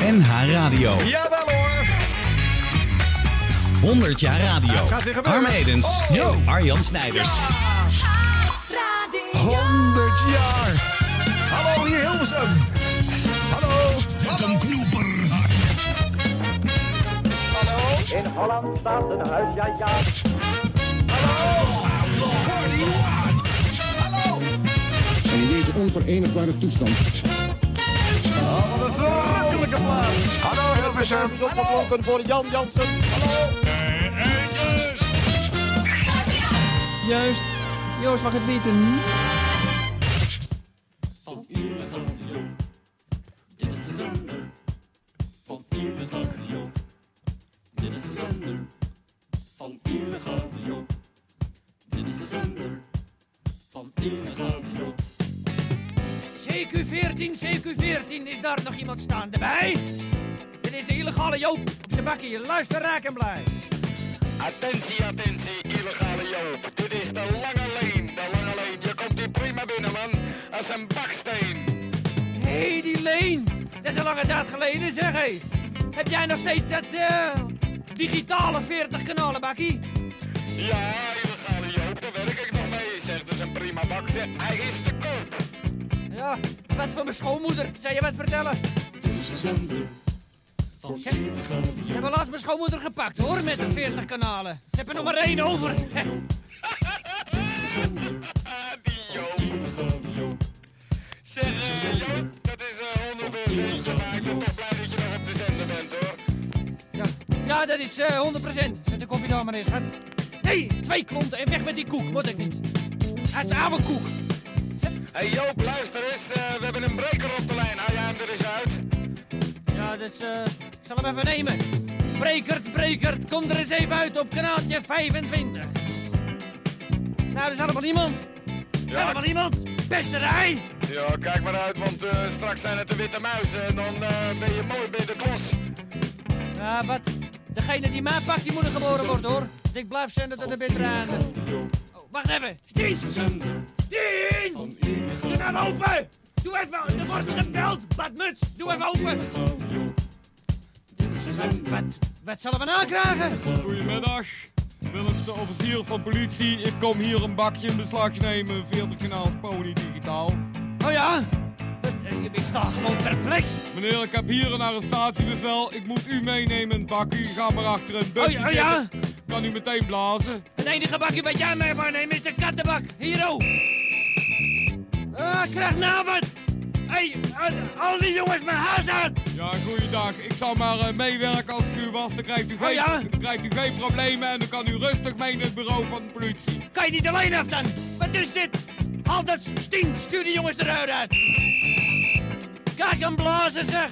NH Radio. Jawel hoor. 100 jaar radio. het gaat weer gebeuren. Harm Edens. Oh. Yo. Arjan Snijders. 100 jaar. Hallo, hier Hilversum. Hallo. Hallo. In Holland staat een huis, ja ja. En in deze onverenigbare toestand Hallo Hilversum. Opgeklonken voor Jan Jansen. Hallo. Juist. Joost mag het weten. CQ14, CQ14, is daar nog iemand staande bij? Dit is de illegale Joop op zijn bakkie. Luister, raak en blij. Attentie, attentie, illegale Joop. Dit is de lange leen, de lange leen. Je komt hier prima binnen, man. Als een baksteen. Hé, hey, die Leen. Dat is een lange tijd geleden, zeg hé. Heb jij nog steeds dat eh, digitale 40 kanalen bakkie? Ja, illegale Joop, daar werk ik nog mee. Zegt, dat is een prima bak. Zeg, hij is. Ja, wat voor mijn schoonmoeder. Zou je wat vertellen? Ze, ze hebben laatst mijn schoonmoeder gepakt hoor, met de 40 kanalen. Ze hebben er nog maar één over. Zeg, eh, Joop, dat is eh 100% maar ik ben toch blij dat je nog op de zender bent, hoor. Ja, ja dat is eh 100%. Zet de koffie daar maar eens, schat. Nee, twee klonten en weg met die koek, moet ik niet. Het is oude koek. Hé hey, Joop, luister eens. eh, we hebben een breker op de lijn. Hou jij hem er eens uit? Ja, dus eh, ik zal hem even nemen. Brekert, brekert, kom er eens even uit op kanaaltje 25. Nou, er is allemaal niemand. Helemaal niemand. Pesterij. Ja, kijk maar uit, want eh, straks zijn het de witte muizen en dan eh, ben je mooi bij de klos. Ja, wat? Degene die mij pakt, die moet er geboren worden, hoor. Dus ik blijf zenden tot de bittere einde. Wacht even. Stien! Stien! Doe nou open! Doe even, er wordt gebeld. Badmuts, doe even open. Wat, wat zullen we nou krijgen? Goedemiddag. Willemse officier van politie. Ik kom hier een bakje in beslag nemen. 40 kanaals Pony Digitaal. Oh ja? Eh, Ik sta gewoon perplex. Meneer, ik heb hier een arrestatiebevel. Ik moet u meenemen in het bakje. Ga maar achter een busje Oh, ja, oh ja? Kan u meteen blazen? Het enige bakje wat jij mee mag nemen is de kattenbak. Hier, oh. Ah, krijg nou wat. Hé, hey, al die jongens mijn huis uit. Ja, goeiedag. Ik zal maar eh, meewerken als ik u was. Dan krijgt u, geen, Oh ja? dan krijgt u geen problemen en dan kan u rustig mee naar het bureau van de politie. Kan je niet alleen af dan? Wat is dit? Al dat stien, stuur die jongens eruit uit. Kijk hem blazen, zeg.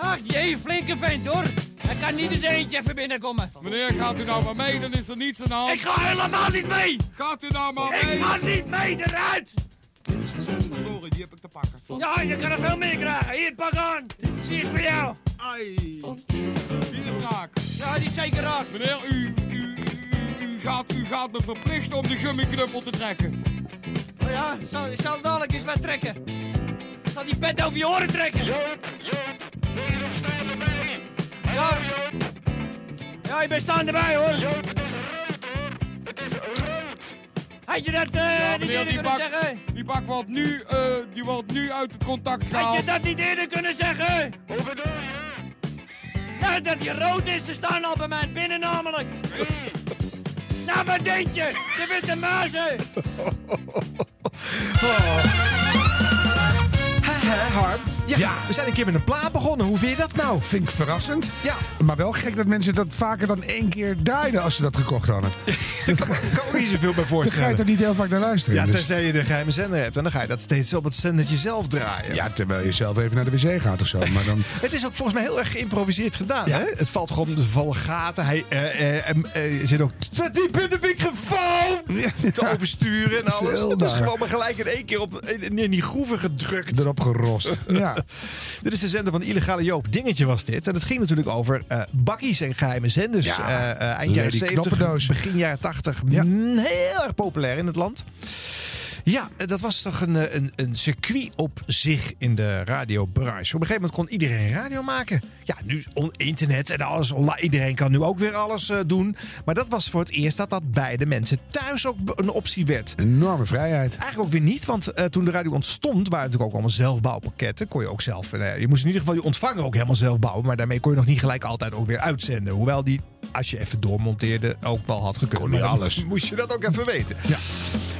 Ach jee, flinke vent hoor. Hij kan niet eens eentje even binnenkomen. Meneer, gaat u nou maar mee, dan is er niets aan de hand. Ik ga helemaal niet mee. Gaat u nou maar mee? Ik ga niet mee eruit. Sorry, die heb ik te pakken. Ja, je kan er veel meer krijgen. Hier, pak aan. Die is voor jou. Ai, die is raak. Ja, die is zeker raak. Meneer, u, u, u, u, gaat, u gaat me verplichten om de gummiknuppel te trekken. Oh ja, ik zal, ik zal dadelijk eens wat trekken. Ik zal die pet over je oren trekken. Joop, Joop, je? Ja. Ja, ik ben staan erbij hoor. Het is rood hoor. Het is rood. Had je dat Ja, niet eerder die kunnen bak, zeggen? die bak wordt nu, eh, die wordt nu uit het contact Had gehaald. je dat niet eerder kunnen zeggen? Hoe bedoel je? Nou, dat hij rood is. Ze staan al bij mij binnen namelijk. Nou, wat denk je? De witte muizen. Hè, hè, Harm? Ja, we zijn een keer met een plaat begonnen. Hoe vind je dat nou? Vind ik verrassend. Ja. Maar wel gek dat mensen dat vaker dan één keer draaiden als ze dat gekocht hadden. Daar kan ik ook niet zoveel bij Daar ga je voorstellen. toch niet heel vaak naar luisteren. Ja, Dus- tenzij je de geheime zender hebt. En dan ga je dat steeds op het zendertje zelf draaien. ja, terwijl je zelf even naar de wc gaat of zo. Maar dan, Het is ook volgens mij heel erg geïmproviseerd gedaan. Hè? Het valt gewoon, er vallen gaten. Hij eh, eh, eh, zit ook te diep in de microfoon te oversturen en alles. Het is gewoon maar gelijk in één keer op, in, in die groeven gedrukt. erop gerost. Ja. Dit is de zender van Illegale Joop. Dingetje was dit. En het ging natuurlijk over eh, bakkies en geheime zenders. Ja, Eh, eh, eind jaren Lady 70, Knoppendoos. begin jaren 80. Ja. mm, Heel erg populair in het land. Ja, eh, dat was toch een, eh, een, een circuit op zich in de radiobranche. Op een gegeven moment kon iedereen radio maken. Ja, nu on- internet en alles online. Iedereen kan nu ook weer alles eh, doen. Maar dat was voor het eerst dat dat bij de mensen thuis ook een optie werd. Enorme vrijheid. Eigenlijk ook weer niet, want toen de radio ontstond, waren het natuurlijk ook allemaal zelfbouwpakketten. Kon je ook zelf, je moest in ieder geval je ontvanger ook helemaal zelf bouwen. Maar daarmee kon je nog niet gelijk altijd ook weer uitzenden. Hoewel die, als je even doormonteerde, ook wel had gekund. Niet alles. Moest je dat ook even weten. Ja.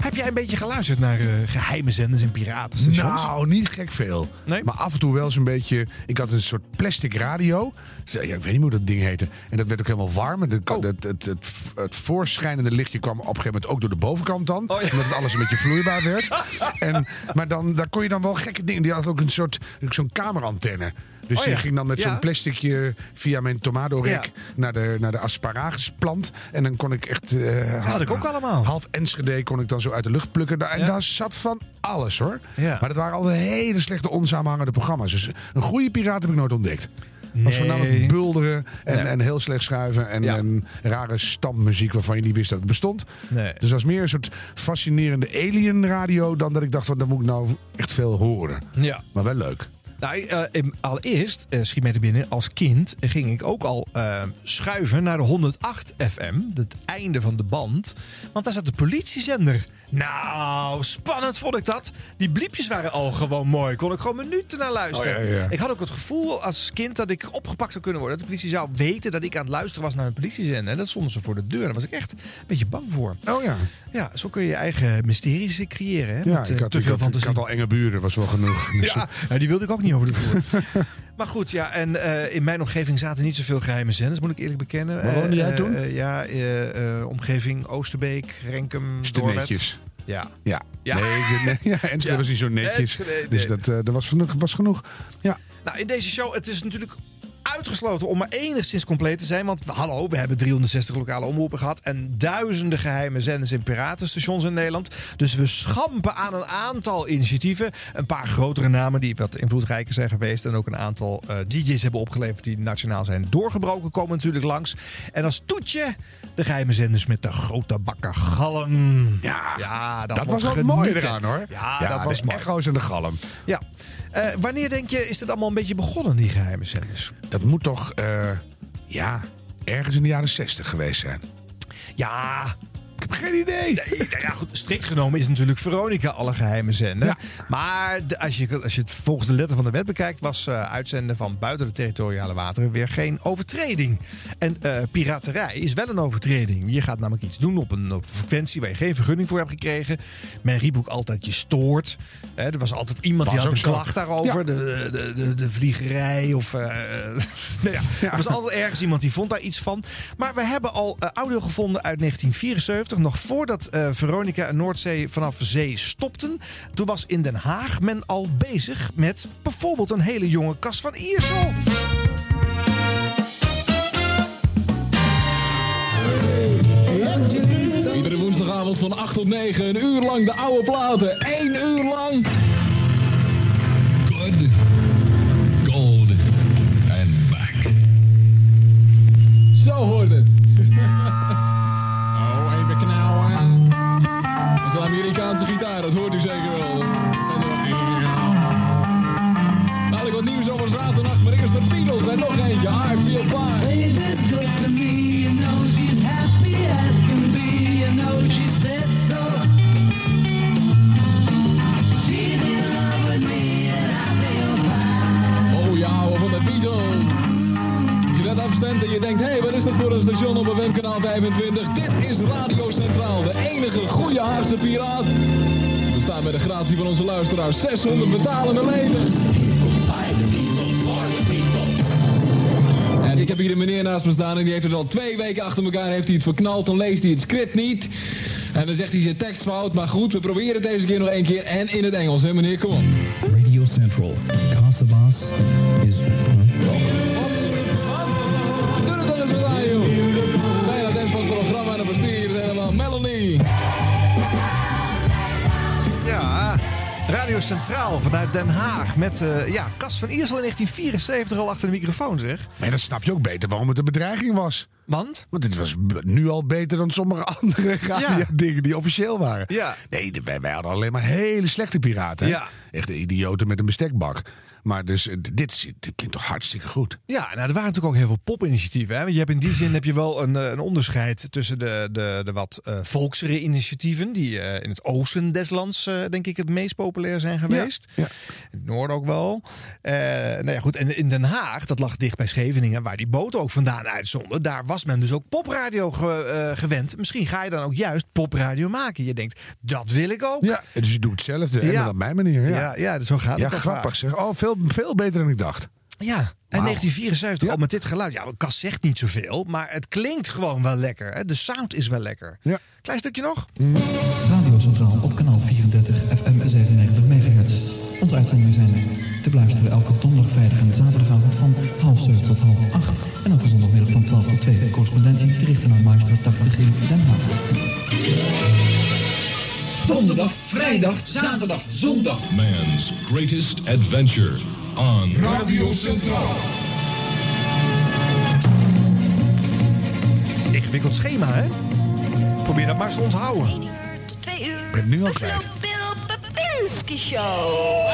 Heb jij een beetje geluisterd naar eh, geheime zenders en piratenstations? Nou, niet gek veel. Nee? Maar af en toe wel eens een beetje. Ik had een soort plastic radio. Ja, ik weet niet hoe dat ding heette. En dat werd ook helemaal warm. En de- Oh. het, het, het, het voorschijnende lichtje kwam op een gegeven moment ook door de bovenkant dan. Oh, ja. Omdat het alles een beetje vloeibaar werd. en, maar dan daar kon je dan wel gekke dingen. Die had ook een soort zo'n kamerantenne. Dus Oh, die ging dan met zo'n plasticje via mijn tomatorek naar, de, naar de asparagusplant. En dan kon ik echt... eh, had ik ook allemaal. Half Enschede kon ik dan zo uit de lucht plukken. En daar zat van alles hoor. Maar dat waren altijd hele slechte onsamenhangende programma's. Dus een goede piraat heb ik nooit ontdekt. Het was Nee. voornamelijk bulderen en, Nee. en heel slecht schuiven. En, Ja. en rare stammuziek waarvan je niet wist dat het bestond. Nee. Dus dat was meer een soort fascinerende alien radio... dan dat ik dacht, van, dan moet ik nou echt veel horen. Ja. Maar wel leuk. Nou, em, allereerst, eh, schiet mij te binnen, als kind ging ik ook al eh, schuiven naar de 108 FM. Het einde van de band. Want daar zat de politiezender. Nou, spannend vond ik dat. Die bliepjes waren al gewoon mooi. Kon ik gewoon minuten naar luisteren. Oh, ja, ja. Ik had ook het gevoel als kind dat ik opgepakt zou kunnen worden. Dat de politie zou weten dat ik aan het luisteren was naar een politiezender. En dat stonden ze voor de deur. Daar was ik echt een beetje bang voor. Oh ja. Ja, zo kun je je eigen mysteries creëren. Hè? Ja, Met, ik had, te ik, veel had, ik had al enge buren, was wel genoeg. Dus, Ja, nou, die wilde ik ook niet over de vloer. maar goed, ja, en eh, in mijn omgeving zaten niet zoveel geheime zenders, moet ik eerlijk bekennen. Waar woonde jij Eh, toen? eh, ja, omgeving Oosterbeek, Renkum, netjes. Ja. Ja. Ja. Nee, ja, Enschede Ja. was niet zo netjes. Enschede, nee. Dus dat, dat was, genoeg, was genoeg. Ja. Nou, in deze show, het is natuurlijk uitgesloten om maar enigszins compleet te zijn. Want hallo, we hebben 360 lokale omroepen gehad. En duizenden geheime zenders en piratenstations in Nederland. Dus we schampen aan een aantal initiatieven. Een paar grotere namen die wat invloedrijker zijn geweest. En ook een aantal eh, DJ's hebben opgeleverd die nationaal zijn doorgebroken. Komen natuurlijk langs. En als toetje de geheime zenders met de grote bakken galm. Ja, ja dat, was wel mooi eraan hoor. Ja, dat was mooi. echo's en de galm. Ja. Eh, wanneer denk je, is dit allemaal een beetje begonnen, die geheime zenders? Dat moet toch, eh, ja, ergens in de jaren 60 geweest zijn. Ja, Ik heb geen idee. Nee, nou ja, goed, strikt genomen is natuurlijk Veronica alle geheime zender. Ja. Maar de- als, je, als je het volgens de letter van de wet bekijkt, was eh, uitzenden van buiten de territoriale wateren weer geen overtreding. En eh, piraterij is wel een overtreding. Je gaat namelijk iets doen op een, op een frequentie waar je geen vergunning voor hebt gekregen. Men riep ook altijd je stoort. Er was altijd iemand die had een klacht daarover. Ja. De, de, de, de vliegerij of... eh nou ja, Er was altijd ergens iemand die vond daar iets van. Maar we hebben al audio gevonden uit 1974. Nog voordat eh, Veronica en Noordzee vanaf zee stopten. Toen was in Den Haag men al bezig met bijvoorbeeld een hele jonge Cas van Iersel. Iedere woensdagavond van 8 tot 9, een uur lang de oude platen. 1 uur lang. Good, gold and back. Zo hoort het. Dat hoort u zeker wel. Dadelijk wat nieuws over zaterdag, maar eerst de Beatles en nog eentje, I Feel Fine. Oh ja, van de Beatles. Als je dat afstemt en je denkt, hé, hey, wat is dat voor een station op FM-kanaal 25? Dit is Radio de gratie van onze luisteraars 600 betalende leden. En ik heb hier een meneer naast me staan en die heeft het al twee weken achter elkaar heeft hij het verknald. Dan leest hij het script niet. En dan zegt hij zijn tekst fout. Maar goed, we proberen het deze keer nog één keer. En in het Engels, hè meneer? Kom op. Radio Central. Casabas is. Radio Centraal vanuit Den Haag. Met eh, ja, Cas van Iersel in 1974 al achter de microfoon, zeg. Maar dan snap je ook beter waarom het een bedreiging was. Want? Want dit was nu al beter dan sommige andere radio-dingen die officieel waren. Ja. Nee, wij, wij hadden alleen maar hele slechte piraten. Ja. Echt idioten met een bestekbak. Maar dus, eh, dit, dit klinkt toch hartstikke goed. Ja, nou, er waren natuurlijk ook heel veel popinitiatieven. Hè? Je hebt in die zin heb je wel een, eh, een onderscheid tussen de, de, de wat eh volksere initiatieven, die in het oosten des lands, denk ik, het meest populair zijn geweest. Ja. In het noorden ook wel. Nou ja, goed. En in Den Haag, dat lag dicht bij Scheveningen, waar die boten ook vandaan uitzonden. Daar was men dus ook popradio ge- gewend. Misschien ga je dan ook juist popradio maken. Je denkt, dat wil ik ook. Ja, dus je doet hetzelfde en Ja. dan op mijn manier. Ja, Ja, ja, zo gaat het. Ja, grappig zeg. Oh, veel, veel beter dan ik dacht. Ja, en Wauw. 1974 Ja. al met dit geluid. Ja, Cas zegt niet zoveel, maar het klinkt gewoon wel lekker. Hè? De sound is wel lekker. Ja. Klein stukje nog. Radio Centraal op kanaal 34 FM 97 MHz. Onze uitzendingen zijn te beluisteren elke donderdag, vrijdag en zaterdagavond van half zeven tot half acht. En elke zondagmiddag van 12 tot 2. Correspondentie te richten naar Maarstraat 80 in Den Haag. Donderdag, vrijdag, zaterdag, zondag. Man's greatest adventure on Radio Centraal. Ingewikkeld schema, hè? Probeer dat maar eens te onthouden. Twee uur. Ik ben nu al kwijt. Bill Babinski Show.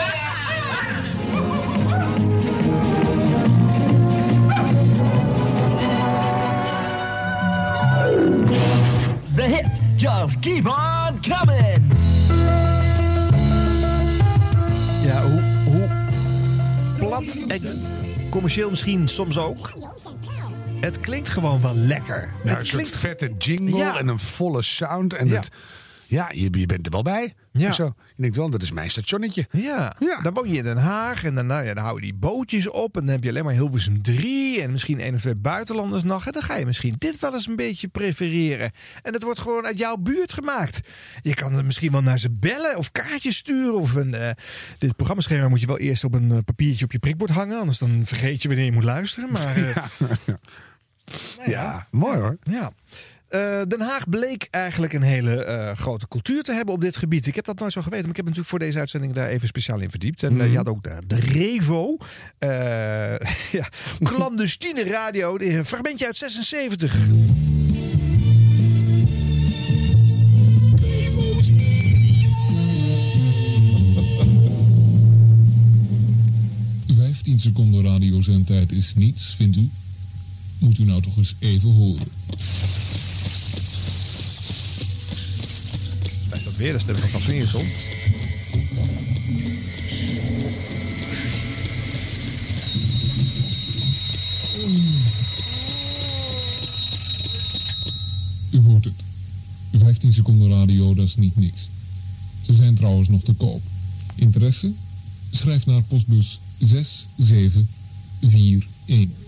The hit just keep on coming. Ja, hoe, hoe plat en commercieel misschien soms ook. Het klinkt gewoon wel lekker. Nou, het een klinkt soort vette jingle Ja. en een volle sound. En Ja. het, ja, je, je bent er wel bij. Ja. Zo. Je denkt wel, dat is mijn stationnetje. Ja, Ja. dan woon je in Den Haag en dan, nou ja, dan hou je die bootjes op. En dan heb je alleen maar Hilversum 3 en misschien één of twee buitenlanders nog. En dan ga je misschien dit wel eens een beetje prefereren. En het wordt gewoon uit jouw buurt gemaakt. Je kan er misschien wel naar ze bellen of kaartjes sturen. Of een, eh, dit programmaschema moet je wel eerst op een eh, papiertje op je prikbord hangen. Anders dan vergeet je wanneer je moet luisteren. Maar eh, nou Ja, mooi hoor. ja. Eh, Den Haag bleek eigenlijk een hele eh, grote cultuur te hebben op dit gebied. Ik heb dat nooit zo geweten, maar ik heb natuurlijk voor deze uitzending daar even speciaal in verdiept. En eh, je had ook de, de Revo, eh, ja, clandestine radio, die- een fragmentje uit 76. Vijftien seconden radiozendtijd is niets, vindt u? Moet u nou toch eens even horen. Weer de stem van Swingersel? U hoort het. 15 seconden radio, dat is niet niks. Ze zijn trouwens nog te koop. Interesse? Schrijf naar postbus 6741.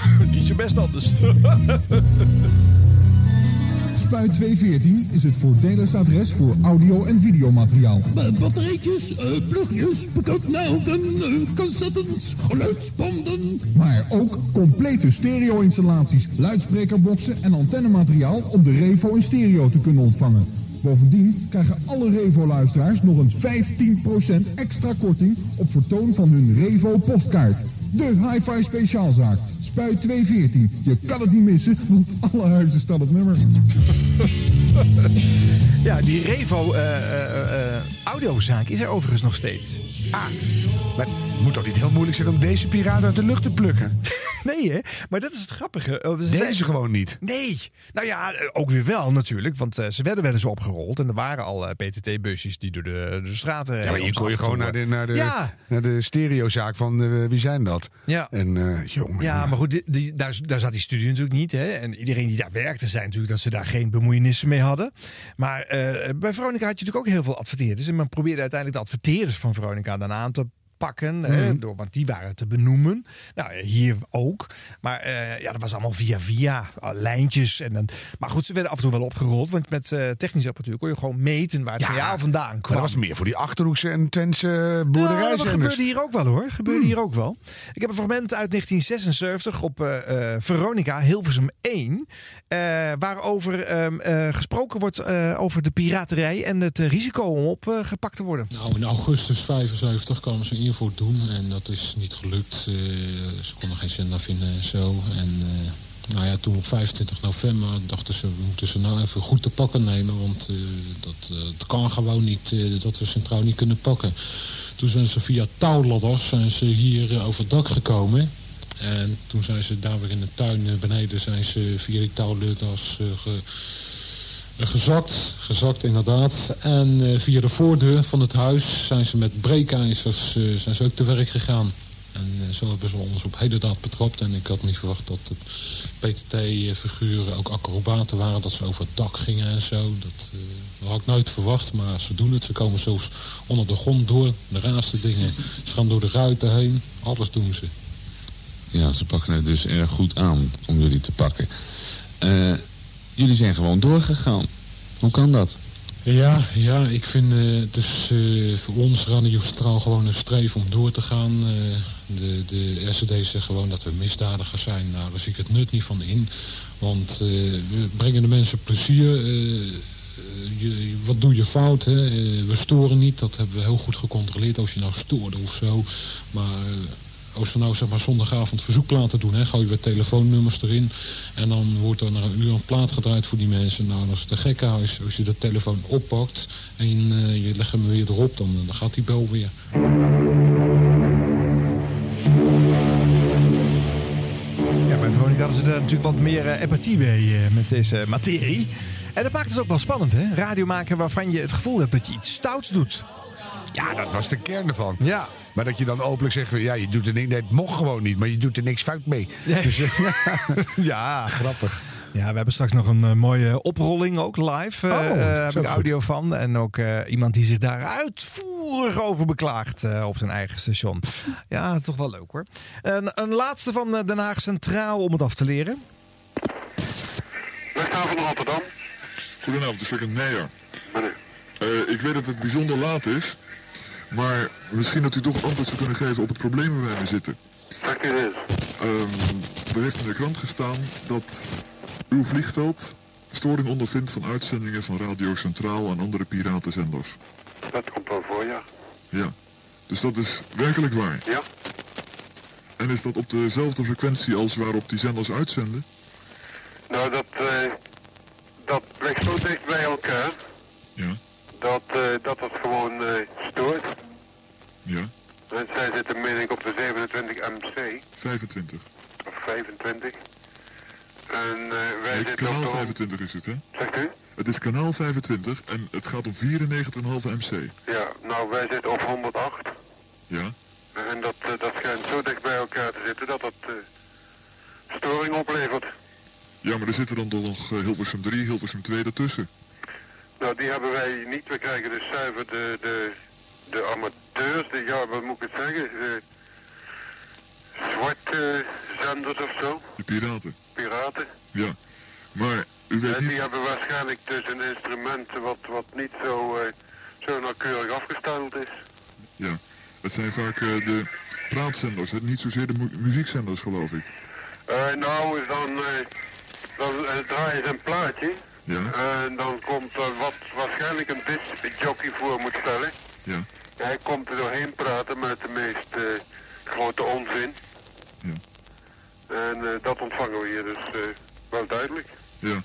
Niet zo best anders. Spuit 214 is het voordeligste adres voor audio- en videomateriaal. Batterijtjes, uh, plugjes, bekantnaalden, uh, cassettens, geluidsbanden. Maar ook complete stereo-installaties, luidsprekerboxen en antennemateriaal om de Revo in stereo te kunnen ontvangen. Bovendien krijgen alle Revo-luisteraars nog een 15% extra korting op vertoon van hun Revo postkaart. De hi-fi speciaalzaak. Spuit 214. Je kan het niet missen, want alle huizen staan op nummer. Ja, die Revo eh, eh, eh, audiozaak is er overigens nog steeds. Ah, maar het moet toch niet heel moeilijk zijn om deze piraat uit de lucht te plukken? Nee, hè? Maar dat is het grappige. Oh, ze Deze zijn- gewoon niet. Nee. Nou ja, eh, ook weer wel natuurlijk. Want eh, ze werden wel eens opgerold. En er waren al eh, PTT-busjes die door de, de straten... Ja, maar om kon je ze gewoon naar de, naar de, Ja. naar de stereozaak van wie zijn dat? Ja. En jongen. Ja, maar goed, die, die- daar, daar zat die studie natuurlijk niet. Hè? En iedereen die daar werkte, zei natuurlijk dat ze daar geen bemoeienissen mee hadden. Maar bij Veronica had je natuurlijk ook heel veel adverteerders. En men probeerde uiteindelijk de adverteerders van Veronica dan aan te pakken. hè, door, want die waren te benoemen. Nou, eh, hier ook. Maar eh, ja, dat was allemaal via via. eh, lijntjes. En dan, maar goed, ze werden af en toe wel opgerold. Want met eh, technische apparatuur kon je gewoon meten waar het signaal vandaan kwam. dat was meer voor die Achterhoekse en Twentse Ja, dat boerderijzenders. gebeurde hier ook wel hoor. Gebeurde hier ook wel. Ik heb een fragment uit 1976 op Veronica, Hilversum 1. Eh, waarover ehm, eh, gesproken wordt eh, over de piraterij en het risico om opgepakt te worden. Nou, in augustus 75 kwamen ze een doen en dat is niet gelukt. Ze konden geen zender vinden en zo. En nou ja, toen op 25 november dachten ze, we moeten ze nou even goed te pakken nemen. Want dat, kan gewoon niet dat we Centraal niet kunnen pakken. Toen zijn ze via touwladders zijn ze hier over het dak gekomen. En toen zijn ze daar weer in de tuin eh, beneden zijn ze via die touwladders eh, eh, gezakt, gezakt inderdaad. En via de voordeur van het huis zijn ze met breekijzers zijn ze ook te werk gegaan. En zo hebben ze ons op hele daad betrapt. En ik had niet verwacht dat de PTT-figuren ook acrobaten waren. Dat ze over het dak gingen en zo. Dat, had ik nooit verwacht. Maar ze doen het. Ze komen zelfs onder de grond door. De raarste dingen. Ze gaan door de ruiten heen. Alles doen ze. Ja, ze pakken het dus erg goed aan om jullie te pakken. Eh, jullie zijn gewoon doorgegaan. Hoe kan dat? Ja, ja, ik vind eh, het is eh, voor ons Radio Centraal gewoon een streef om door te gaan. De, de RCD zegt gewoon dat we misdadigers zijn. Nou, daar zie ik het nut niet van in. Want we brengen de mensen plezier. je, wat doe je fout? Hè? We storen niet, dat hebben we heel goed gecontroleerd. Als je nou stoorde of zo. Maar nou zeg maar zondagavond verzoek laten doen, hè, gooien we telefoonnummers erin. En dan wordt er een uur een plaat gedraaid voor die mensen. Nou, dat is te gekkenhuis. Als je de telefoon oppakt en eh, je legt hem weer erop, dan, dan gaat die bel weer. Ja, bij Veronica hadden ze er natuurlijk wat meer eh, empathie mee eh, met deze materie. En dat maakt het ook wel spannend, hè? Radio maken waarvan je het gevoel hebt dat je iets stouts doet. Ja, dat was de kern ervan. Ja. Maar dat je dan openlijk zegt, van, ja, je doet er niks, nee, het mocht gewoon niet, maar je doet er niks fout mee. Dus, eh, ja, grappig. Ja, we hebben straks nog een eh, mooie oprolling ook live. Oh, eh, heb ik goed. audio van. En ook eh, iemand die zich daar uitvoerig over beklaagt eh, op zijn eigen station. Ja, toch wel leuk hoor. Een, een laatste van eh, Den Haag Centraal om het af te leren. Westhaven Rotterdam. Goedenavond, ik spreek Meijer. Eh, ik weet dat het bijzonder laat is, maar misschien dat u toch antwoord zou kunnen geven op het probleem waar wij mee zitten. Ehm, er heeft in de krant gestaan dat uw vliegveld storing ondervindt van uitzendingen van Radio Centraal en andere piratenzenders. Dat komt wel voor, ja. Ja, dus dat is werkelijk waar. Ja. En is dat op dezelfde frequentie als waarop die zenders uitzenden? Nou, dat zij zitten, meen ik, op de 27 MC. 25. Of 25. En eh, wij Nee, zitten op kanaal de... 25 is het, hè? Zegt u? Het is kanaal 25 en het gaat om 94,5 MC. Ja, nou, wij zitten op 108. Ja? En dat, eh, dat schijnt zo dicht bij elkaar te zitten dat het eh, storing oplevert. Ja, maar er zitten dan toch nog Hilversum 3, Hilversum 2 ertussen. Nou, die hebben wij niet. We krijgen dus zuiver de, de, de amateurs, de, ja, wat moet ik het zeggen, de zwarte zenders of zo, De piraten. piraten. Ja. Maar u weet Ja, die niet... hebben waarschijnlijk dus een instrument wat, wat niet zo, eh, zo nauwkeurig afgesteld is. Ja. Het zijn vaak eh, de praatzenders, hè? niet zozeer de mu- muziekzenders, geloof ik. Eh, nou, is dan, eh, dan eh, draaien ze een plaatje. Ja. En dan komt er wat waarschijnlijk een discjockey voor moet stellen. Ja. Hij komt er doorheen praten met de meest eh, grote onzin. Ja. En eh, dat ontvangen we hier dus eh, wel duidelijk. Ja.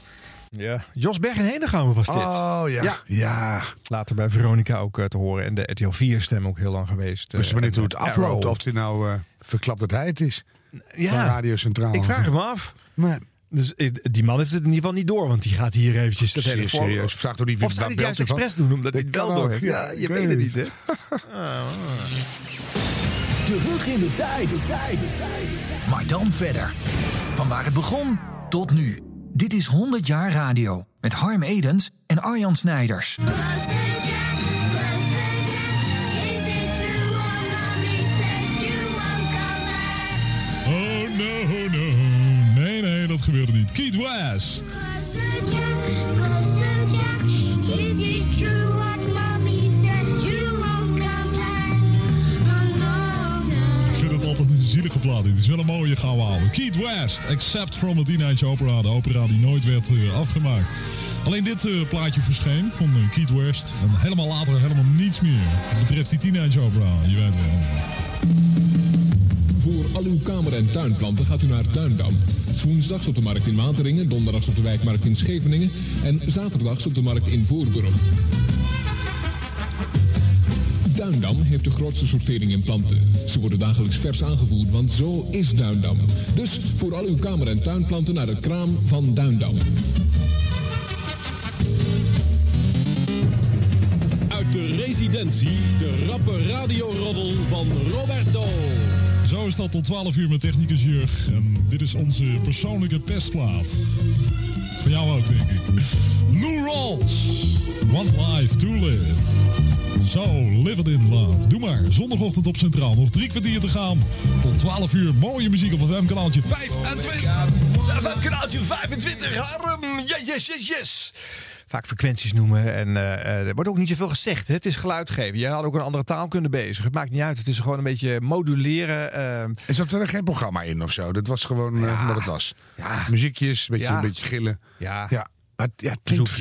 Ja. Jos Berg en Henegouwen was dit. Oh ja. ja. Later bij Veronica ook te horen. En de RTL 4 stem ook heel lang geweest. Dus en, hoe het afloopt, of hij nou eh, verklapt dat hij het is. Ja. Van Radio Centraal. Ik vraag het me af. Maar, Dus eh, die man heeft het in ieder geval niet door, want die gaat hier eventjes dat hele serieus. Vraag toch niet wie- Of zou hij juist expres doen, omdat hij het wel door heeft? ja. Je weet het niet, hè? Ah, Terug in de tijd. de tijd, de tijd. Maar dan verder. Van waar het begon tot nu. Dit is 100 jaar radio. Met Harm Edens en Arjan Snijders. Gebeurde niet. Keith West. Ik vind het altijd een zielige plaat. Het is wel een mooie gouden oude. Keith West, Except from a Teenage Opera. De opera die nooit werd eh, afgemaakt. Alleen dit eh, plaatje verscheen van eh, Keith West. En helemaal later helemaal niets meer. Wat betreft die Teenage Opera. Je weet wel. Voor al uw kamer- en tuinplanten gaat u naar Tuindam. Woensdags op de markt in Wateringen, donderdags op de wijkmarkt in Scheveningen en zaterdags op de markt in Voorburg. Duindam heeft de grootste sortering in planten. Ze worden dagelijks vers aangevoerd, want zo is Duindam. Dus voor al uw kamer- en tuinplanten naar de kraam van Duindam. Uit de residentie, de rappe radioroddel van Roberto. Zo is dat tot 12 uur met technicus Jurg. En dit is onze persoonlijke pestplaat. Voor jou ook, denk ik. Lou Rawls. One life to live. So, live it in love. Doe maar. Zondagochtend op Centraal. Nog drie kwartier te gaan. Tot 12 uur. Mooie muziek op het FM-kanaaltje 25. FM-kanaaltje 25. Harm. Ja, yes, yes, yes. Vaak frequenties noemen. En eh, eh, er wordt ook niet zoveel gezegd. Hè? Het is geluid geven. Je had ook een andere taalkunde bezig. Het maakt niet uit. Het is gewoon een beetje moduleren. eh. Er zat er geen programma in of zo? Dat was gewoon eh, wat het was. Muziekjes, een beetje, Ja. een beetje gillen. Ja. ja. Maar, ja het klinkt,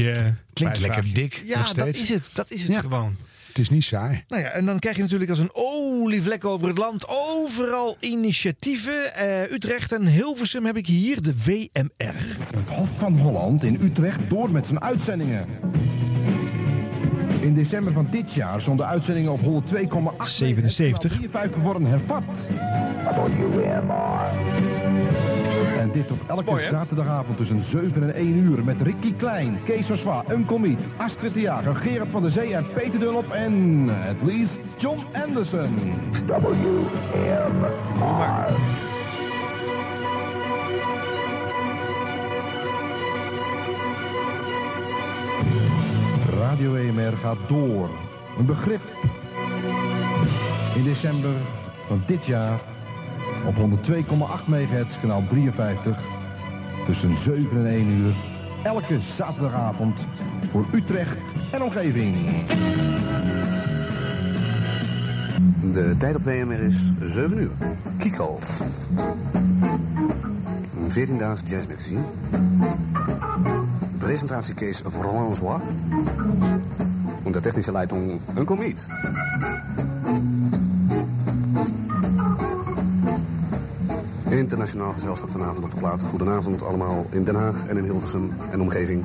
klinkt lekker dik. Ja, dat is het. Dat is het Ja. gewoon. Het is niet saai. Nou ja, en dan krijg je natuurlijk als een olievlek over het land overal initiatieven. Eh, Utrecht en Hilversum heb ik hier de WMR. Het Hof van Holland in Utrecht door met zijn uitzendingen. In december van dit jaar zonden de uitzendingen op 102,8 77. 53 worden hervat. En dit op elke zaterdagavond tussen 7 en 1 uur met Ricky Klein, Kees een komiet, Astrid de Jager, Gerard van der Zee en Peter Dunlop en het least John Anderson. WMR. Radio EMR gaat door. Een begrip. In december van dit jaar op 102,8 MHz, kanaal 53. Tussen 7 en 1 uur. Elke zaterdagavond voor Utrecht en omgeving. De tijd op WMR is 7 uur. Kiko. Een 14-daags jazzmagazine. Presentatie-case François. Und der technische Leitung een komiet. Internationaal gezelschap vanavond op de plaat. Goedenavond allemaal in Den Haag en in Hilversum en omgeving.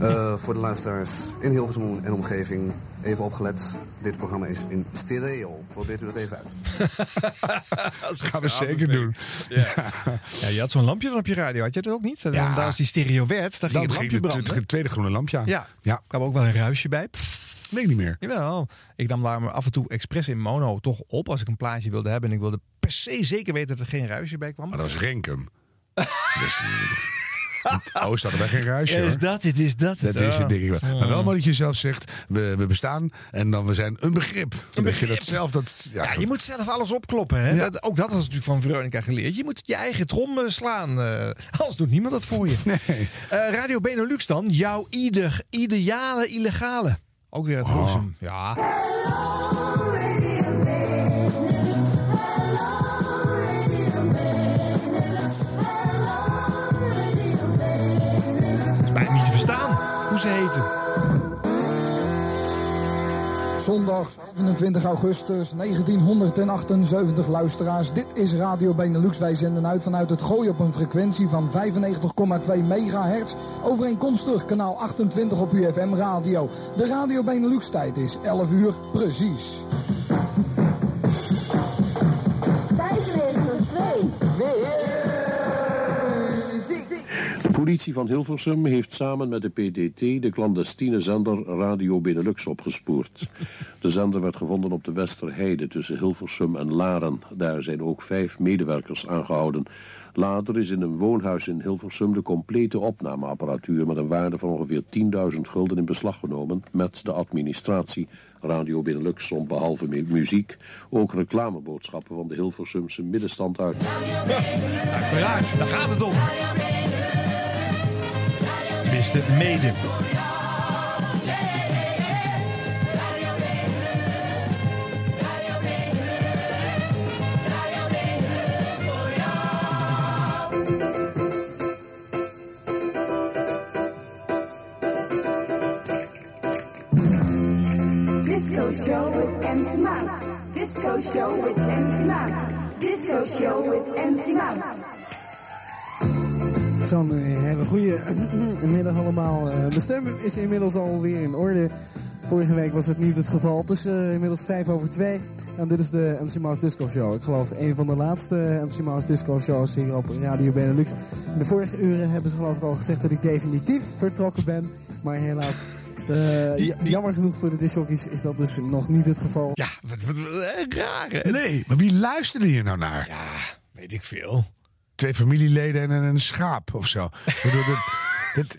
Eh, voor de luisteraars in Hilversum en omgeving, even opgelet. Dit programma is in stereo. Probeert u dat even uit. dat gaan we zeker doen. Ja. ja, je had zo'n lampje dan op je radio, had je dat ook niet? En Ja. daar als die stereo werd, dan ging Dan het lampje het, branden. het tweede groene lampje aan. Ja, ja. kwam ook wel een ruisje bij. Weet ik niet meer. Jawel, ik nam daar maar af en toe expres in mono toch op als ik een plaatje wilde hebben. En ik wilde per se zeker weten dat er geen ruisje bij kwam. Maar dat was Renkum. dus, in Oost hadden wij geen ruisje. Ja, is dat het, is dat het. Dat is het, Oh. denk ik wel. Maar wel maar dat je zelf zegt, we, we bestaan en dan we zijn een begrip. Een Dat je dat zelf, dat... Ja, Ja, je moet zelf alles opkloppen. Hè? Dat, ook dat was natuurlijk van Veronica geleerd. Je moet je eigen trom eh, slaan. eh, anders doet niemand dat voor je. Nee. Eh, Radio Benelux dan. Jouw ieder, ideale illegale. Ook weer het Oh. Ja. Het is bijna niet te verstaan hoe ze heten. Zondag 27 augustus 1978 luisteraars. Dit is Radio Benelux. Wij zenden uit vanuit het gooi op een frequentie van 95,2 megahertz. Overeenkomstig kanaal 28 op UFM radio. De Radio Benelux tijd is 11 uur precies. Politie van Hilversum heeft samen met de PDT de clandestine zender Radio Benelux opgespoord. De zender werd gevonden op de Westerheide tussen Hilversum en Laren. Daar zijn ook vijf medewerkers aangehouden. Later is in een woonhuis in Hilversum de complete opnameapparatuur met een waarde van ongeveer 10.000 gulden in beslag genomen met de administratie. Radio Benelux zond behalve mu- muziek ook reclameboodschappen van de Hilversumse middenstand uit. Uiteraard, daar gaat het om. Meeste mede. Disco show with MC Mouse. Disco show with MC Mouse. Sander, een hele goede middag allemaal. Eh, De stem is inmiddels alweer in orde. Vorige week was het niet het geval. Tussen uh, inmiddels vijf over twee. En dit is de MC Mouse Disco Show. Ik geloof een van de laatste MC Mouse Disco Shows hier op Radio Benelux. In de vorige uren hebben ze geloof ik al gezegd dat ik definitief vertrokken ben. Maar helaas... eh, ja- Jammer genoeg voor de discjockeys is dat dus nog niet het geval. Ja, wat, wat, wat raar. hè? Nee, maar wie luisterde hier nou naar? Ja, weet ik veel. Twee familieleden en een, schaap of zo.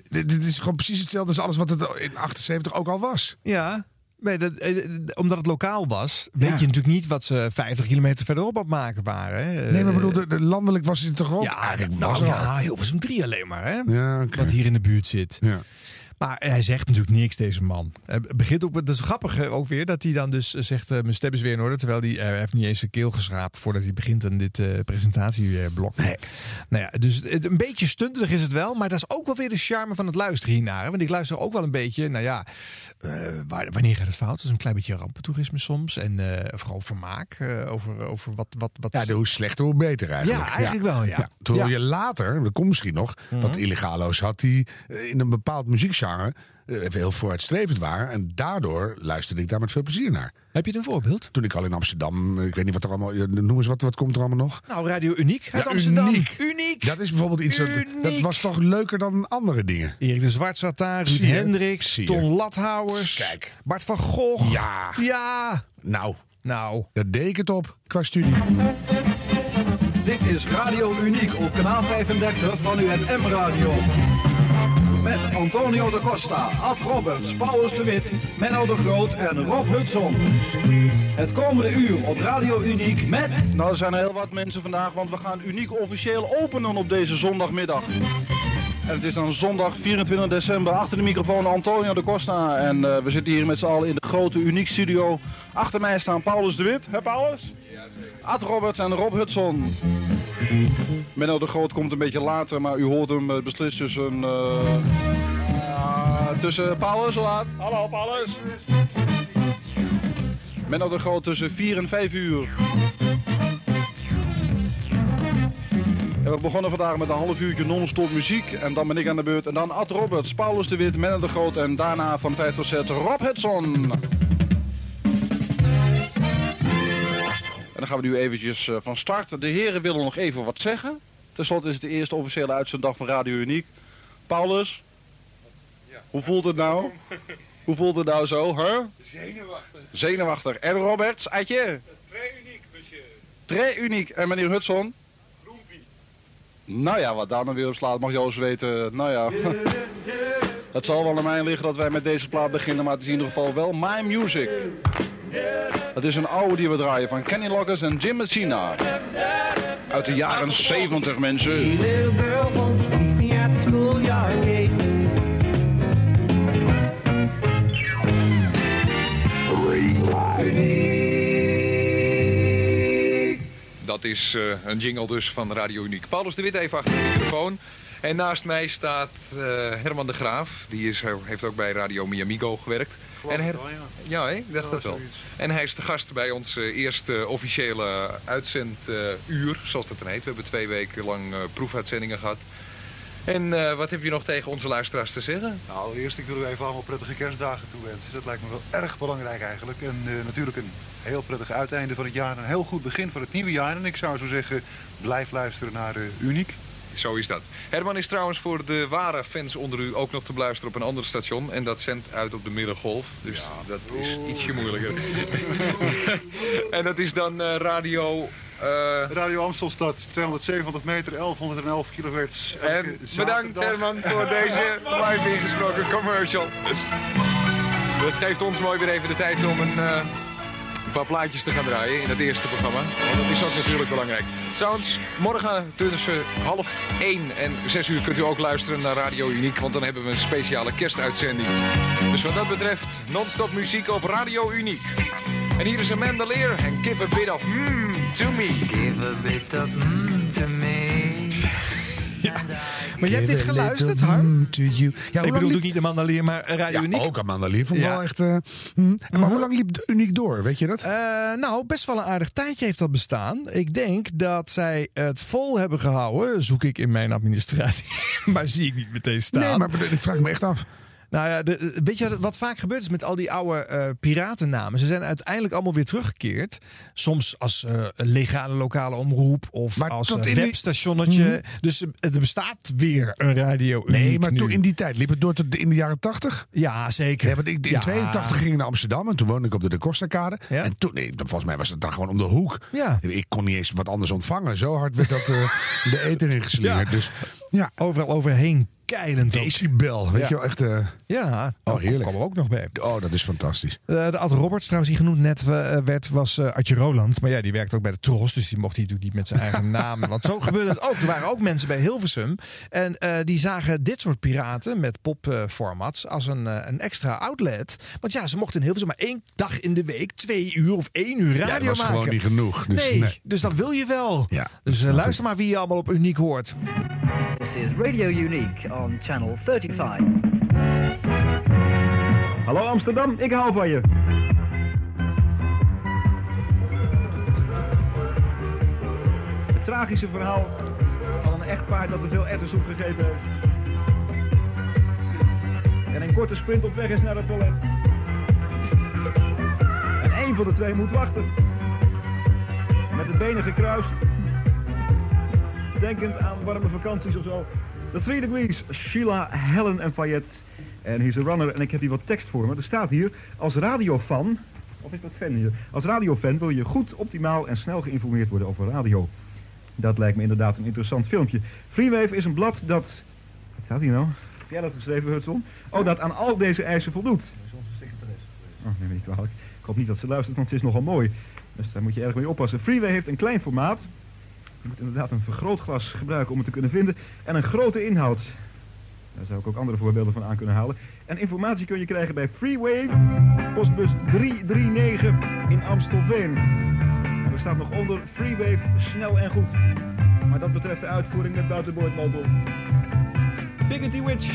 Dit, is gewoon precies hetzelfde als alles wat het in 78 ook al was. Ja, nee, dat, eh, omdat het lokaal was, weet je natuurlijk niet wat ze 50 kilometer verderop aan het maken waren. hè. Nee, maar bedoel, de, de landelijk was het toch ook? Ja, eigenlijk nou was ja. Hilversum 3 alleen maar, hè? Ja. Wat hier in de buurt zit. Ja. Maar hij zegt natuurlijk niks, deze man. Hij begint ook, met- dat is grappig eh, ook weer, dat hij dan dus zegt, eh, mijn stem is weer in orde. Terwijl hij, eh, heeft niet eens zijn keel geschraapt voordat hij begint aan dit eh, presentatieblok. Nee. Nou ja, dus het, een beetje stunterig is het wel, maar dat is ook wel weer de charme van het luisteren hiernaar. hè. Want ik luister ook wel een beetje, nou ja, eh, waar, wanneer gaat het fout? Dus een klein beetje rampentoerisme soms. En eh, vooral vermaak eh, over, over wat, wat, wat... Ja, de hoe slechter, hoe beter eigenlijk. Ja, eigenlijk wel, ja. Terwijl Ja. Mhm. je later, dat komt misschien nog, wat illegalo's had die eh, in een bepaald muziekgenre eh, even heel vooruitstrevend waren. En daardoor luisterde ik daar met veel plezier naar. Heb je een voorbeeld? Toen ik al in Amsterdam, eh, ik weet niet wat er allemaal, eh, noem eens wat, wat komt er allemaal nog? Nou, Radio Uniek uit Ja, Amsterdam. Uniek. Uniek. Dat is bijvoorbeeld iets, dat, was toch leuker dan andere dingen. Erik de Zwart zat daar, Ruud? Hendricks. Ton Lathouwers, Kijk. Bart van Gogh. Ja. Ja. Nou, Nou. daar deed ik het op qua studie. Dit is Radio Uniek op kanaal 35 van uw FM Radio. Met Antonio de Costa, Ad Roberts, Paulus de Wit, Menno de Groot en Rob Hudson. Het komende uur op Radio Uniek met... Nou, er zijn er heel wat mensen vandaag, want we gaan Uniek officieel openen op deze zondagmiddag. En het is dan zondag 24 december. Achter de microfoon Antonio de Costa. En eh, we zitten hier met z'n allen in de grote Uniek studio. Achter mij staan Paulus de Wit. Hè Paulus? Ad Roberts en Rob Hudson. Menno de Groot komt een beetje later, maar u hoort hem eh, beslist tussen... eh, ja, tussen Paulus, laat? Hallo Paulus. Menno de Groot tussen 4 en 5 uur. En we begonnen vandaag met een half uurtje non-stop muziek. En dan ben ik aan de beurt. En dan Ad Roberts, Paulus de Wit, Menno de Groot. En daarna van 5 tot 6 Rob Hudson. Dan gaan we nu eventjes eh, van start. De heren willen nog even wat zeggen. Ten slotte is het de eerste officiële uitzenddag van Radio Uniek. Paulus, hoe voelt het nou? Hoe voelt het nou zo, hè? Zenuwachtig. Zenuwachtig. En Roberts, Adje? Très uniek, monsieur. Très uniek. En meneer Hudson? Nou ja, wat daar nou weer op slaat, mag Joost weten. Nou ja. Het zal wel aan mij liggen dat wij met deze plaat beginnen, maar het is in ieder geval wel My Music. Het is een oude die we draaien van Kenny Loggins en Jim Messina. Uit de jaren 70 mensen. Dat is eh, een jingle dus van Radio Uniek. Paulus de Wit even achter de microfoon. En naast mij staat eh, Herman de Graaf. Die is, heeft ook bij Radio Miamigo gewerkt. En ja, ik dacht dat wel. En hij is de gast bij ons eh, eerste officiële uitzenduur, zoals dat dan heet. We hebben twee weken lang eh, proefuitzendingen gehad. En eh, wat heb je nog tegen onze luisteraars te zeggen? Nou, eerst ik wil u even allemaal prettige kerstdagen toewensen. Dat lijkt me wel erg belangrijk eigenlijk. En natuurlijk een heel prettig uiteinde van het jaar. Een heel goed begin van het nieuwe jaar. En ik zou zo zeggen, blijf luisteren naar eh, Uniek. Zo is dat. Herman is trouwens voor de ware fans onder u ook nog te beluisteren op een ander station. En dat zendt uit op de Middengolf. Dus dat is ietsje moeilijker. en dat is dan eh, radio... eh, Radio Amstelstad, 270 meter, 1111 kilohertz. En bedankt. Herman voor deze live ingesproken commercial. Dat geeft ons mooi weer even de tijd om een eh, paar plaatjes te gaan draaien in het eerste programma. Want dat is ook natuurlijk belangrijk. Trouwens, morgen tussen half 1 en 6 uur kunt u ook luisteren naar Radio Uniek. Want dan hebben we een speciale kerstuitzending. Dus wat dat betreft, non-stop muziek op Radio Uniek. En hier is Amanda Lear en Give a Bit of Mmm to Me. Give a bit of Mmm to Me. Maar jij hebt dit geluisterd, Harm? Ja, ik bedoel liep... niet Amanda Lear, maar Radio Ja, Uniek. ook Amanda Lear vond ik Ja. wel echt... eh, hm. Maar hoe lang liep Uniek door, weet je dat? Eh, nou, best wel een aardig tijdje heeft dat bestaan. Ik denk dat zij het vol hebben gehouden, zoek ik in mijn administratie. maar zie ik niet meteen staan. Nee, maar ik vraag me echt af. Nou ja, de, weet je wat vaak gebeurt is met al die oude eh, piratennamen? Ze zijn uiteindelijk allemaal weer teruggekeerd. Soms als eh, legale lokale omroep of als een die- webstationnetje. Mhm. Dus eh, er bestaat weer een radio. Nee, maar toen in die tijd liep het door tot in de jaren 80. Ja, zeker. Ja, want ik, in Ja. 82 ging ik naar Amsterdam en toen woonde ik op de De Costa-kade. En toen, nee, volgens mij was het dan gewoon om de hoek. Ja. Ik kon niet eens wat anders ontvangen. Zo hard werd dat eh, de eten ingeslingerd. Dus ja. Overal overheen keilend. ook. Decibel, weet Ja. je wel, echt... eh, Ja, oh, heerlijk. kwam er ook nog bij. Oh, dat is fantastisch. Eh, de Ad Roberts, trouwens, die genoemd net eh, werd, was eh Adje Roland. Maar ja, die werkt ook bij de Tros, dus die mocht hij natuurlijk niet met zijn eigen naam. Want zo gebeurde het ook. Er waren ook mensen bij Hilversum. En eh, die zagen dit soort piraten met popformats als een, eh, een extra outlet. Want ja, ze mochten in Hilversum maar één dag in de week, twee uur of één uur radio Ja, dat was maken. gewoon niet genoeg. Dus, nee, nee. dus dat wil je wel. Ja, dus eh, luister maar wie je allemaal op Uniek hoort. This is Radio Unique on channel 35. Hallo Amsterdam, ik hou van je. Het tragische verhaal van een echtpaar dat te veel ettersoep gegeten heeft. En een korte sprint op weg is naar het toilet. En één van de twee moet wachten. Met de benen gekruist. Denkend aan warme vakanties of zo. The Three Degrees, Sheila, Helen en Fayette. En hier is een runner en ik heb hier wat tekst voor me. Er staat hier, als radiofan, of is dat fan hier? Als radiofan wil je goed, optimaal en snel geïnformeerd worden over radio. Dat lijkt me inderdaad een interessant filmpje. Freewave is een blad dat... Wat staat hier nou? Heb jij dat geschreven, Hudson? Oh, dat aan al deze eisen voldoet. Oh, neem me niet kwalijk. Ik hoop niet dat ze luistert, want ze is nogal mooi. Dus daar moet je erg mee oppassen. Freeway heeft een klein formaat. Je moet inderdaad een vergrootglas gebruiken om het te kunnen vinden. En een grote inhoud. Daar zou ik ook andere voorbeelden van aan kunnen halen. En informatie kun je krijgen bij Freeway, postbus 339 in Amstelveen. En er staat nog onder Freewave snel en goed. Maar dat betreft de uitvoering met buitenboordmotor. Diggity Witch.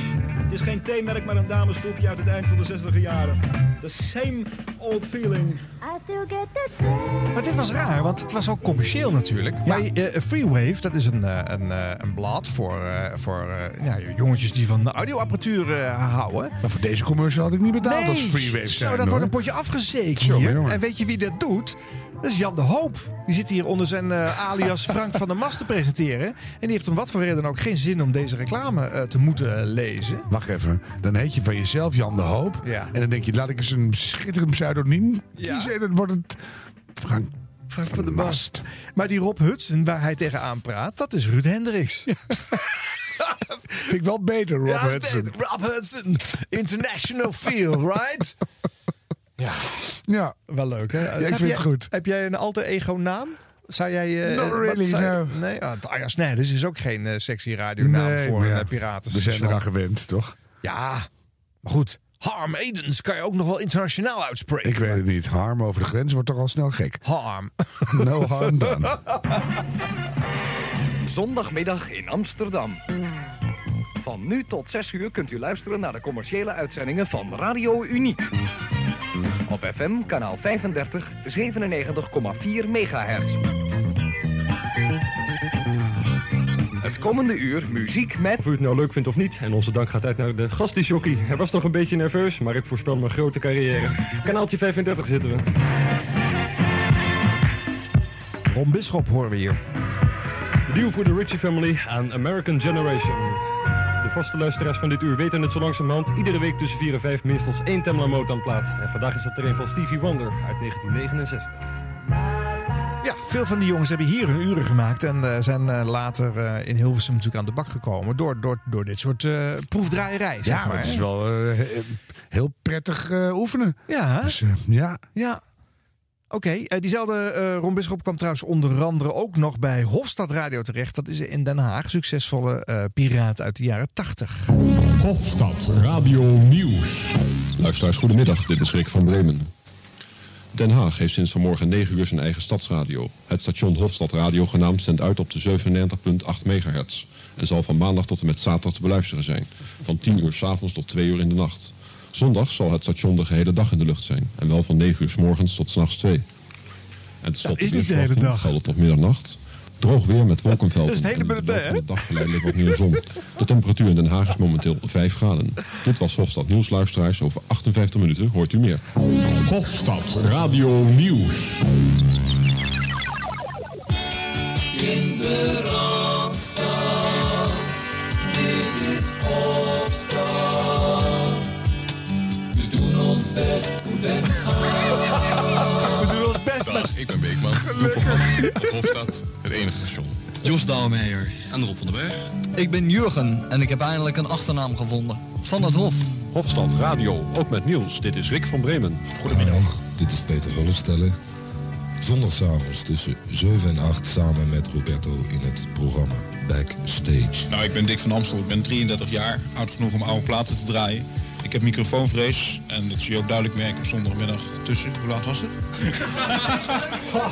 Het is geen theemerk, maar een damesgroepje uit het eind van de 60 jaren. The same old feeling. I still get the same. Maar dit was raar, want het was ook commercieel natuurlijk. Maar eh, Freewave, dat is een, eh, een, eh, een blad voor, eh, voor eh, ja, jongetjes die van de audioapparatuur houden. Maar voor deze commercial had ik niet betaald Nee, als Freewave zo, zijn, dat hoor. wordt een potje afgezeken jongen. En weet je wie dat doet? Dat is Jan de Hoop. Die zit hier onder zijn eh, alias Frank van der Mast te presenteren. En die heeft om wat voor reden dan ook geen zin om deze reclame eh, te moeten lezen. Wacht even, dan heet je van jezelf Jan de Hoop. Ja. En dan denk je, laat ik eens een schitterend pseudoniem kiezen. En dan wordt het Frank, Frank van der Mast. Maar die Rob Hudson, waar hij tegenaan praat, dat is Ruud Hendricks. Vind ik wel beter, Rob Ja, Hudson. beter. Rob Hudson. International feel, right? Ja. Ja. Wel leuk, hè? ik vind jij- het goed. Heb jij een alter ego naam? Zou jij... eh, Not wat really, zou je- no. Nee, ah, Aya Snijders is ook geen eh, sexy radionaam Nee, voor ja, uh, piraten. We zijn eraan gewend, toch? Ja, maar goed. Harm Edens kan je ook nog wel internationaal uitspreken. Ik weet het niet. Harm over de grens wordt toch al snel gek. Harm. No harm done. Zondagmiddag in Amsterdam. Van nu tot 6 uur kunt u luisteren naar de commerciële uitzendingen van Radio Uniek. Op FM kanaal 35 97,4 megahertz. Het komende uur muziek met... Of u het nou leuk vindt of niet, en onze dank gaat uit naar de gastdisjockey. Hij was toch een beetje nerveus, maar ik voorspel mijn grote carrière. Kanaaltje 35 zitten we. Ron Bisschop horen we hier. Nieuw voor de Ritchie Family aan American Generation. De vaste luisteraars van dit uur weten het zo langzamerhand. Iedere week tussen 4 en 5 minstens één Tamla Motown plaat. En vandaag is dat er een van Stevie Wonder uit 1969. Ja, veel van die jongens hebben hier hun uren gemaakt. En eh, zijn eh, later eh, in Hilversum natuurlijk aan de bak gekomen. Door, door, door dit soort eh proefdraaierij, zeg Ja, maar. het is wel eh, he- heel prettig eh, oefenen. Ja. Dus, eh, ja. Ja. Oké, eh, diezelfde eh, Ron Bisschop kwam trouwens onder andere ook nog bij Hofstad Radio terecht. Dat is in Den Haag. Succesvolle eh, piraat uit de jaren 80. Hofstad Radio Nieuws. Luisteraars, goedemiddag. Dit is Rick van Bremen. Den Haag heeft sinds vanmorgen 9 uur zijn eigen stadsradio. Het station Hofstad Radio genaamd zendt uit op de 97.8 megahertz. En zal van maandag tot en met zaterdag te beluisteren zijn. Van 10 uur s'avonds tot 2 uur in de nacht. Zondag zal het station de gehele dag in de lucht zijn. En wel van 9 uur s morgens tot s'nachts 2. En tenslotte is niet de hele dag. geldt tot middernacht. Droog weer met wolkenvelden. Dat is het hele bulletin, hè? De dag geleidelijk wat meer zon. De temperatuur in Den Haag is momenteel 5 graden. Dit was Hofstad Nieuws, luisteraars. Over 58 minuten hoort u meer. Hofstad Radio Nieuws. In de Randstad, dit is opstand. We doen ons best voor Den Haag. We doen ons best Dag, ik ben Beekman. Doe op Hofstad, het enige station. Jos Douwmeijer en Rob van den Berg. Ik ben Jurgen en ik heb eindelijk een achternaam gevonden. Van het Hof. Hofstad Radio, ook met nieuws. Dit is Rick van Bremen. Goedemiddag. Dit is Peter Rollestelle. Zondagavond tussen 7 en 8 samen met Roberto in het programma Backstage. Nou, ik ben Dick van Amstel. Ik ben 33 jaar. Oud genoeg om oude platen te draaien. Ik heb microfoonvrees. En dat zie je ook duidelijk merken op zondagmiddag tussen. Hoe laat was het?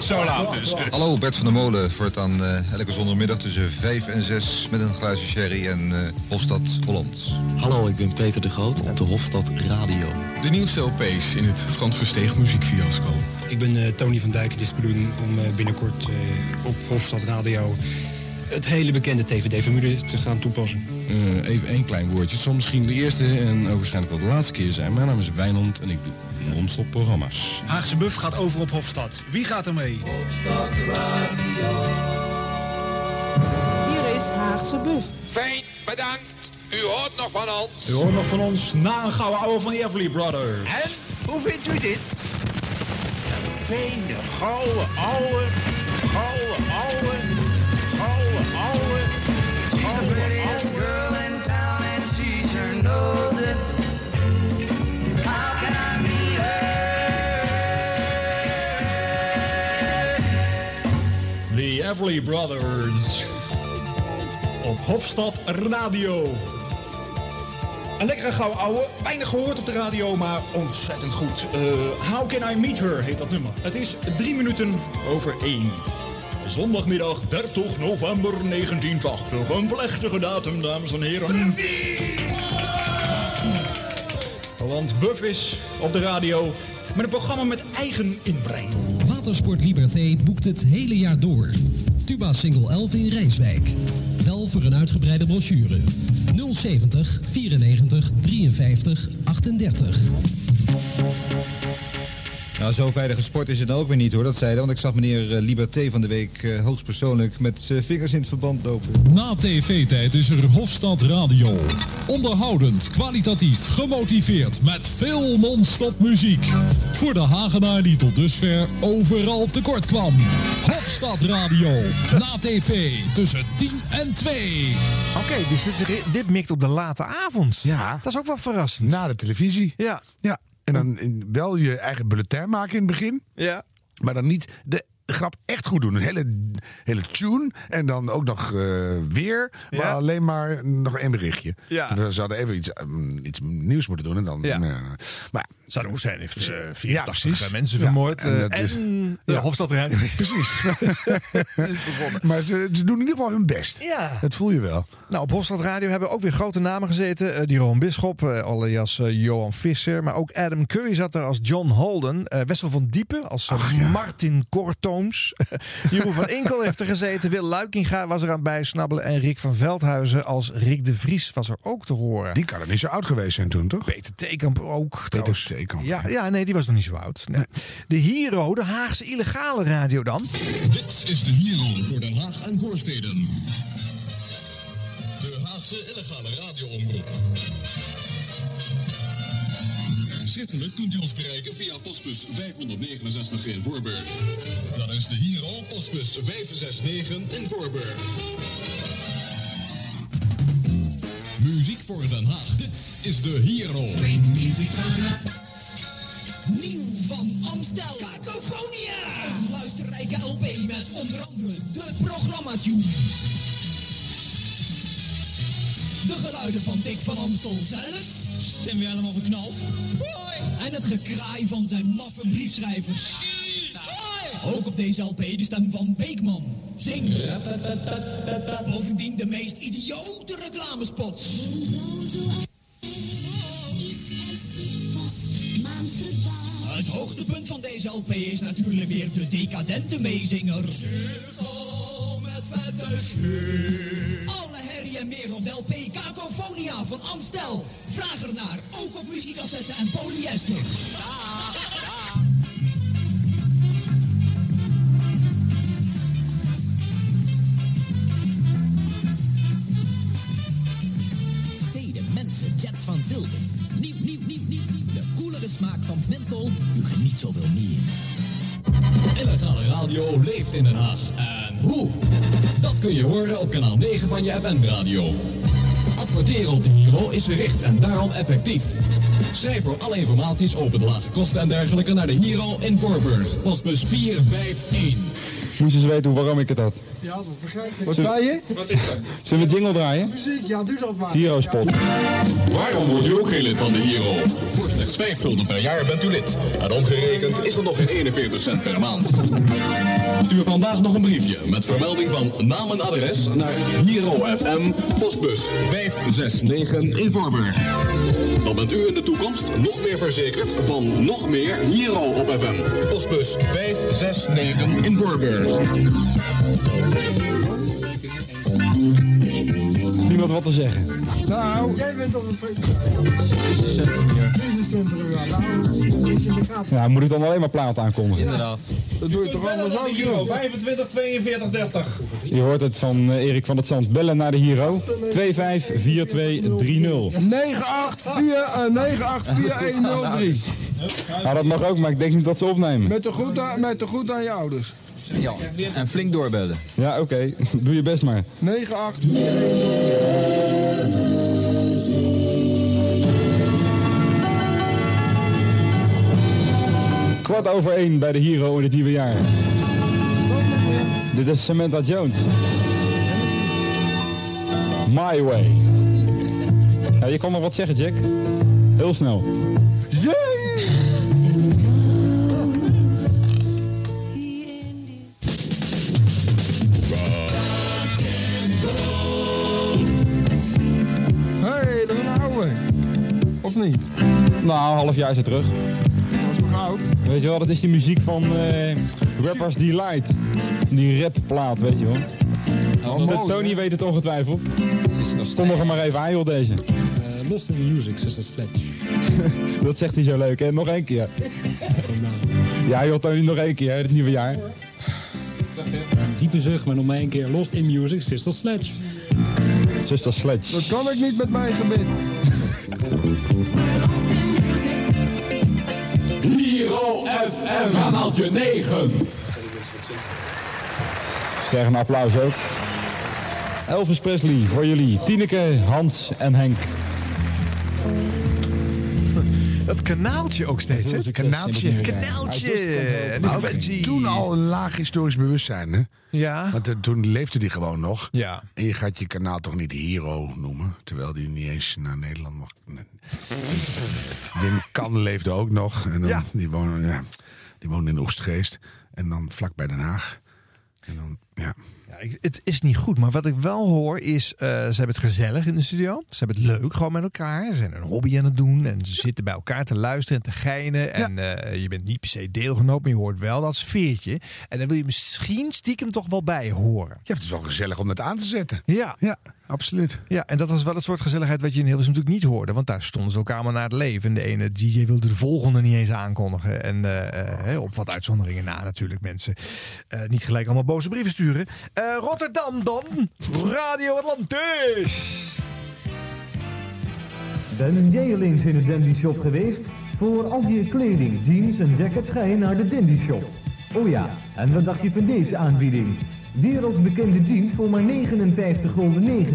Zo laat dus. Hallo, Bert van der Molen. Voortaan eh elke zondagmiddag tussen 5 en 6 met een glaasje sherry en eh Hofstad Hollands. Hallo, ik ben Peter de Groot op de Hofstad Radio. De nieuwste LP's in het Frans Versteeg muziekfiasco. Ik ben eh, Tony van Dijk. Het is bedoeling om eh, binnenkort eh, op Hofstad Radio het hele bekende TVD-formule te gaan toepassen. Eh, even één klein woordje. Het zal misschien de eerste en waarschijnlijk wel de laatste keer zijn. Mijn naam is Wijnand en ik doe non-stop programma's. Haagse Buff gaat over op Hofstad. Wie gaat er mee? Hier is Haagse Buff. Fijn, bedankt. U hoort nog van ons. U hoort nog van ons na een gouden ouwe van de Everly Brothers. En, hoe vindt u dit? Een fijne, gouden, ouwe, gouden, ouwe, gouden, ouwe. Everly Brothers. Op Hofstad Radio. Een lekkere gouden ouwe. Weinig gehoord op de radio, maar ontzettend goed. Eh, How Can I Meet Her heet dat nummer. Het is drie minuten over één. Zondagmiddag 30 november 1980. Een plechtige datum, dames en heren. Want Buff is op de radio met een programma met eigen inbreng. Watersport Liberté boekt het hele jaar door. Tuba Single 11 in Rijswijk. Bel voor een uitgebreide brochure. 070 94 53 38. Nou, zo veilige sport is het nou ook weer niet hoor, dat zeiden. Want ik zag meneer eh, Liberté van de week eh, hoogstpersoonlijk met zijn vingers in het verband lopen. Na tv-tijd is er Hofstad Radio. Onderhoudend, kwalitatief, gemotiveerd met veel non-stop muziek. Voor de Hagenaar die tot dusver overal tekort kwam. Hofstad Radio. Na tv tussen 10 en 2. Oké, dus dit, dit mikt op de late avond. Ja. Dat is ook wel verrassend. Na de televisie. Ja. Ja. En dan in- wel je eigen bulletin maken in het begin. Ja. Maar dan niet de grap echt goed doen. Een hele, hele tune. En dan ook nog eh, weer. Maar Ja. alleen maar nog één berichtje. Ja. We zouden even iets, mm, iets nieuws moeten doen. En dan, Ja. eh, maar Saddam Hussein heeft eh, Ja, 84 precies. mensen Ja, vermoord. en eh, is- en ja, ja. Hofstad Radio. Precies. maar ze, ze doen in ieder geval hun best. Ja. Dat voel je wel. Nou, op Hofstad Radio hebben ook weer grote namen gezeten. Eh, die Ron Bisschop, eh, alias eh, Johan Visser. Maar ook Adam Curry zat er als John Holden. Eh, Wessel van Diepen als eh, Martin Jeroen van Inkel heeft er gezeten. Wil Luikinga was er aan bijsnabbelen. En Rick van Veldhuizen als Rick de Vries was er ook te horen. Die kan er niet zo oud geweest zijn toen, toch? Peter Theekamp ook. Peter. Theekamp. Ja, ja, nee, die was nog niet zo oud. Nee. De Hero, de Haagse illegale radio dan. Dit is de Hero voor Den Haag en voorsteden. De Haagse illegale radioomroep schriftelijk kunt u ons bereiken via postbus 569 in Voorburg. Dat is de Hero postbus 569 in Voorburg. Muziek voor Den Haag. Dit is de Hero. Nieuw van Amstel. Cacophonia. Een luisterrijke LP met onder andere de programma. De geluiden van Dick van Amstel zelf Stem weer helemaal verknald. En het gekraai van zijn maffe briefschrijvers. Ook op deze LP de stem van Beekman. Zing. Bovendien de meest idiote reclamespots. Het hoogtepunt van deze LP is natuurlijk weer de decadente meezinger. Alle herrie en meer van Amstel. Vraag ernaar, ook op muziekcassette en polyester. Steden, mensen, jets van zilver. Nieuw, nieuw, nieuw, nieuw, nieuw. De koelere smaak van menthol. U geniet zoveel meer. Illegale radio leeft in Den Haag. En hoe? Dat kun je horen op kanaal 9 van je FM-radio. Adverteren op de Hero is gericht en daarom effectief. Schrijf voor alle informaties over de lage kosten en dergelijke naar de Hero in Voorburg. Postbus 451. Moest je eens weten waarom ik het had. Ja, dat begrijp ik. Wat zei je? Wat is dat? Zullen we jingle draaien? Muziek, ja, doe dat maar. Hero Spot. Waarom wordt u ook geen lid van de Hero? Voor slechts 5 gulden per jaar bent u lid. En omgerekend is dat nog geen 41 cent per maand. Stuur vandaag nog een briefje met vermelding van naam en adres naar Hero FM, postbus 569 in Voorburg. Dan bent u in de toekomst nog meer verzekerd van nog meer Hero op FM. Postbus 569 in Voorburg. Niemand wat te zeggen. Nou, jij bent op een crisiscentrum hier. Crisiscentrum, ja. Nou. Ja, moet ik dan alleen maar plaat aankondigen? Inderdaad. Dat doe je toch anders ook, de Hero, joh. 25 42 30. Je hoort het van eh, Erik van het Zand. Bellen naar de Hero. 254230. 984 Nou, dat mag ook, maar ik denk niet dat ze opnemen. Met de goed aan, met de goed aan je ouders. Ja, en flink doorbellen. Ja, oké. Doe je best maar. 984. Kwart over één bij de Hero in het nieuwe jaar. Dit is Samantha Jones. My Way. Ja, je kan nog wat zeggen, Jack. Heel snel. Of niet? Nou, een half jaar is het terug. Dat is nog oud. Weet je wel, dat is die muziek van eh, Rappers Delight. Van die rapplaat, weet je wel. Oh, mooi, Tony weet het ongetwijfeld. Kom nog maar even aan, joh, deze. Lost in Music, is een sledge. Dat zegt hij zo leuk, hè? Nog één keer. Ja, joh, Tony, nog één keer, hè, het nieuwe jaar. Een diepe zucht, maar nog maar één keer. Lost in Music, Sister Sledge. Sister Sledge. Dat kan ik niet met mijn gebit. FM, kanaaltje 9. Ze krijgen een applaus ook. Elvis Presley voor jullie. Tineke, Hans en Henk. Dat kanaaltje ook steeds, hè? Kanaaltje. Kanaaltje. Veggie. toen al een laag historisch bewustzijn, hè? Ja. Want eh, toen leefde die gewoon nog. Ja. En je gaat je kanaal toch niet Hero noemen, terwijl die niet eens naar Nederland mag. Nee. Wim Kan leefde ook nog. En dan, Ja. die, woonde, ja, die woonde in Oostgeest. En dan vlak bij Den Haag. En dan, ja. Ja, ik- het is niet goed, maar wat ik wel hoor is, eh, ze hebben het gezellig in de studio. Ze hebben het leuk gewoon met elkaar. Ze zijn een hobby aan het doen en ze zitten bij elkaar te luisteren en te geinen. En eh, je bent niet per se deelgenoot, maar je hoort wel dat sfeertje. En dan wil je misschien stiekem toch wel bij horen. Ja, het is wel gezellig om het aan te zetten. Ja. Ja, absoluut. Ja, en dat was wel het soort gezelligheid wat je in Hilversum natuurlijk niet hoorde. Want daar stonden ze elkaar allemaal naar het leven. En de ene DJ wilde de volgende niet eens aankondigen. En eh, eh, op wat uitzonderingen na natuurlijk mensen. eh, niet gelijk allemaal boze brieven sturen. Eh, Rotterdam dan. Radio Atlantis. Ben jij al eens in de Dandy Shop geweest? Voor al je kleding, jeans en jackets ga je naar de Dandy Shop. Oh ja, en wat dacht je van deze aanbieding? Wereldbekende jeans voor maar 59,90 gulden.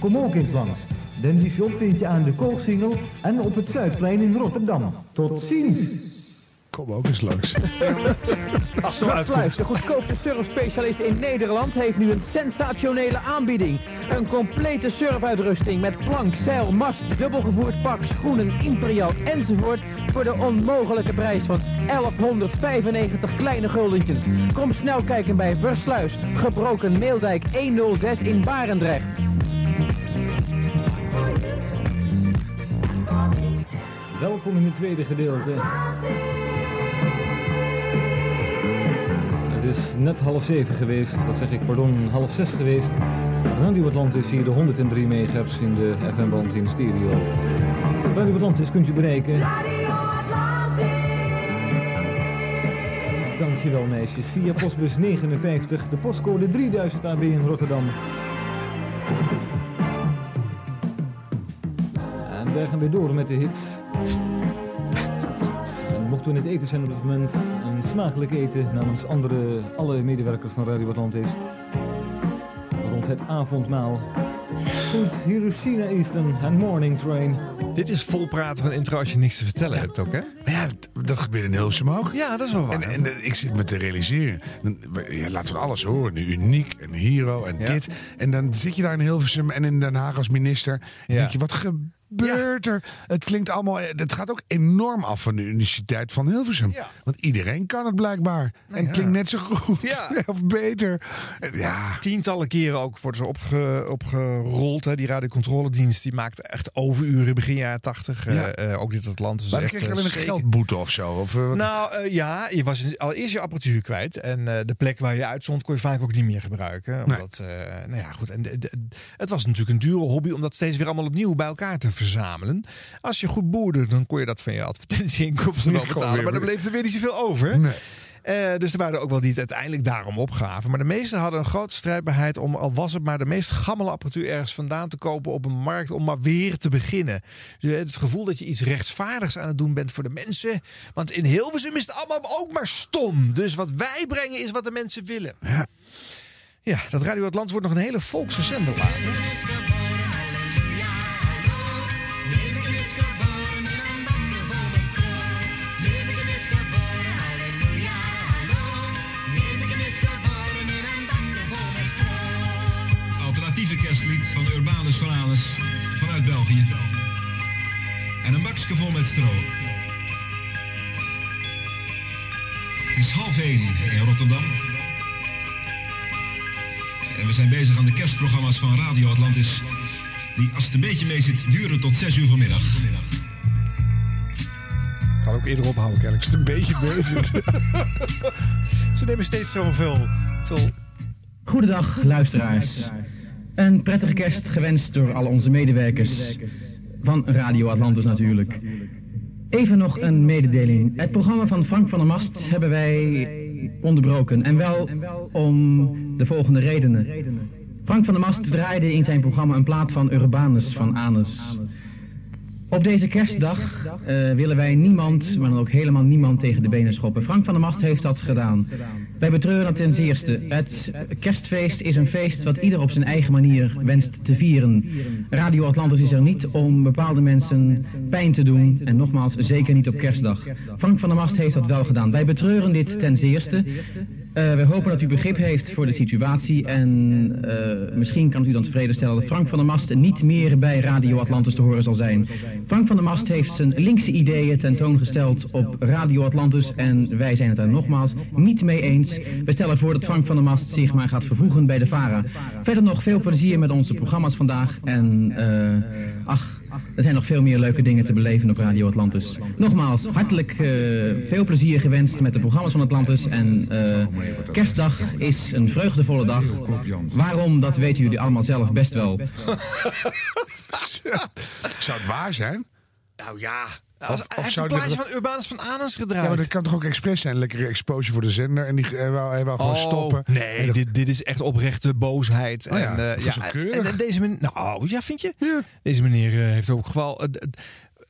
Kom ook eens langs. Dandy Shop vind je aan de Koolsingel en op het Zuidplein in Rotterdam. Tot ziens! Kom ook eens langs. Als het uitkomt. de goedkoopste surfspecialist in Nederland, heeft nu een sensationele aanbieding. Een complete surfuitrusting met plank, zeil, mast, dubbelgevoerd pak, schoenen, imperial enzovoort voor de onmogelijke prijs van 1195 kleine guldentjes. Kom snel kijken bij Versluis, gebroken Meeldijk 106 in Barendrecht. Welkom in het tweede gedeelte. Het is net half zeven geweest, wat zeg ik, pardon, half zes geweest. Radio Atlantis hier de 103 MHz in de FM-band in stereo. Radio Atlantis kunt u bereiken. Dankjewel meisjes. Via postbus 59, de postcode 3000 AB in Rotterdam. En wij gaan weer door met de hits. En mocht u in het eten zijn op dit moment, smakelijk eten namens andere, alle medewerkers van Radio Atlantis. Rond het avondmaal. Goed, hier is China Eastern en Morning Train. Dit is vol praten van intro als je niks te vertellen hebt ook, hè? Maar ja, dat, dat gebeurt in Hilversum ook. Ja, dat is wel waar. En, en ik zit me te realiseren. Dan, ja, laten we alles horen. Nu uniek en hero en dit. En dan zit je daar in Hilversum en in Den Haag als minister. En denk je, wat gebeurt er? Het klinkt allemaal... Het gaat ook enorm af van de Universiteit van Hilversum. Want iedereen kan het blijkbaar. en het ja. klinkt net zo goed. Of beter. Ja. Tientallen keren ook worden ze opge, opgerold. Hè. Die radiocontroledienst die maakte echt overuren begin jaren tachtig. Eh, eh, ook dit Atlantis. is Maar dan echt, kreeg je eh, alleen een geldboete of zo. Of, eh, Nou eh, ja, je was allereerst je apparatuur kwijt. En eh, de plek waar je uitzond kon je vaak ook niet meer gebruiken. Omdat, eh, nou ja, goed. En het was natuurlijk een dure hobby om dat steeds weer allemaal opnieuw bij elkaar te verzamelen. Als je goed boerde, dan kon je dat van je advertentieinkomsten wel betalen. Maar dan bleef er weer niet zoveel over. Nee. Eh, dus er waren er ook wel die het uiteindelijk daarom opgaven. Maar de meesten hadden een grote strijdbaarheid om, al was het maar de meest gammele apparatuur ergens vandaan te kopen op een markt om maar weer te beginnen. Dus, het gevoel dat je iets rechtsvaardigs aan het doen bent voor de mensen. Want in Hilversum is het allemaal ook maar stom. Dus wat wij brengen is wat de mensen willen. Ja, ja dat Radio Atlant wordt nog een hele volkse zender later. Vanuit België. En een bakje vol met stro. Het is half één in Rotterdam. En we zijn bezig aan de kerstprogramma's van Radio Atlantis. Die, als het een beetje mee zit, duren tot zes uur vanmiddag. Kan ook eerder ophouden, kennelijk. Als het een beetje bezig. Ze nemen steeds zoveel veel Goedendag, luisteraars. Een prettige kerst gewenst door al onze medewerkers. Van Radio Atlantis natuurlijk. Even nog een mededeling. Het programma van Frank van der Mast hebben wij onderbroken. En wel om de volgende redenen. Frank van der Mast draaide in zijn programma een plaat van Urbanus van Anus. Op deze kerstdag eh, willen wij niemand, maar dan ook helemaal niemand tegen de benen schoppen. Frank van der Mast heeft dat gedaan. Wij betreuren dat ten zeerste. Het kerstfeest is een feest wat ieder op zijn eigen manier wenst te vieren. Radio Atlantis is er niet om bepaalde mensen pijn te doen. En nogmaals, zeker niet op kerstdag. Frank van der Mast heeft dat wel gedaan. Wij betreuren dit ten zeerste. Eh, we hopen dat u begrip heeft voor de situatie en eh, misschien kan u dan tevreden stellen dat Frank van der Mast niet meer bij Radio Atlantis te horen zal zijn. Frank van der Mast heeft zijn linkse ideeën tentoongesteld op Radio Atlantis en wij zijn het daar nogmaals niet mee eens. We stellen voor dat Frank van der Mast zich maar gaat vervoegen bij de VARA. Verder nog veel plezier met onze programma's vandaag en eh, ach... Er zijn nog veel meer leuke dingen te beleven op Radio Atlantis. Nogmaals, hartelijk eh, veel plezier gewenst met de programma's van Atlantis. En eh, kerstdag is een vreugdevolle dag. Waarom, dat weten jullie allemaal zelf best wel. Zou het waar zijn? Nou ja. Of- Als, of hij heeft een plaatje van Urbanus van Anus gedraaid. Ja, maar dat kan toch ook expres zijn? Lekkere exposure voor de zender. En die hij wou, hij wou gewoon Oh, stoppen. Nee, dat- dit, dit is echt oprechte boosheid. Oh ja, en, eh, dat is ook en, en deze meneer, nou ja, vind je? Deze meneer eh, heeft ook eh, d-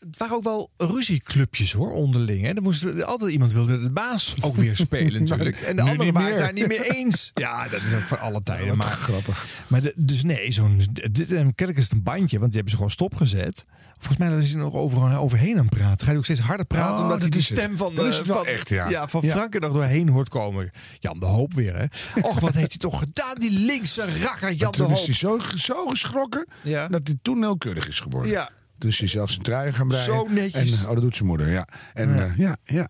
het waren ook wel ruzieclubjes hoor, onderling. Hè. Er moest altijd iemand wilde de baas ook weer spelen natuurlijk. En de anderen waren het meer. daar niet mee eens. Ja, dat is ook voor alle tijden. maar grappig. Maar de- dus nee, zo'n, dit, en kennelijk is het een bandje, want die hebben ze gewoon stopgezet. Volgens mij is hij nog over, overheen aan het praten. Gaat hij ook steeds harder praten, Oh, omdat hij de stem van, de, van, echt, ja. van Ja. Frank er nog doorheen hoort komen. Jan de Hoop weer, hè? Och, wat heeft hij toch gedaan, die linkse rakker Jan de toen is Hoop. hij zo, zo geschrokken dat hij toen heel keurig is geworden. Ja. Dus hij zelf zijn trui gaan breien. Zo netjes. En, oh, dat doet zijn moeder, ja. En Ja. ja, ja, ja.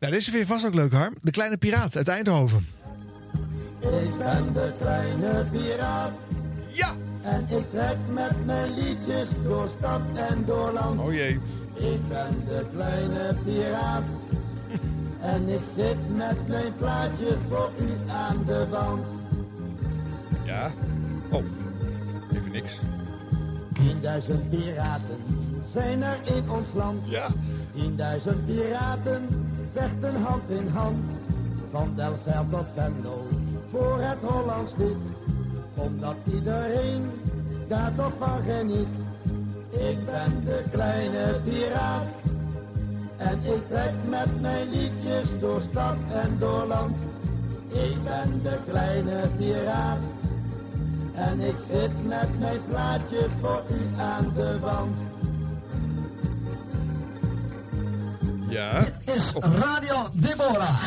Nou, deze vind je vast ook leuk, Harm. De Kleine Piraat uit Eindhoven. Ik ben de kleine piraat. Ja! En ik trek met mijn liedjes door stad en door land. Oh jee. Ik ben de kleine piraat. en ik zit met mijn plaatje voor u aan de wand. Ja. Oh, even niks. 10.000 piraten zijn er in ons land. Ja. 10.000 piraten vechten hand in hand. Van Delfzijl tot Venlo voor het Hollands lied. Omdat iedereen daar toch van geniet. Ik ben de kleine piraat. En ik trek met mijn liedjes door stad en door land. Ik ben de kleine piraat. En ik zit met mijn plaatje voor u aan de wand. Ja. Dit is Radio Deborah.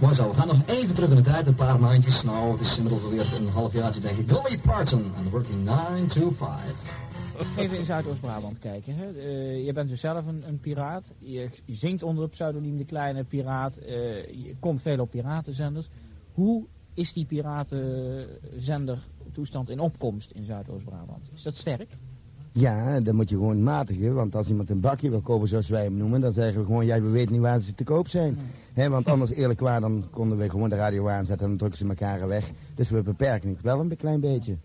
Mooi zo, we gaan nog even terug in de tijd, een paar maandjes. Nou, het is inmiddels alweer een halfjaartje denk ik. Dolly Parton en Working 9 to 5. Even in Zuidoost-Brabant kijken. Hè. Eh, je bent dus zelf een, een piraat. Je, je zingt onder het pseudoniem De Kleine Piraat. Eh, je komt veel op piratenzenders. Hoe is die piratenzender toestand in opkomst in Zuidoost-Brabant? Is dat sterk? Ja, dan moet je gewoon matigen. Want als iemand een bakje wil kopen, zoals wij hem noemen, dan zeggen we gewoon, ja, we weten niet waar ze te koop zijn. Hè, want anders eerlijk waar, dan konden we gewoon de radio aanzetten en dan drukken ze elkaar weg. Dus we beperken het wel een klein beetje.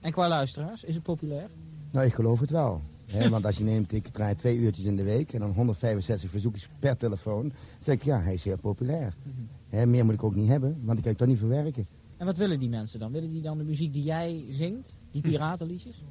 En qua luisteraars, is het populair? Nou, ik geloof het wel. Hè, want als je neemt, ik draai twee uurtjes in de week en dan 165 verzoekjes per telefoon. Dan zeg ik, ja, hij is heel populair. Hè, meer moet ik ook niet hebben, want ik kan het toch niet verwerken. En wat willen die mensen dan? Willen die dan de muziek die jij zingt? Die piratenliedjes?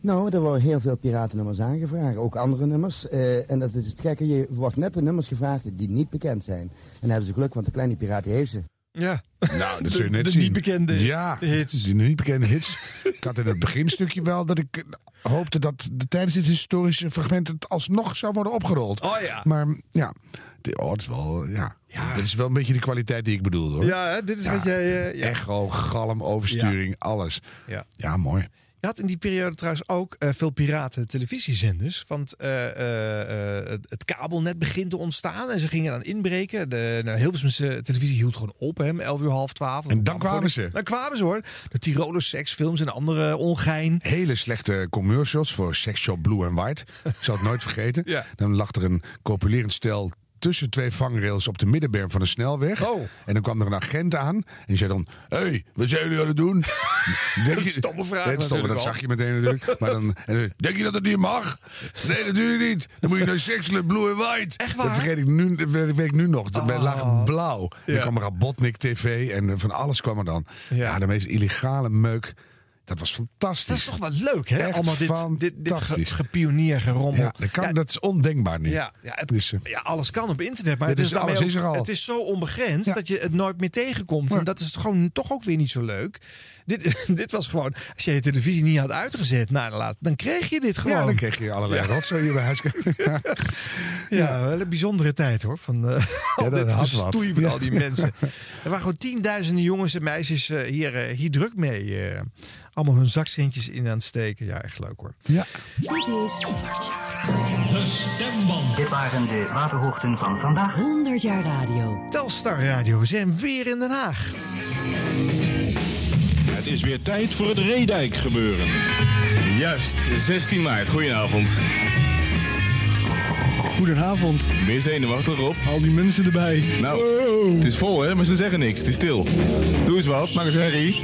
Nou, er worden heel veel piratennummers aangevraagd, ook andere nummers. Eh, en dat is het gekke, je wordt net de nummers gevraagd die niet bekend zijn. En dan hebben ze geluk, want de kleine piraat die heeft ze. Ja. Nou, dat zul je net de zien. niet bekende ja, hits. Die niet bekende hits. ik had in het beginstukje wel dat ik eh, hoopte dat de, tijdens dit historische fragment het alsnog zou worden opgerold. Oh ja. Maar ja, de, oh, dat is wel, ja. Dit is wel een beetje de kwaliteit die ik bedoel hoor. Ja, hè, dit is wat jij... eh, ja. Echo, galm, oversturing, alles. Ja. ja, mooi. Je had in die periode trouwens ook eh, veel piraten televisiezenders. Want eh, eh, het- kabelnet begint te ontstaan en ze gingen aan inbreken. De nou, Hilversumse televisie hield gewoon op, hè, om 11 uur, half 12. En dan kwamen ze. Dan kwamen ze hoor. De Tiroler seksfilms en andere ongein. Hele slechte commercials voor Sex Shop Blue and White. Ik zal het nooit vergeten. Ja. Dan lag er een copulerend stel tussen twee vangrails op de middenberm van een snelweg. Oh. En dan kwam er een agent aan en die zei dan... Hé, hey, wat zijn jullie aan het doen? Is een stomme vraag Nee, stomme, dat al. zag je meteen natuurlijk. Maar dan, en denk je dat het niet mag? Nee, natuurlijk niet. Dan moet je naar Sex Club Blue and White. Echt waar? Dat vergeet ik nu, dat weet ik nu nog. Wij Oh. lagen blauw. En Ja. dan kwam er Rabotnik TV en van alles kwam er dan. Ja, de meest illegale meuk. Dat was fantastisch. Dat is toch wel leuk, hè? Echt Allemaal dit, dit, dit ge, gepionier, gerommel. Ja, dat, kan, dat is ondenkbaar nu. Ja, ja, het- Dus, eh, ja, alles kan op internet, maar het is, er al. het is zo onbegrensd dat je het nooit meer tegenkomt. En dat is gewoon toch ook weer niet zo leuk. Dit, dit was gewoon, als je je televisie niet had uitgezet, nou, laat, dan kreeg je dit gewoon. ja, dan kreeg je allerlei Ja. rotzooi bij huis. Ja, wel een bijzondere tijd hoor. Van eh al dat dit had wat. gestoei van Ja. al die mensen. Er waren gewoon tienduizenden jongens en meisjes eh, hier, eh, hier druk mee. eh, allemaal hun zakcentjes in aan het steken. Ja, echt leuk hoor. Ja. Dit is De stemband. Dit waren de waterhoogten van vandaag. 100 jaar radio. Telstar Radio, we zijn weer in Den Haag. Het is weer tijd voor het Reedijk gebeuren. Juist, 16 maart. Goedenavond. Goedenavond. Ben je zenuwachtig op? Al die mensen erbij. Nou, het is vol hè, maar ze zeggen niks. Het is stil. Doe eens wat, maak eens herrie.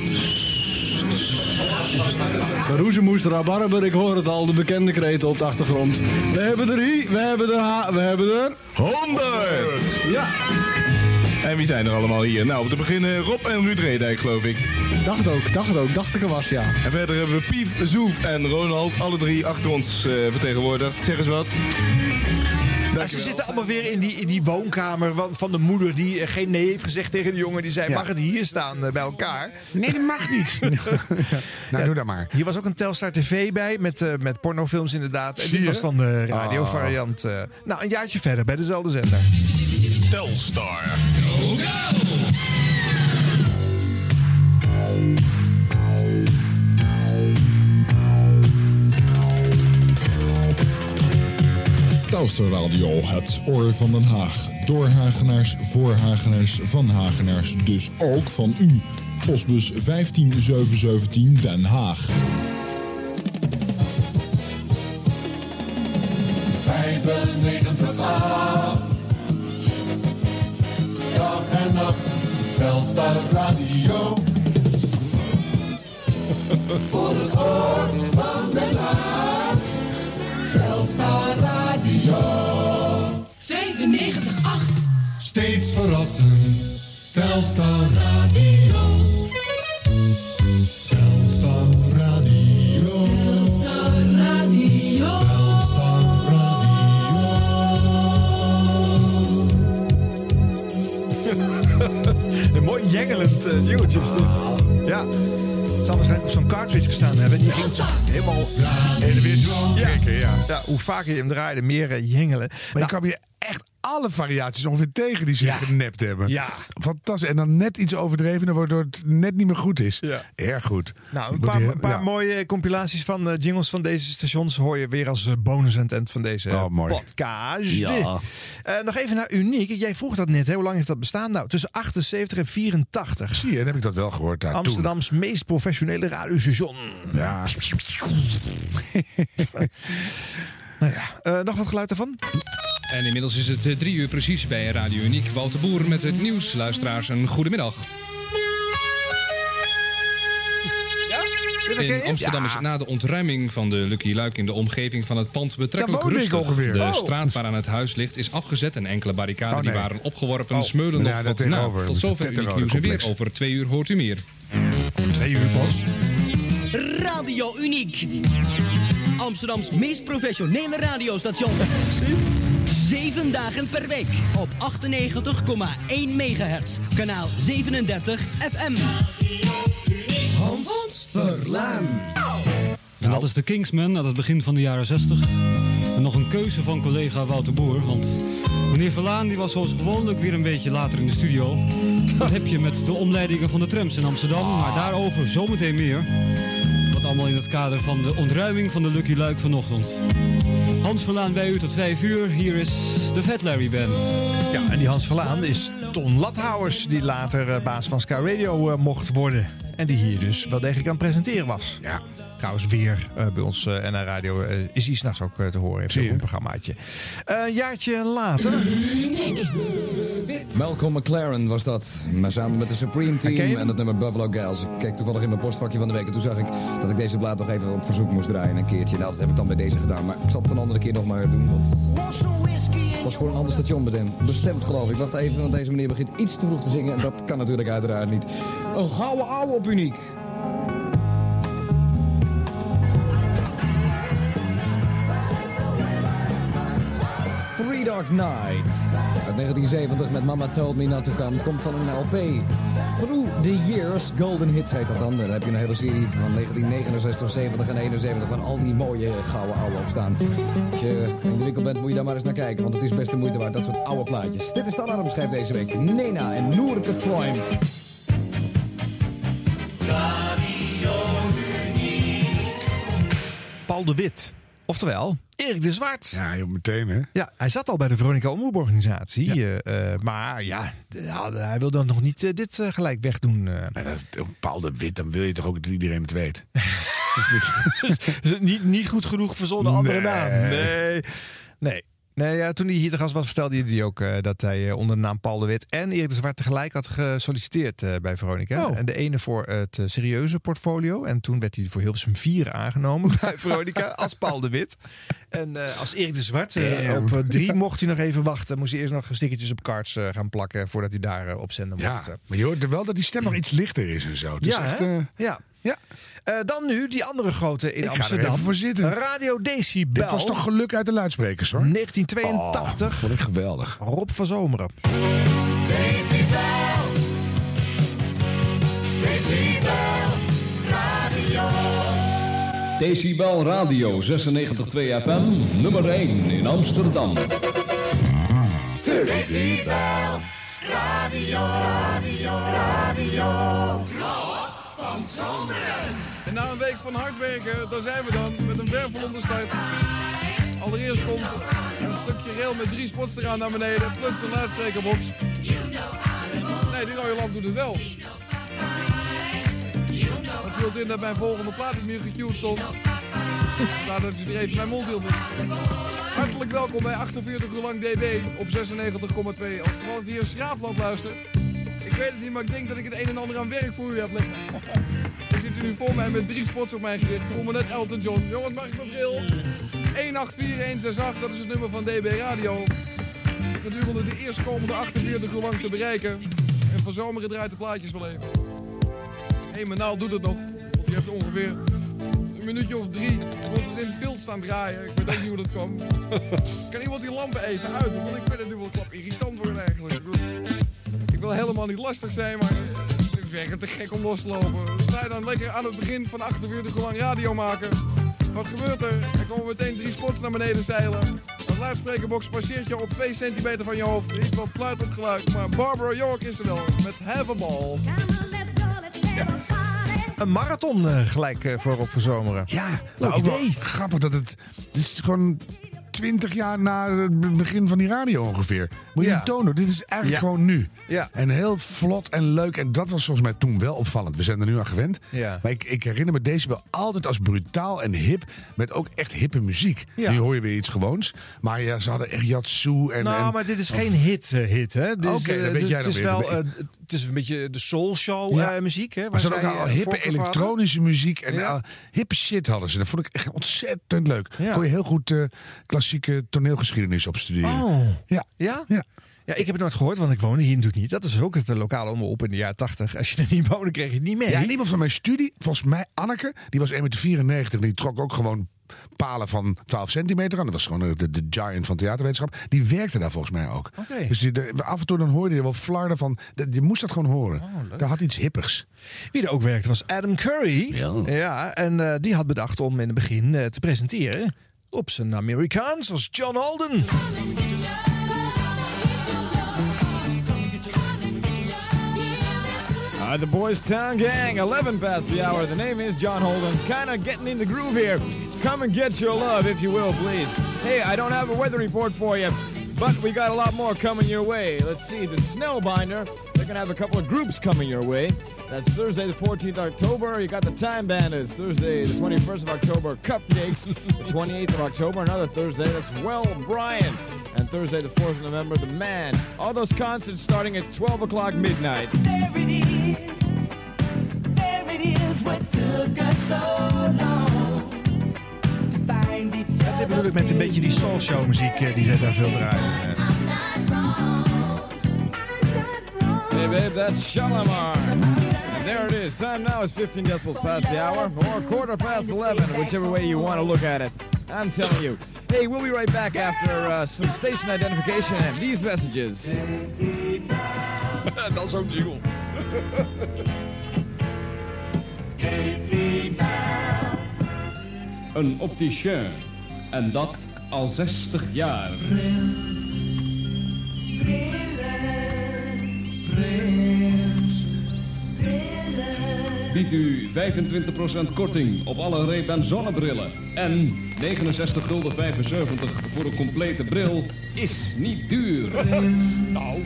Roezemoes, rabarber, ik hoor het al, de bekende kreten op de achtergrond. We hebben er hi, we hebben er ha, we hebben er... 100! Ja. En wie zijn er allemaal hier? Nou, om te beginnen Rob en Ruud Redijk, geloof ik. Dacht ook, dacht ook, dacht ik er was, ja. En verder hebben we Pief, Zoef en Ronald, alle drie achter ons eh, vertegenwoordigd. Zeg eens wat. Ja, ze zitten allemaal weer in die, in die woonkamer van, van de moeder die eh, geen nee heeft gezegd tegen de jongen. Die zei, mag het hier staan eh, bij elkaar? Nee, dat mag niet. nou, doe dat maar. Hier was ook een Telstar TV bij met, eh, met pornofilms inderdaad. En dit was dan de radiovariant. eh, nou, een jaartje verder bij dezelfde zender. Telstar. Telstar Radio, het oor van Den Haag. Door Hagenaars, voor Hagenaars, van Hagenaars, dus ook van u. Postbus 15717 Den Haag. 95 Dag en nacht, Telstar Radio. Voor het oor van Den Haag. Telstar Radio. 95.8 Steeds verrassend, Telstar Radio. Een jengelend uh, jingeltje is dit. Ja. Het zal waarschijnlijk op zo'n cartridge gestaan hebben. Die ging helemaal Hele weer trekken, ja. Ja, hoe vaker je hem draaide, meer eh, jengelen. Maar je kan hier echt alle variaties ongeveer tegen die ze genept hebben. Ja. Fantastisch. En dan net iets overdreven, waardoor het net niet meer goed is. Ja. Erg goed. Nou, een paar, die- een paar ja. mooie compilaties van eh, jingles van deze stations hoor je weer als eh, bonus aan het eind van deze Oh, mooi. podcast. Ja. Eh, nog even naar Uniek. Jij vroeg dat net, hè? hoe lang heeft dat bestaan? Nou, tussen 78 en 84. Zie je, dan heb ik dat wel gehoord daar toen. Amsterdams meest professionele radiostation. Ja. nou ja, eh, nog wat geluid ervan? En inmiddels is het eh, drie uur precies bij Radio Uniek. Wouter Boer met het nieuws. Luisteraars, een goedemiddag. In Amsterdam is na de ontruiming van de Lucky Luik in de omgeving van het pand betrekkelijk rustig. ongeveer. De Oh. straat waaraan het huis ligt is afgezet en enkele barricaden Oh, nee. die waren opgeworpen Oh. smeulen Ja, nog daar wat na. tegenover. Tot zover Uniek nieuws en weer. Over twee uur hoort u meer. Over twee uur pas. Radio Uniek. Amsterdams meest professionele radiostation. Zeven dagen per week op 98,1 megahertz. Kanaal 37 FM. Hans Verlaan. En dat is de Kingsman uit het begin van de jaren 60. En nog een keuze van collega Wouter Boer. Want meneer Verlaan die was zoals gewoonlijk weer een beetje later in de studio. Dat heb je met de omleidingen van de trams in Amsterdam. Maar daarover zometeen meer. Wat allemaal in het kader van de ontruiming van de Lucky Luik vanochtend. Hans Verlaan bij u tot 5 uur. Hier is de Fat Larry Band. Ja, en die Hans Verlaan is Ton Lathouwers, die later eh, baas van Sky Radio eh, mocht worden. En die hier dus wel degelijk aan het presenteren was. Ja. Trouwens, weer eh, bij ons eh NR Radio eh, is hij s'nachts ook te horen. Heeft ook een programmaatje. Eh, een jaartje later. Malcolm McLaren was dat. Maar samen met de Supreme Team en het nummer Buffalo Gals. Ik keek toevallig in mijn postvakje van de week en toen zag ik dat ik deze plaat nog even op verzoek moest draaien. Een keertje. Nou, dat heb ik dan bij deze gedaan. Maar ik zal het een andere keer nog maar doen. Want het was voor een ander station bestemd, bestemd geloof ik. Wacht even, want deze meneer begint iets te vroeg te zingen. En dat kan natuurlijk uiteraard niet. Een gouden ouwe op uniek. Dark Night. Uit 1970 met Mama Told Me Not To Come. Het komt van een LP. Through the Years. Golden Hits heet dat dan. Daar heb je een hele serie van 1969, 70 en 71 van al die mooie gouden ouwe op staan. Als je in de winkel bent moet je daar maar eens naar kijken. Want het is best de moeite waard, dat soort oude plaatjes. Dit is de alarmschijf deze week. Nena en Noerke Crime. Paul de Wit. Oftewel, Erik de Zwart. Ja, joh, meteen hè. Ja, hij zat al bij de Veronica Omroeporganisatie. eh, eh, maar ja, hij wilde nog niet eh, dit gelijk wegdoen. Maar dat, een Paul de Wit, dan wil je toch ook dat iedereen het weet. Dus niet, niet goed genoeg verzonnen andere Nee. naam. Nee. Nee. Nee, ja, toen hij hier te gast was, vertelde hij ook eh, dat hij eh, onder de naam Paul de Wit en Erik de Zwart tegelijk had gesolliciteerd eh, bij Veronica. Oh. En de ene voor het serieuze portfolio. En toen werd hij voor Hilversum 4 aangenomen bij Veronica als Paul de Wit. En als Erik de Zwart op drie mocht hij nog even wachten. Moest hij eerst nog stickertjes op cards gaan plakken voordat hij daar op zender Ja, mocht. eh. maar je hoort wel dat die stem nog iets lichter is en zo. Het is ja, echt, ja. Ja. Eh, dan nu die andere grote in Ik ga er Amsterdam. even voor zitten. Radio Decibel. Dit was toch geluk uit de luidsprekers hoor. 1982. Oh, vond ik geweldig. Rob van Zomeren. Decibel. Decibel. Radio. Decibel Radio 96.2 FM, nummer 1 in Amsterdam. Decibel. Radio. Radio. Radio. En na een week van hard werken, daar zijn we dan met een wervelende start. Allereerst komt een stukje rail met drie spots eraan naar beneden, plus een luidsprekerbox. Nee, die rode lamp doet het wel. Dat hield in dat mijn volgende plaat niet meer gecued stond. Vandaar dat u er even mijn mond hield. Hartelijk welkom bij 48 uur lang DB op 96,2. Als het hier in Schraafland luistert. Ik weet het niet, maar ik denk dat ik het een en ander aan werk voor u heb liggen. Er zit nu voor mij met drie spots op mijn gericht. Voel me net Elton John. Jongens, mag ik mijn bril? 184168, dat is het nummer van DB Radio. Gedurende de eerstkomende 48 uur lang te bereiken. En van zomeren draait de plaatjes wel even. Hé, hey, mijn naald doet het nog. Want die heeft ongeveer een minuutje of drie. wordt het in het veld staan draaien. Ik weet ook niet hoe dat kwam. kan iemand die lampen even uit? Want ik vind het nu wel klap irritant worden eigenlijk. Wil, helemaal niet lastig zijn, maar ik vind het te gek om los te lopen. Je dan lekker aan het begin van 48 uur lang radio maken? Wat gebeurt er? Er komen meteen drie spots naar beneden zeilen. Een luidsprekerbox passeert je op 2 centimeter van je hoofd. Iets wat fluitend geluid, maar Barbara York is er wel. Met Have a Ball. Een marathon eh, gelijk eh, voor Rob van Zomeren. Ja, Leuk nou, ook wel idee. grappig dat het... Het is gewoon 20 jaar na het be- begin van die radio ongeveer. Moet je Ja. tonen. Dit is eigenlijk Ja. gewoon nu. Ja. En heel vlot en leuk. En dat was volgens mij toen wel opvallend. We zijn er nu aan gewend. Ja. Maar ik, ik herinner me deze wel altijd als brutaal en hip. Met ook echt hippe muziek. Ja. Nu hoor je weer iets gewoons. Maar ja, ze hadden echt Yatsu en... nou, en- maar dit is of- geen hit, eh, hit hè? Oké, weet jij het is weer. wel, eh, het is een beetje de soul show Ja. muziek, hè? Maar ze hadden ook al hippe elektronische muziek en hippe shit hadden ze. Dat vond ik echt ontzettend leuk. Ja. Kon je heel goed klassieke toneelgeschiedenis opstuderen. Oh. Ja. Ja? Ja. Ja, ik heb het nooit gehoord, want ik woonde hier natuurlijk niet. Dat is ook het lokale omroep in de jaren 80. Als je er niet woonde, kreeg je het niet mee. Ja, en iemand van mijn studie, volgens mij Anneke, die was 1,94 meter. Die trok ook gewoon palen van 12 centimeter aan. Dat was gewoon de, de giant van theaterwetenschap. Die werkte daar volgens mij ook. Dus die, de- af en toe dan hoorde je wel flarden van... de- Je moest dat gewoon horen. Oh, Daar had iets hippers. Wie er ook werkte was Adam Curry. Ja. en eh, die had bedacht om in het begin eh, te presenteren op zijn Amerikaans als John Alden. Uh, the Boys Town Gang, 11 past the hour. The name is John Holden. Kind of getting in the groove here. Come and get your love, if you will, please. Hey, I don't have a weather report for you, but we got a lot more coming your way. Let's see, the Snellbinder, they're going to have a couple of groups coming your way. That's Thursday, the 14th October. You got the Time Bandits. Thursday, the 21st of October, Cupcakes. The 28th of October, another Thursday, that's Well Brian. And Thursday, the 4th of November, The Man. All those concerts starting at 12 o'clock midnight. There it is. There it is. What took us so long to find each Ja, dit bedoel ik met een beetje die soul show muziek eh, die zij daar veel draaien. Hey babe, that's Shalimar. And there it is. Time now is 15 decibels past the hour, or a quarter past 11, whichever way you want to look at it. I'm telling you. Hey, we'll be right back after uh, some station identification and these messages. Dat is ook jingle. Een opticien. En dat al 60 jaar. Biedt u 25% korting op alle reep- en zonnebrillen. En 69 gulden 75 voor een complete bril is niet duur. Nou.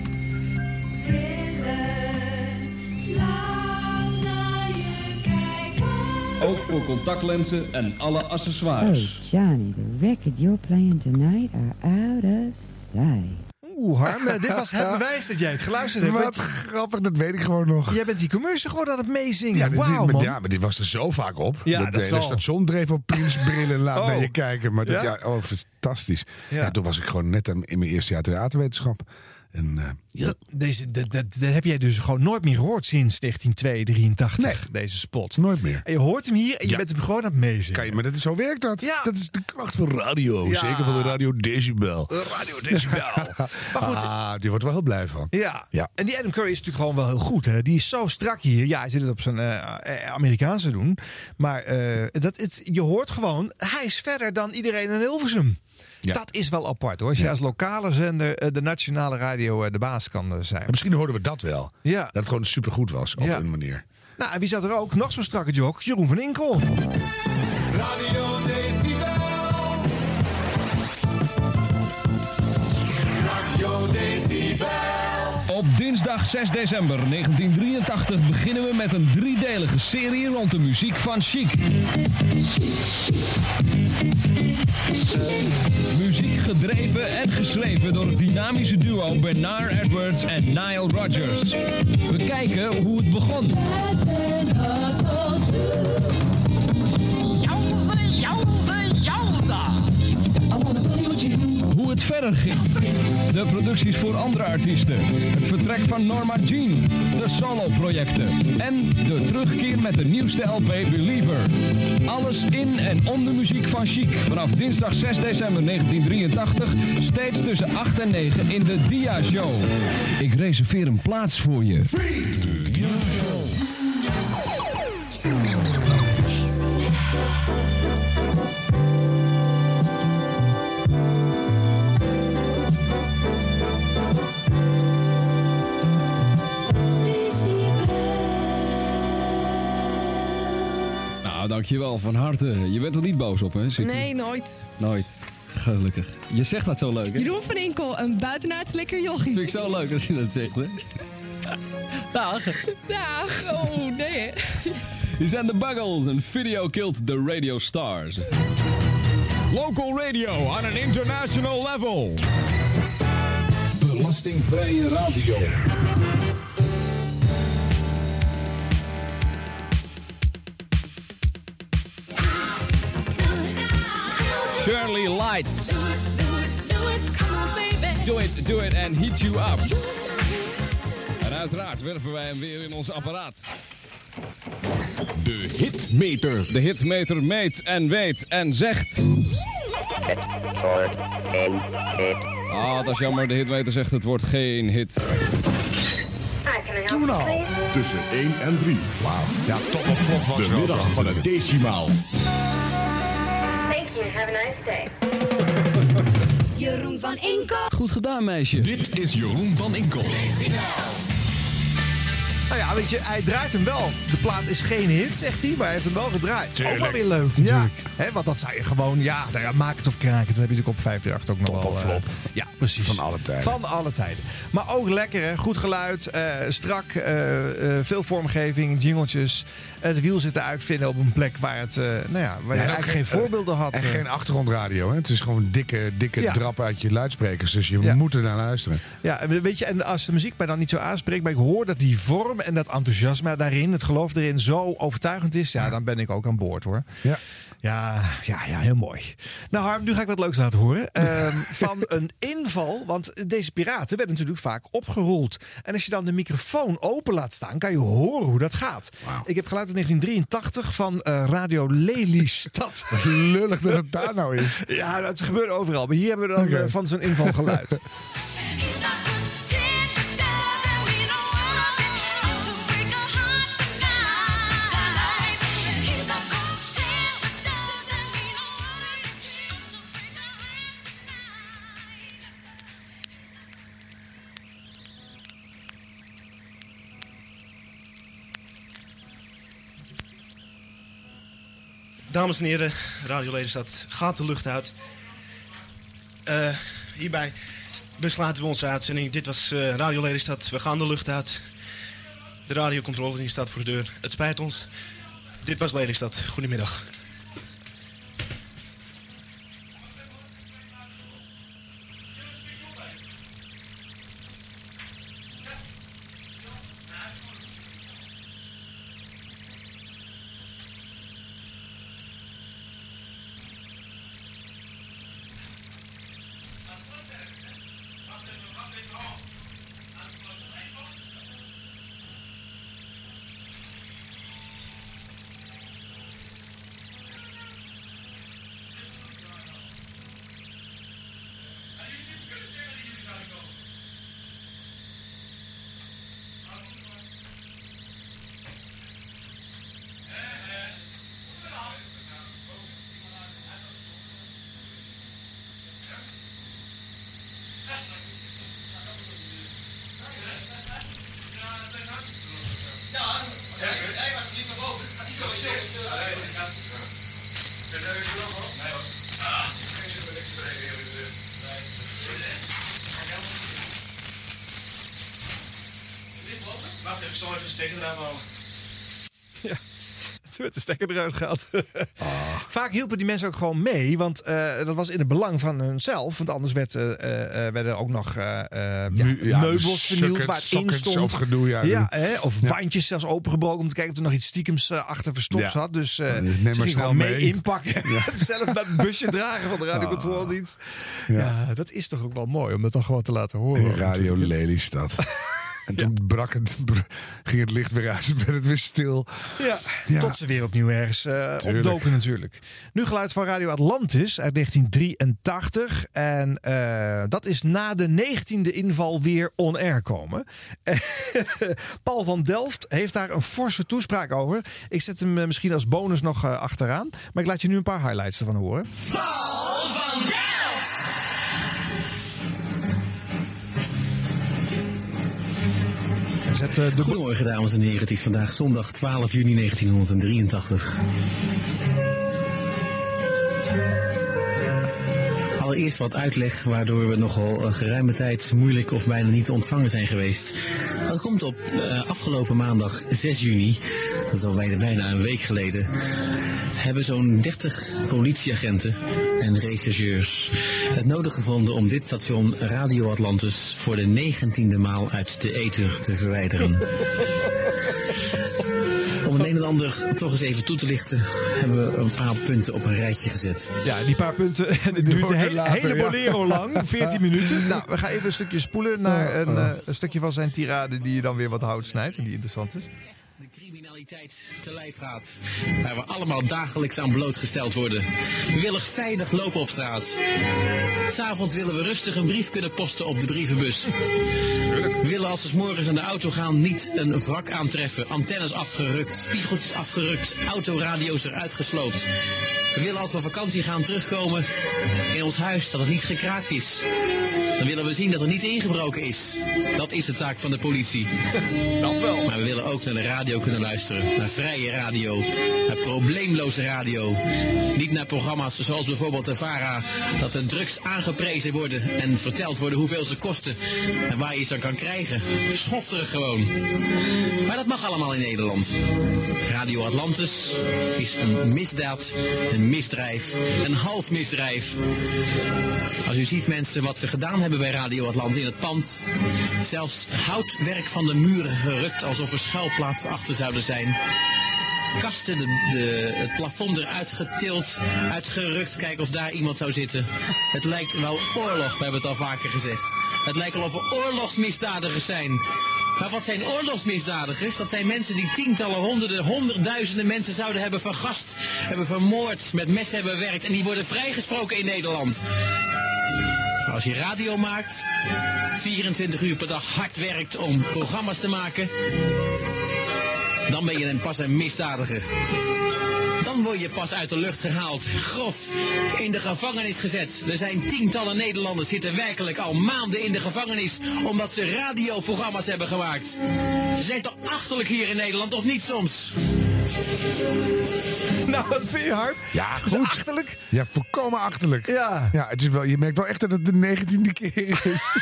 Ook voor contactlenzen en alle Oh, accessoires. Johnny, the records you're playing tonight are out of Harm. Eh, dit was het bewijs dat jij het geluisterd hebt. Wat grappig, dat weet ik gewoon nog. Jij bent die commercial gewoon aan het meezingen. Ja, Wauw, man. ja, maar die was er zo vaak op. Ja, dat dat de hele station dreef op Prins-brillen en laat Oh. naar je kijken. Maar dat, Ja? ja? oh, fantastisch. Ja. Ja. toen was ik gewoon net in mijn eerste jaar theaterwetenschap. En, eh, ja. Dat, deze, dat, dat, dat heb jij dus gewoon nooit meer gehoord sinds 1983, deze spot. Nooit meer. En je hoort hem hier en je bent hem gewoon aan het meezingen. Kan je, maar dat is, zo werkt dat. Ja. Dat is de kracht van radio. Zeker van de radio Decibel. Radio Decibel. maar goed, Ah, die wordt wel heel blij van. Ja. Ja. en die Adam Curry is natuurlijk gewoon wel heel goed. Hè? Die is zo strak hier. Ja, hij zit het op zijn eh, eh, Amerikaanse doen. Maar dat, het, je hoort gewoon, hij is verder dan iedereen in Hilversum. Ja. Dat is wel apart hoor. Als je als lokale zender eh, de nationale radio eh, de baas kan eh, zijn. En misschien hoorden we dat wel. Ja. Dat het gewoon supergoed was op Ja. een manier. Nou, en wie zat er ook? Nog zo'n strakke jog. Jeroen van Inkel. Radio Decibel. Radio Decibel. Op dinsdag 6 december 1983 beginnen we met een driedelige serie rond de muziek van Chic. Muziek gedreven en geschreven door het dynamische duo Bernard Edwards en Nile Rodgers. We kijken hoe het begon. Hoe het verder ging. De producties voor andere artiesten. Het vertrek van Norma Jean. De solo-projecten. En de terugkeer met de nieuwste LP Believer. Alles in en om de muziek van Chic. Vanaf dinsdag 6 december 1983. Steeds tussen 8 en 9 in de Dia Show. Ik reserveer een plaats voor je. Dankjewel van harte. Je bent er niet boos op, hè? Nee, nooit. Nooit. Gelukkig. Je zegt dat zo leuk, hè? Jeroen van Inkel, een buitenaards lekker jochie. Vind ik zo leuk als je dat zegt, hè? Dag. Dag. Oh, nee hè. Hier zijn de Buggles en Video Killed the Radio Stars. Local radio on an international level. Belastingvrije radio. Shirley Lights. Do it, do it and heat you up. En uiteraard werpen wij hem weer in ons apparaat. De hitmeter. De hitmeter meet en weet en zegt. Het wordt geen hit. Ah, dat is jammer. De hitmeter zegt het wordt geen hit. Toen al. Tussen 1 en 3. Wauw. Ja, top op flop was De middag van het decimaal. You. Have a nice day. Jeroen van Inkel. Goed gedaan, meisje. Dit is Jeroen van Inkel. Nou ja, weet je, hij draait hem wel. De plaat is geen hit, zegt hij, maar hij heeft hem wel gedraaid. Ook wel Tuurlijk. weer leuk natuurlijk. Hè, want dat zou je gewoon, ja, nou ja, maak het of kraken. Dat heb je natuurlijk op 538 ook nog wel. of eh, flop. ja, precies. Van alle tijden. Van alle tijden. Maar ook lekker, hè? goed geluid, eh, strak, eh, veel vormgeving, jingletjes. Het wiel zitten uitvinden op een plek waar, het, nou ja, waar je Ja, en eigenlijk geen voorbeelden had. En geen achtergrondradio. Hè? Het is gewoon dikke, dikke Ja. drap uit je luidsprekers. Dus je Ja. moet er naar luisteren. Ja, weet je, en als de muziek mij dan niet zo aanspreekt, maar ik hoor dat die vorm en dat enthousiasme daarin, het geloof erin, zo overtuigend is, ja, dan ben ik ook aan boord hoor. Ja. Ja, ja, ja, heel mooi. Nou Harm, nu ga ik wat leuks laten horen. Ehm, van een inval, want deze piraten werden natuurlijk vaak opgerold. En als je dan de microfoon open laat staan, kan je horen hoe dat gaat. Ik heb geluid in 1983 van eh, Radio Lelystad. Lullig dat het daar nou is. Ja, dat gebeurt overal. Maar hier hebben we dan eh, van zo'n inval Dames en heren, Radio Lelystad gaat de lucht uit. Eh, hierbij besluiten we onze uitzending. Dit was eh, Radio Lelystad. We gaan de lucht uit. De radiocontrole die staat voor de deur. Het spijt ons. Dit was Lelystad. Goedemiddag. Stekker eraan. Ja, toen werd de stekker eruit gehaald. Vaak hielpen die mensen ook gewoon mee, want eh, dat was in het belang van hunzelf. Want anders werd, eh, eh, eh, werden ook nog eh, eh, ja, Mu- ja, meubels vernield waar het in stond. of gedoe, ja. hè, of Ja. wandjes zelfs opengebroken om te kijken of er nog iets stiekems achter verstopt Ja. zat. Dus eh Neem ze maar snel gewoon mee mee. inpakken. Zelf het busje dragen van de radiocontroledienst. Ja. dat is toch ook wel mooi om dat dan gewoon te laten horen. Radio Lelystad. En toen brak het, ging het licht weer uit, werd het weer stil. Ja, Ja. tot ze weer opnieuw ergens eh, opdoken natuurlijk. Nu geluid van Radio Atlantis uit 1983. En eh, dat is na de 19e inval weer on-air komen. Paul van Delft heeft daar een forse toespraak over. Ik zet hem eh, misschien als bonus nog achteraan. Maar ik laat je nu een paar highlights ervan horen. Paul van Delft. Hij zet, eh, de... Goedemorgen dames en heren, het is vandaag zondag 12 juni 1983. Allereerst wat uitleg waardoor we nogal een geruime tijd moeilijk of bijna niet ontvangen zijn geweest. Dat komt op eh, afgelopen maandag 6 juni, dat is al bijna, bijna een week geleden, hebben zo'n 30 politieagenten en rechercheurs het nodig gevonden om dit station Radio Atlantis voor de negentiende maal uit de ether te verwijderen. Om het een en ander toch eens even toe te lichten, hebben we een paar punten op een rijtje gezet. Ja, die paar punten. Het duurt een hele, bolero lang, 14 minuten. Nou, we gaan even een stukje spoelen naar een, eh, een stukje van zijn tirade die je dan weer wat hout snijdt en die interessant is. Criminaliteit te lijf gaat. Waar we allemaal dagelijks aan blootgesteld worden. We willen veilig lopen op straat. S'avonds willen we rustig een brief kunnen posten op de brievenbus. We willen als we 's morgens aan de auto gaan niet een wrak aantreffen. Antennes afgerukt, spiegeltjes afgerukt, autoradio's eruit gesloopt. We willen als we vakantie gaan terugkomen in ons huis dat het niet gekraakt is. Dan willen we zien dat er niet ingebroken is. Dat is de taak van de politie. Dat wel. Maar we willen ook naar de radio kunnen luisteren. Naar vrije radio. Naar probleemloze radio. Niet naar programma's zoals bijvoorbeeld de VARA. Dat de drugs aangeprezen worden en verteld worden hoeveel ze kosten. En waar je ze kan krijgen. Schofterig gewoon. Maar dat mag allemaal in Nederland. Radio Atlantis is een misdaad, een misdrijf, een half misdrijf. Als u ziet mensen wat ze gedaan hebben bij Radio Atlantis in het pand. Zelfs houtwerk van de muren gerukt alsof er schuilplaatsen achter zouden zijn. Kasten, de, de, het plafond eruit getild, uitgerukt, kijken of daar iemand zou zitten. Het lijkt wel oorlog, we hebben het al vaker gezegd. Het lijkt wel of er oorlogsmisdadigers zijn. Maar wat zijn oorlogsmisdadigers? Dat zijn mensen die tientallen, honderden, honderdduizenden mensen zouden hebben vergast, hebben vermoord, met mes hebben bewerkt en die worden vrijgesproken in Nederland. Als je radio maakt, 24 uur per dag hard werkt om programma's te maken, dan ben je een pas een misdadiger. Dan word je pas uit de lucht gehaald, grof, in de gevangenis gezet. Er zijn tientallen Nederlanders zitten werkelijk al maanden in de gevangenis omdat ze radioprogramma's hebben gemaakt. Ze zijn toch achterlijk hier in Nederland, of niet soms? Nou, wat vind je, Harp? Ja, Is het achterlijk? Ja, volkomen achterlijk. Ja. ja het is wel, je merkt wel echt dat het de negentiende keer is.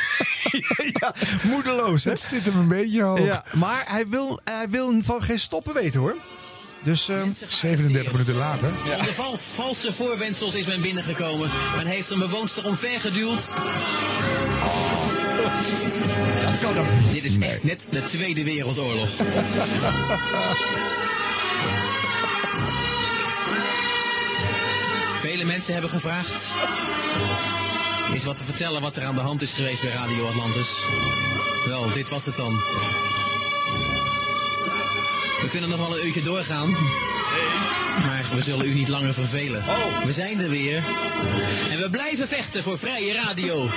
ja, moedeloos, hè? Het zit hem een beetje hoog. Ja, maar hij wil, hij wil van geen stoppen weten, hoor. Dus... ehm 37 minuten later. Onder val, valse voorwendsels is men binnengekomen. Men heeft een bewoonster omver geduwd. Dat kan ook niet. Dit is echt net de Tweede Wereldoorlog. Vele mensen hebben gevraagd. is wat te vertellen wat er aan de hand is geweest bij Radio Atlantis. Wel, dit was het dan. We kunnen nog wel een uurtje doorgaan. Maar we zullen u niet langer vervelen. We zijn er weer. En we blijven vechten voor vrije radio.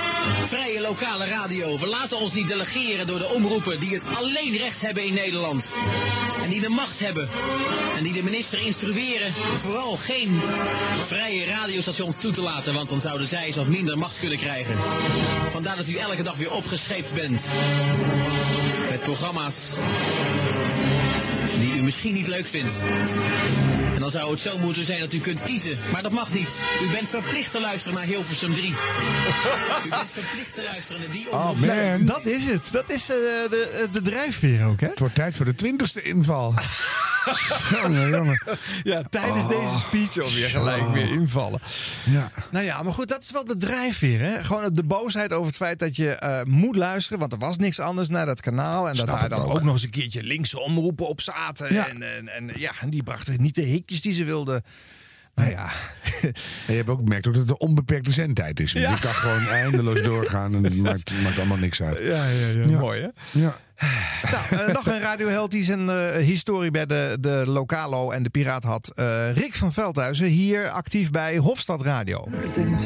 Vrije lokale radio. We laten ons niet delegeren door de omroepen die het alleen recht hebben in Nederland. En die de macht hebben. En die de minister instrueren vooral geen vrije radiostations toe te laten. Want dan zouden zij eens wat minder macht kunnen krijgen. Vandaar dat u elke dag weer opgescheept bent. Met programma's u misschien niet leuk vindt. En dan zou het zo moeten zijn dat u kunt kiezen. Maar dat mag niet. U bent verplicht te luisteren naar Hilversum 3. U bent verplicht te luisteren naar die Oh man. Dat is het. Dat is eh, de, de drijfveer ook, hè? Het wordt tijd voor de twintigste inval. Jongen, jongen. Ja, tijdens Oh. deze speech alweer gelijk weer invallen. Ja. Nou ja, maar goed, dat is wel de drijfveer. Hè? Gewoon de boosheid over het feit dat je eh, moet luisteren. Want er was niks anders naar dat kanaal. En dat daar dan ook. ook nog eens een keertje linkse omroepen op zaten. Ja. En, en, en ja, en die brachten niet de hikjes die ze wilden. Nou ja. En je hebt ook gemerkt ook dat het een onbeperkte zendtijd is. Ja. Je kan gewoon eindeloos doorgaan en het maakt, maakt allemaal niks uit. Ja, ja, ja, Ja. mooi hè? Ja. Nou, eh, nog een radioheld die zijn eh, historie bij de, de Lokalo en de Piraat had. Eh, Rick van Veldhuizen, hier actief bij Hofstad Radio. en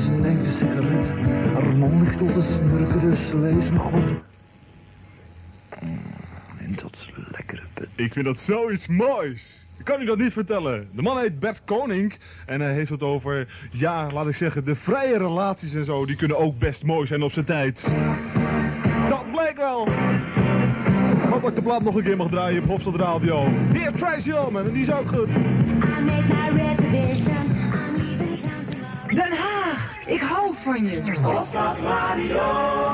ze neemt een sigaret. Haar mond ligt tot te snurken, dus nog wat. Mm, En dat lekkere bed. Ik vind dat zoiets moois. Ik kan u dat niet vertellen. De man heet Bert Koning en hij heeft het over, ja, laat ik zeggen, de vrije relaties en zo. Die kunnen ook best mooi zijn op zijn tijd. Dat bleek wel. Ik hoop dat ik de plaat nog een keer mag draaien op Hofstad Radio. Hier, Tracy Ullman, en die is ook goed. Den Haag, ik hou van je.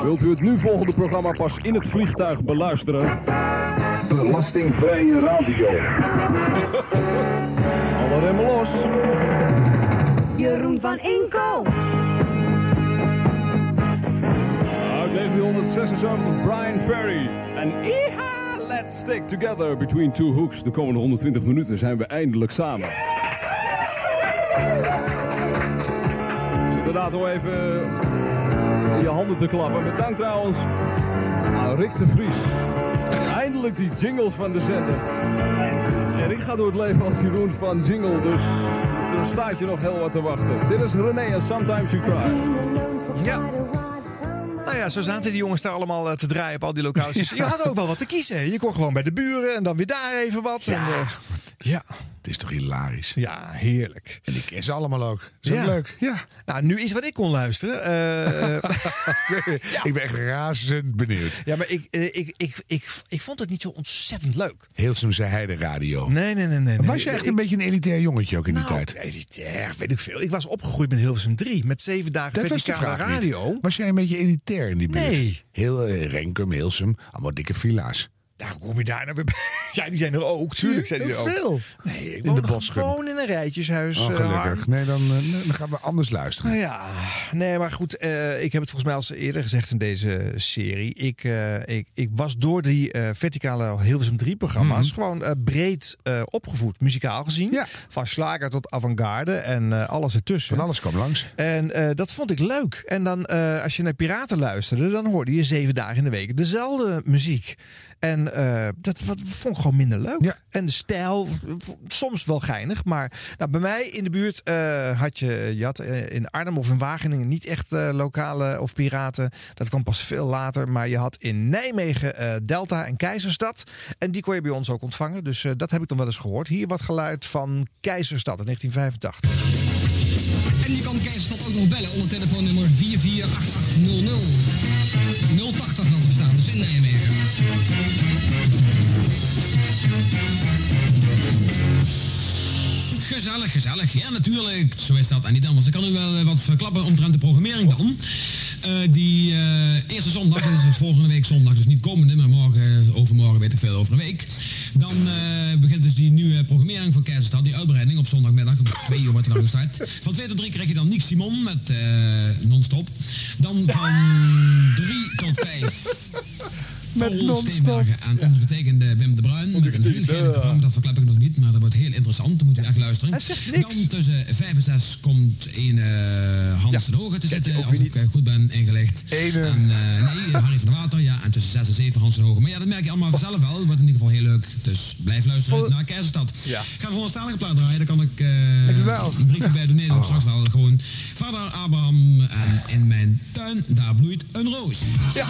Wilt u het nu volgende programma pas in het vliegtuig beluisteren? Belastingvrije radio. Alle remmen los. Jeroen van Inkel. Uit 1976 Brian Ferry. En Iha, let's stick together between two hooks. De komende 120 minuten zijn we eindelijk samen. Zit inderdaad nog even in je handen te klappen. Met dank trouwens aan Rick de Vries. Eindelijk die jingles van de zender. En ik ga door het leven als Jeroen van Jingle, dus er staat je nog heel wat te wachten. Dit is René en Sometimes You Cry. Ja. Nou ja, zo zaten die jongens daar allemaal eh, te draaien op al die locaties. Je had ook wel wat te kiezen. Je kon gewoon bij de buren en dan weer daar even wat. Ja. En, eh, ja. Het is toch hilarisch? Ja, heerlijk. En ik ken ze allemaal ook. Is Ja. leuk. Ja. Nou, nu is wat ik kon luisteren. Eh, Ik ben echt razend benieuwd. ja, maar ik, eh, ik, ik, ik, ik vond het niet zo ontzettend leuk. Hilsumse Heide Radio. Nee, nee, nee. nee Was nee. je echt Ik- een beetje een elitair jongetje ook in die Nou, tijd? elitair, weet ik veel. Ik was opgegroeid met Hilversum 3. Met zeven dagen Dat was de verticale radio. niet. Was jij een beetje elitair in die buurt? Nee. Heel eh, Renkum, Hilsum, allemaal dikke villa's. Daar kom je daar nou weer bij. Ja, die zijn er ook. Tuurlijk zijn die er ook. veel. Nee, ik In woon de gewoon in een rijtjeshuis. Oh, eh, gelukkig. Nee, dan, eh, dan gaan we anders luisteren. Nou ja, nee, maar goed. eh, ik heb het volgens mij al eerder gezegd in deze serie. Ik, ik, ik was door die verticale Hilversum 3 programma's Mhm. gewoon breed opgevoed, muzikaal gezien. Van slager tot avant-garde en alles ertussen. Van alles kwam langs. En dat vond ik leuk. En dan, als je naar Piraten luisterde, dan hoorde je zeven dagen in de week dezelfde muziek. En eh, dat v- vond ik gewoon minder leuk. En de stijl, soms wel geinig. Maar nou, bij mij in de buurt eh, had je, je had, eh, in Arnhem of in Wageningen niet echt eh, lokale of piraten. Dat kwam pas veel later. Maar je had in Nijmegen eh, Delta en Keizerstad. En die kon je bij ons ook ontvangen. Dus eh, dat heb ik dan wel eens gehoord. Hier wat geluid van Keizerstad in 1985. En je kan Keizerstad ook nog bellen onder telefoonnummer 448800. 080 wel te bestaan, dus in Nijmegen. Gezellig, gezellig. Ja, natuurlijk. Zo is dat. En niet anders. Ik kan u wel eh, wat verklappen omtrent de programmering dan. Eh, die eh, eerste zondag, is volgende week zondag, dus niet komende, maar morgen, overmorgen, weet ik veel, over een week. Dan begint dus die nieuwe programmering van Keizerstad, die uitbreiding op zondagmiddag, om twee uur wordt er dan gestart. Van twee tot drie krijg je dan Nick Simon met non-stop. Dan van drie tot vijf Met non-stop. En ondergetekende Wim de Bruin. Een heel gezellig programma, dat verklap ik nog niet, maar dat wordt heel interessant. Dan moet u echt luisteren. Hij zegt niks. Dan tussen 5 en 6 komt een eh Hans de Hoge te zitten, als ik eh, goed ben ingelegd. En, eh, nee, Harry van der Water, ja. En tussen 6 en 7 Hans de Hoge. Maar ja, dat merk je allemaal vanzelf wel. Het wordt in ieder geval heel leuk. Dus blijf luisteren naar Keizerstad. Ja. Gaan we gewoon een stalige plaat draaien. Dan kan ik eh een briefje bij doneren. Oh. Straks wel gewoon. Vader Abraham en in mijn tuin, daar bloeit een roos. Ja.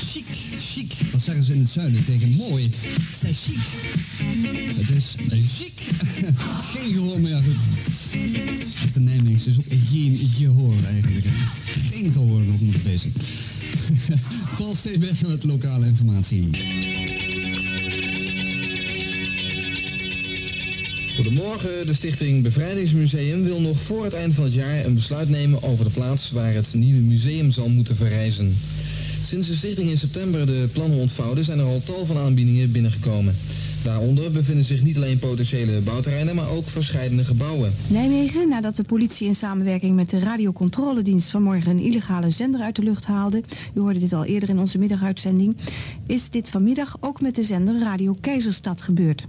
Chic, chic. Dat zeggen ze in het zuiden tegen mooi. Zij chic. Het is chic. Geen gehoor. Goed. Echt een Nijmegen is ook geen gehoor eigenlijk. Geen gehoor nog moeten wezen. Paul Steenbergen met lokale informatie. Goedemorgen, de stichting Bevrijdingsmuseum wil nog voor het eind van het jaar een besluit nemen over de plaats waar het nieuwe museum zal moeten verrijzen. Sinds de stichting in september de plannen ontvouwde zijn er al tal van aanbiedingen binnengekomen. Daaronder bevinden zich niet alleen potentiële bouwterreinen, maar ook verscheidene gebouwen. Nijmegen, nadat de politie in samenwerking met de radiocontroledienst vanmorgen een illegale zender uit de lucht haalde, u hoorde dit al eerder in onze middaguitzending, is dit vanmiddag ook met de zender Radio Keizerstad gebeurd.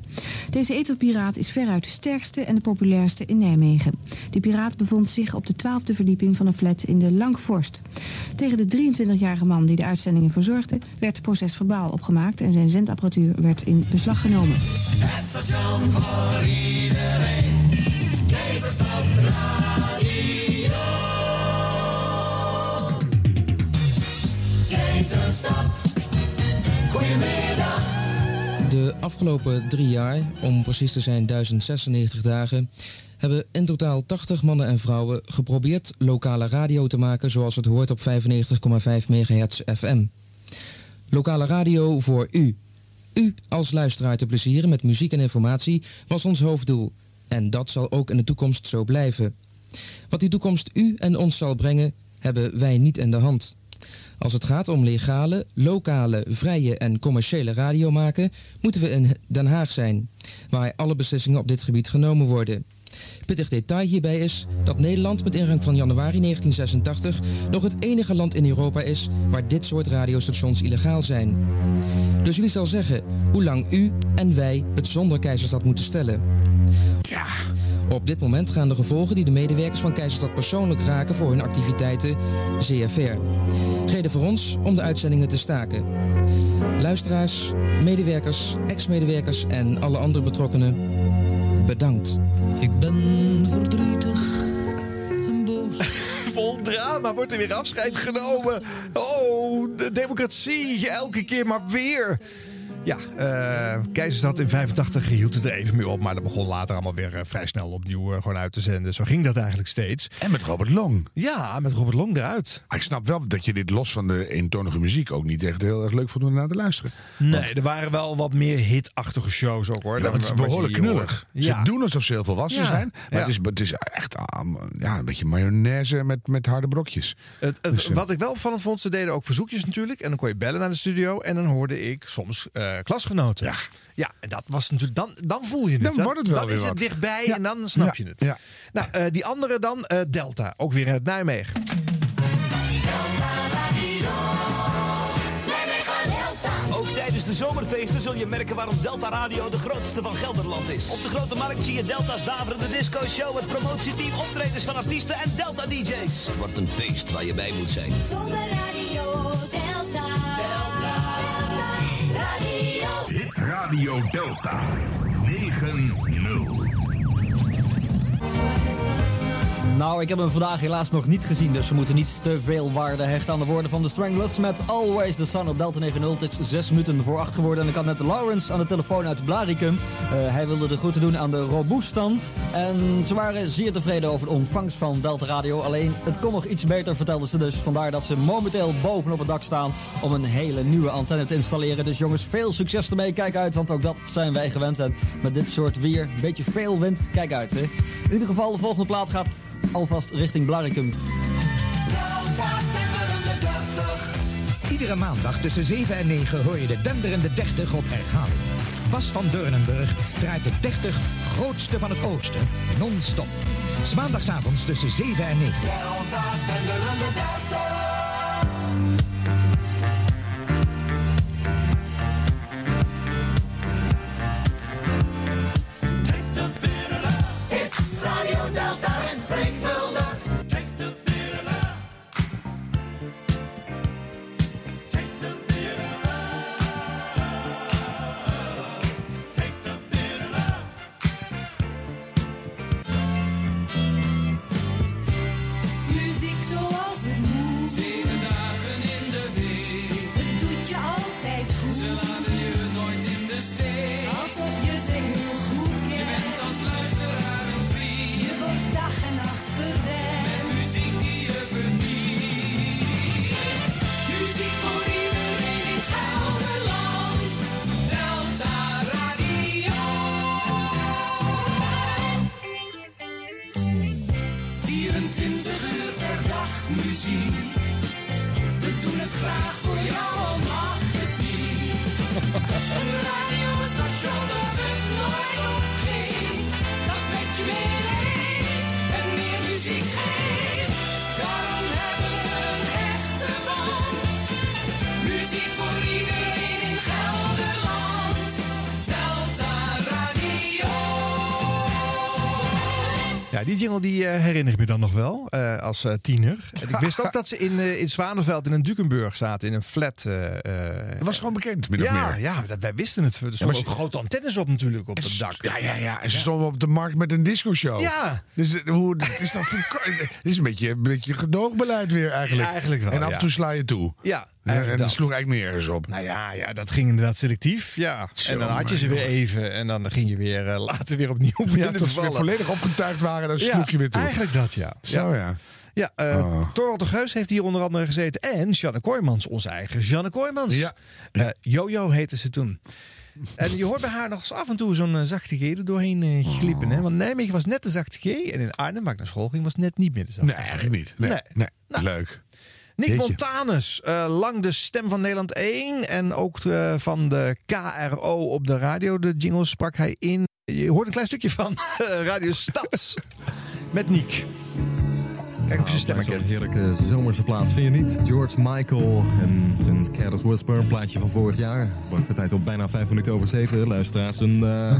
Deze etherpiraat is veruit de sterkste en de populairste in Nijmegen. Die piraat bevond zich op de twaalfde verdieping van een flat in de Langvorst. Tegen de 23-jarige man die de uitzendingen verzorgde, werd procesverbaal opgemaakt en zijn zendapparatuur werd in beslag genomen. Het station voor iedereen. Keizerstad Radio. Keizerstad. Goedemiddag. De afgelopen drie jaar, om precies te zijn 1096 dagen, hebben in totaal 80 mannen en vrouwen geprobeerd lokale radio te maken zoals het hoort op 95,5 MHz FM. Lokale radio voor u. U als luisteraar te plezieren met muziek en informatie was ons hoofddoel. En dat zal ook in de toekomst zo blijven. Wat die toekomst u en ons zal brengen, hebben wij niet in de hand. Als het gaat om legale, lokale, vrije en commerciële radio maken, moeten we in Den Haag zijn, waar alle beslissingen op dit gebied genomen worden. Pittig detail hierbij is dat Nederland met ingang van januari 1986 nog het enige land in Europa is waar dit soort radiostations illegaal zijn. Dus wie zal zeggen hoe lang u en wij het zonder Keizerstad moeten stellen? Ja. Op dit moment gaan de gevolgen die de medewerkers van Keizerstad persoonlijk raken voor hun activiteiten zeer ver. Reden voor ons om de uitzendingen te staken. Luisteraars, medewerkers, ex-medewerkers en alle andere betrokkenen, bedankt. Ik ben verdrietig en boos. Vol drama wordt er weer afscheid genomen. Oh, de democratie, elke keer maar weer. Ja, eh Keizerstad in 85 hield het er even mee op. Maar dat begon later allemaal weer eh, vrij snel opnieuw eh, gewoon uit te zenden. Zo ging dat eigenlijk steeds. En met Robert Long. Ja, met Robert Long eruit. Maar ik snap wel dat je dit los van de eentonige muziek ook niet echt heel erg leuk vond om naar te luisteren. Nee, er waren wel wat meer hitachtige shows ook hoor. Ja, het is behoorlijk knullig. Ze doen alsof ze heel volwassen Ja, zijn. Maar ja. het, is, het is echt ah, ja, een beetje mayonaise met, met harde brokjes. Het, het- Dus, wat ik wel opvallend vond, ze deden ook verzoekjes natuurlijk. En dan kon je bellen naar de studio. En dan hoorde ik soms klasgenoten. Ja. ja, en dat was natuurlijk. Dan, dan voel je het. Dan hè? wordt het wel Dan weer is het dichtbij Ja. en dan snap Ja. je het. Ja. Nou, eh, die andere dan, eh, Delta. Ook weer in het Nijmegen. Ook tijdens de zomerfeesten zul je merken waarom Delta Radio de grootste van Gelderland is. Op de Grote Markt zie je Delta's daverende disco show, het promotieteam, optredens van artiesten en Delta DJ's. Het wordt een feest waar je bij moet zijn. Zonder radio Delta. Delta. Radio. Hit Radio Delta 9-0. Nou, ik heb hem vandaag helaas nog niet gezien, dus we moeten niet te veel waarde hechten aan de woorden van de Stranglers met Always the Sun op Delta 90. Het is zes minuten voor acht geworden en ik had net Lawrence aan de telefoon uit Blaricum. Eh, hij wilde de groeten doen aan de Roboestan en ze waren zeer tevreden over de ontvangst van Delta Radio. Alleen, het kon nog iets beter, vertelden ze dus. Vandaar dat ze momenteel boven op het dak staan om een hele nieuwe antenne te installeren. Dus jongens, veel succes ermee. Kijk uit, want ook dat zijn wij gewend. En met dit soort weer, een beetje veel wind, kijk uit. Hè. In ieder geval, de volgende plaat gaat alvast richting Blarikum. Iedere maandag tussen 7 en 9 hoor je de denderende 30 op herhaling. Bas van Deurnenburg draait de 30 grootste van het oosten non-stop. Maandagavond tussen 7 en 9. We doen het graag voor jou, mag het niet. Een radiostation Ja, die jingle die eh, herinner ik me dan nog wel eh, als eh, tiener. En ik wist ook dat ze in, in Zwanenveld in een Dukenburg zaten, in een flat. Dat was gewoon bekend, min of ja, meer. Ja, dat, wij wisten het. Er maar stonden ze- ook grote antennes op natuurlijk op het dak. Ja, ja, ja. En ze stonden op de markt met een discoshow. Ja. Dus hoe, het is dan volko- het is een beetje, een beetje gedoogbeleid weer eigenlijk. Ja, eigenlijk wel, En af en ja. toe sla je toe. Ja, En, dat. sloeg eigenlijk nergens op. Nou ja, ja, dat ging inderdaad selectief. Ja. Zo, en dan had je ze weer even. En dan ging je weer later weer opnieuw Ja, te ze weer volledig opgetuigd waren, dan Ja, sloeg je weer toe. Eigenlijk dat, ja. Zo ja. Ja, Oh. Torwald de Geus heeft hier onder andere gezeten. En Janne Kooijmans, onze eigen Janne Kooijmans. Ja. Eh, Jojo heette ze toen. En je hoort bij haar nog eens af en toe zo'n eh, zachte G er doorheen eh, glippen. Hè? Want Nijmegen was net de zachte G. En in Arnhem, waar ik naar school ging, was net niet meer de zachte Nee, eigenlijk niet. Nee, Nee. nee. Leuk. Nick Jeetje. Montanus, lang de stem van Nederland 1 en ook van de KRO op de radio. De jingles sprak hij in. Je hoort een klein stukje van Radio Stad met Nick. Kijk of je zijn stem Zo'n herkent. heerlijke zomerse plaat, vind je niet? George Michael en zijn Careless Whisper, een plaatje van vorig jaar. Wacht de tijd op bijna 5 minuten over 7. Luisteraars, een... eh,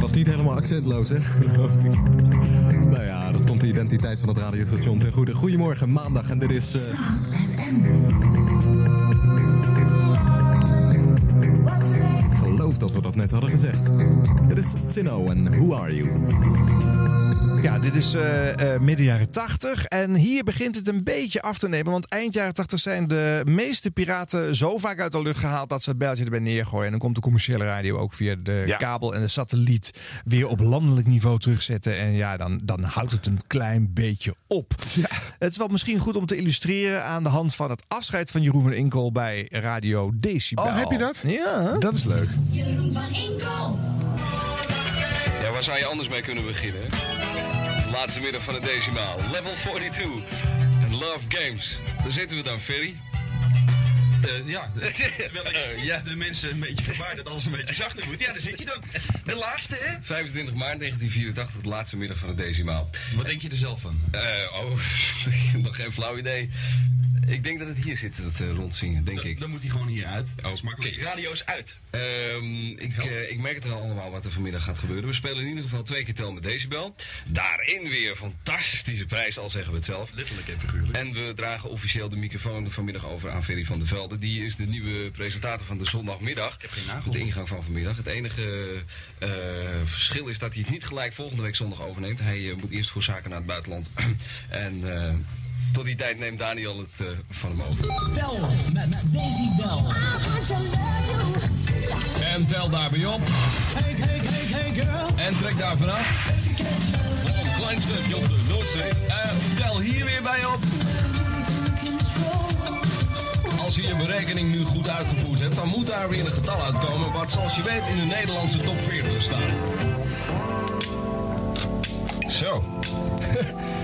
Was niet helemaal accentloos, hè? nou ja, dat komt de identiteit van het radiostation ten goede. Goedemorgen, maandag en dit is... eh, dat we dat net hadden gezegd. Dit is Tino en Who Are You? Ja, dit is eh, eh, midden jaren 80. En hier begint het een beetje af te nemen. Want eind jaren 80 zijn de meeste piraten zo vaak uit de lucht gehaald dat ze het bijltje erbij neergooien. En dan komt de commerciële radio ook via de Ja. kabel en de satelliet weer op landelijk niveau terugzetten. En ja, dan, dan houdt het een klein beetje op. Het is wel misschien goed om te illustreren aan de hand van het afscheid van Jeroen van Inkel bij Radio Decibel. Oh, heb je dat? Ja. Dat is leuk. Jeroen van Inkel. Ja, waar zou je anders mee kunnen beginnen? Laatste middag van het decimaal. Level 42. En Love Games. Daar zitten we dan, Ferry. Eh, ja, terwijl ik ja. de mensen een beetje gevaar dat alles een beetje zachter moet. Ja, daar zit je dan. De laatste, hè? 25 maart 1984, de laatste middag van het decimaal. Wat denk je er zelf van? Eh, oh, nog geen flauw idee. Ik denk dat het hier zit, dat eh, rondzingen, denk ik. Dan moet hij gewoon hier uit. Oké. makkelijk. Radio is uit. Ehm, ik, ik merk het al allemaal wat er vanmiddag gaat gebeuren. We spelen in ieder geval twee keer tel met Decibel. Daarin weer fantastische prijs, al zeggen we het zelf. Letterlijk en figuurlijk. En we dragen officieel de microfoon vanmiddag over aan Ferry van der Die is de nieuwe presentator van de zondagmiddag. Ik heb geen nagel Met de ingang van vanmiddag. Het enige eh, verschil is dat hij het niet gelijk volgende week zondag overneemt. Hij eh, moet eerst voor zaken naar het buitenland. en eh, tot die tijd neemt Daniel het eh, van hem over. Tel met Decibel. En tel daarbij op. Hey, hey, hey, hey girl. En trek daar vanaf. Een klein stukje op de Noordzee. En tel hier weer bij op. Als je je berekening nu goed uitgevoerd hebt, dan moet daar weer een getal uitkomen. Wat zoals je weet in de Nederlandse top 40 staat. Zo.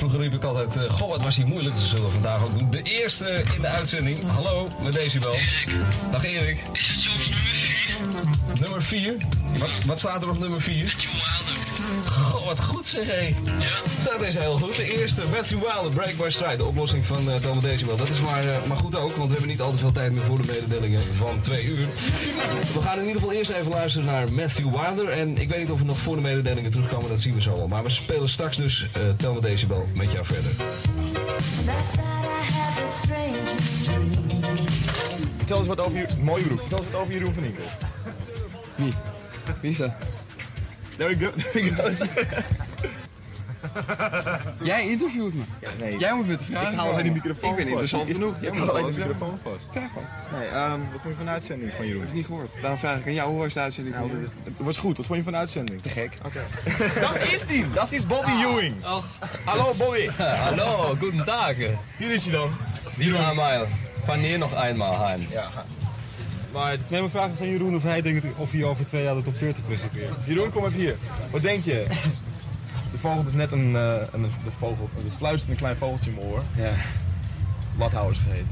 Vroeger riep ik altijd, eh, goh wat was hij moeilijk. Dat zullen we vandaag ook doen. De eerste in de uitzending. Hallo, met Decibel. Dag Erik. Is het soms nummer 4? Nummer 4? Wat, wat staat er op nummer 4? Goh, wat goed zeg hé. Dat is heel goed. De eerste, Matthew Wilder, Break by Stride. De oplossing van uh, Thomas Decibel. Dat is maar, eh, maar goed ook, want we hebben niet al te veel tijd meer voor de mededelingen van twee uur. We gaan in ieder geval eerst even luisteren naar Matthew Wilder. En ik weet niet of we nog voor de mededelingen terugkomen, dat zien we zo wel. Maar we spelen straks dus uh, Thomas Decibel met jou verder. Vertel eens wat over je... Mooie broek. Vertel eens wat over Jeroen van Inkel. Wie? Wie is dat? There we go. There we go. Jij interviewt me. nee. Jij moet met de vragen Ik haal alleen die komen. microfoon Ik ben interessant Ik- genoeg. Ik Jij haal moet alleen de microfoon vast. Vraag gewoon. Nee, ehm, wat vond je van de uitzending van Jeroen? Heb ik niet gehoord. Daarom vraag ik aan jou, hoe was de uitzending van jou? het was goed. Wat vond je van de uitzending? Te gek. Oké. Dat is die. Dat is Bobby Ewing. Ach. Hallo Bobby. Hallo, guten Tag. Hier is hij dan. Wieder einmal. Wanneer nog eenmaal, Heinz? Ja. Maar neem een vraag aan Jeroen of hij denkt of hij over twee jaar de top 40 presenteert. Jeroen, kom even hier. Wat denk je? De vogel is net een, eh, een, de vogel, een fluisterend klein vogeltje in mijn oor. Ja. Lathouwers geheten.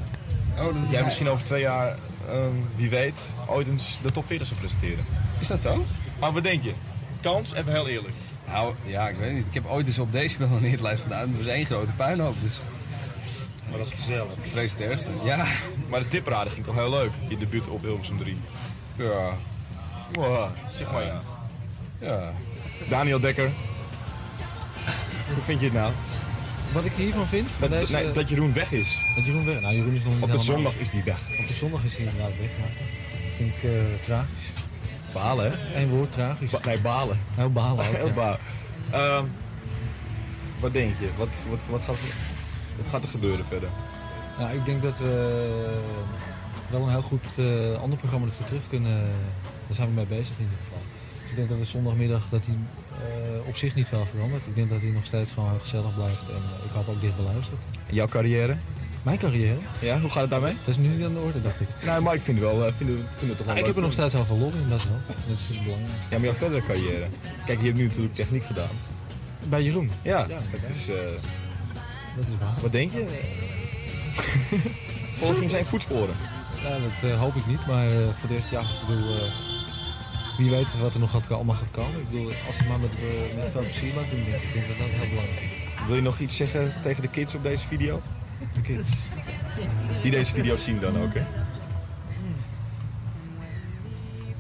Oh, dat Jij misschien over twee jaar, ehm, wie weet, ooit eens de top 40 zou presenteren. Is dat zo? Maar wat denk je? Kans, even heel eerlijk. Nou, ja, ik weet niet. Ik heb ooit eens op Decibel een hitlijst gedaan. Het was één grote puinhoop, dus... Maar dat is gezellig. Ik vrees het ergste. Ja. Maar de tipraden ging toch heel leuk, je debuut op Hilversum 3. Ja. Wow, zeg maar ja. Ja. Daniel Dekker. Hoe vind je het nou? Wat ik hiervan vind? Dat, deze- nee, dat Jeroen weg is. Dat Jeroen weg Nou, Jeroen is nog niet Op de zondag is die weg. Op de zondag is hij inderdaad weg. Dat vind ik eh, tragisch. Balen, hè? Eén woord, tragisch. nee, balen. Heel balen ook, Heel ja. balen. Ehm, wat denk je? Wat, wat, wat, gaat, er- wat gaat er gebeuren verder? Nou, ik denk dat we eh, wel een heel goed eh, ander programma ervoor terug kunnen. Daar zijn we mee bezig in ieder geval. Dus ik denk dat we zondagmiddag dat hij op zich niet veel verandert. Ik denk dat hij nog steeds gewoon heel gezellig blijft en eh, ik hoop ook dicht beluisterd. En jouw carrière? Mijn carrière? Ja, hoe gaat het daarmee? Dat is nu niet aan de orde, dacht ik. Nou, maar ik vind het wel, eh, vind het, vind het toch wel ik leuk. heb er nog steeds al van lol in, dat wel. Dat is het belangrijk. Ja, maar jouw verdere carrière. Kijk, je hebt nu natuurlijk techniek gedaan. Bij Jeroen? Ja, Ja, dat is... eh, Dat is waar. wat denk je? Volg je zijn voetsporen? Ja, dat hoop ik niet, maar eh, voor de rest, ja, ik bedoel, eh, wie weet wat er nog gaat, allemaal gaat komen. Ik bedoel, als het maar met, eh, met veel plezier maakt denk ik. Denk dat dat heel belangrijk. Wil je nog iets zeggen tegen de kids op deze video? De kids. Die deze video zien dan ook, hè?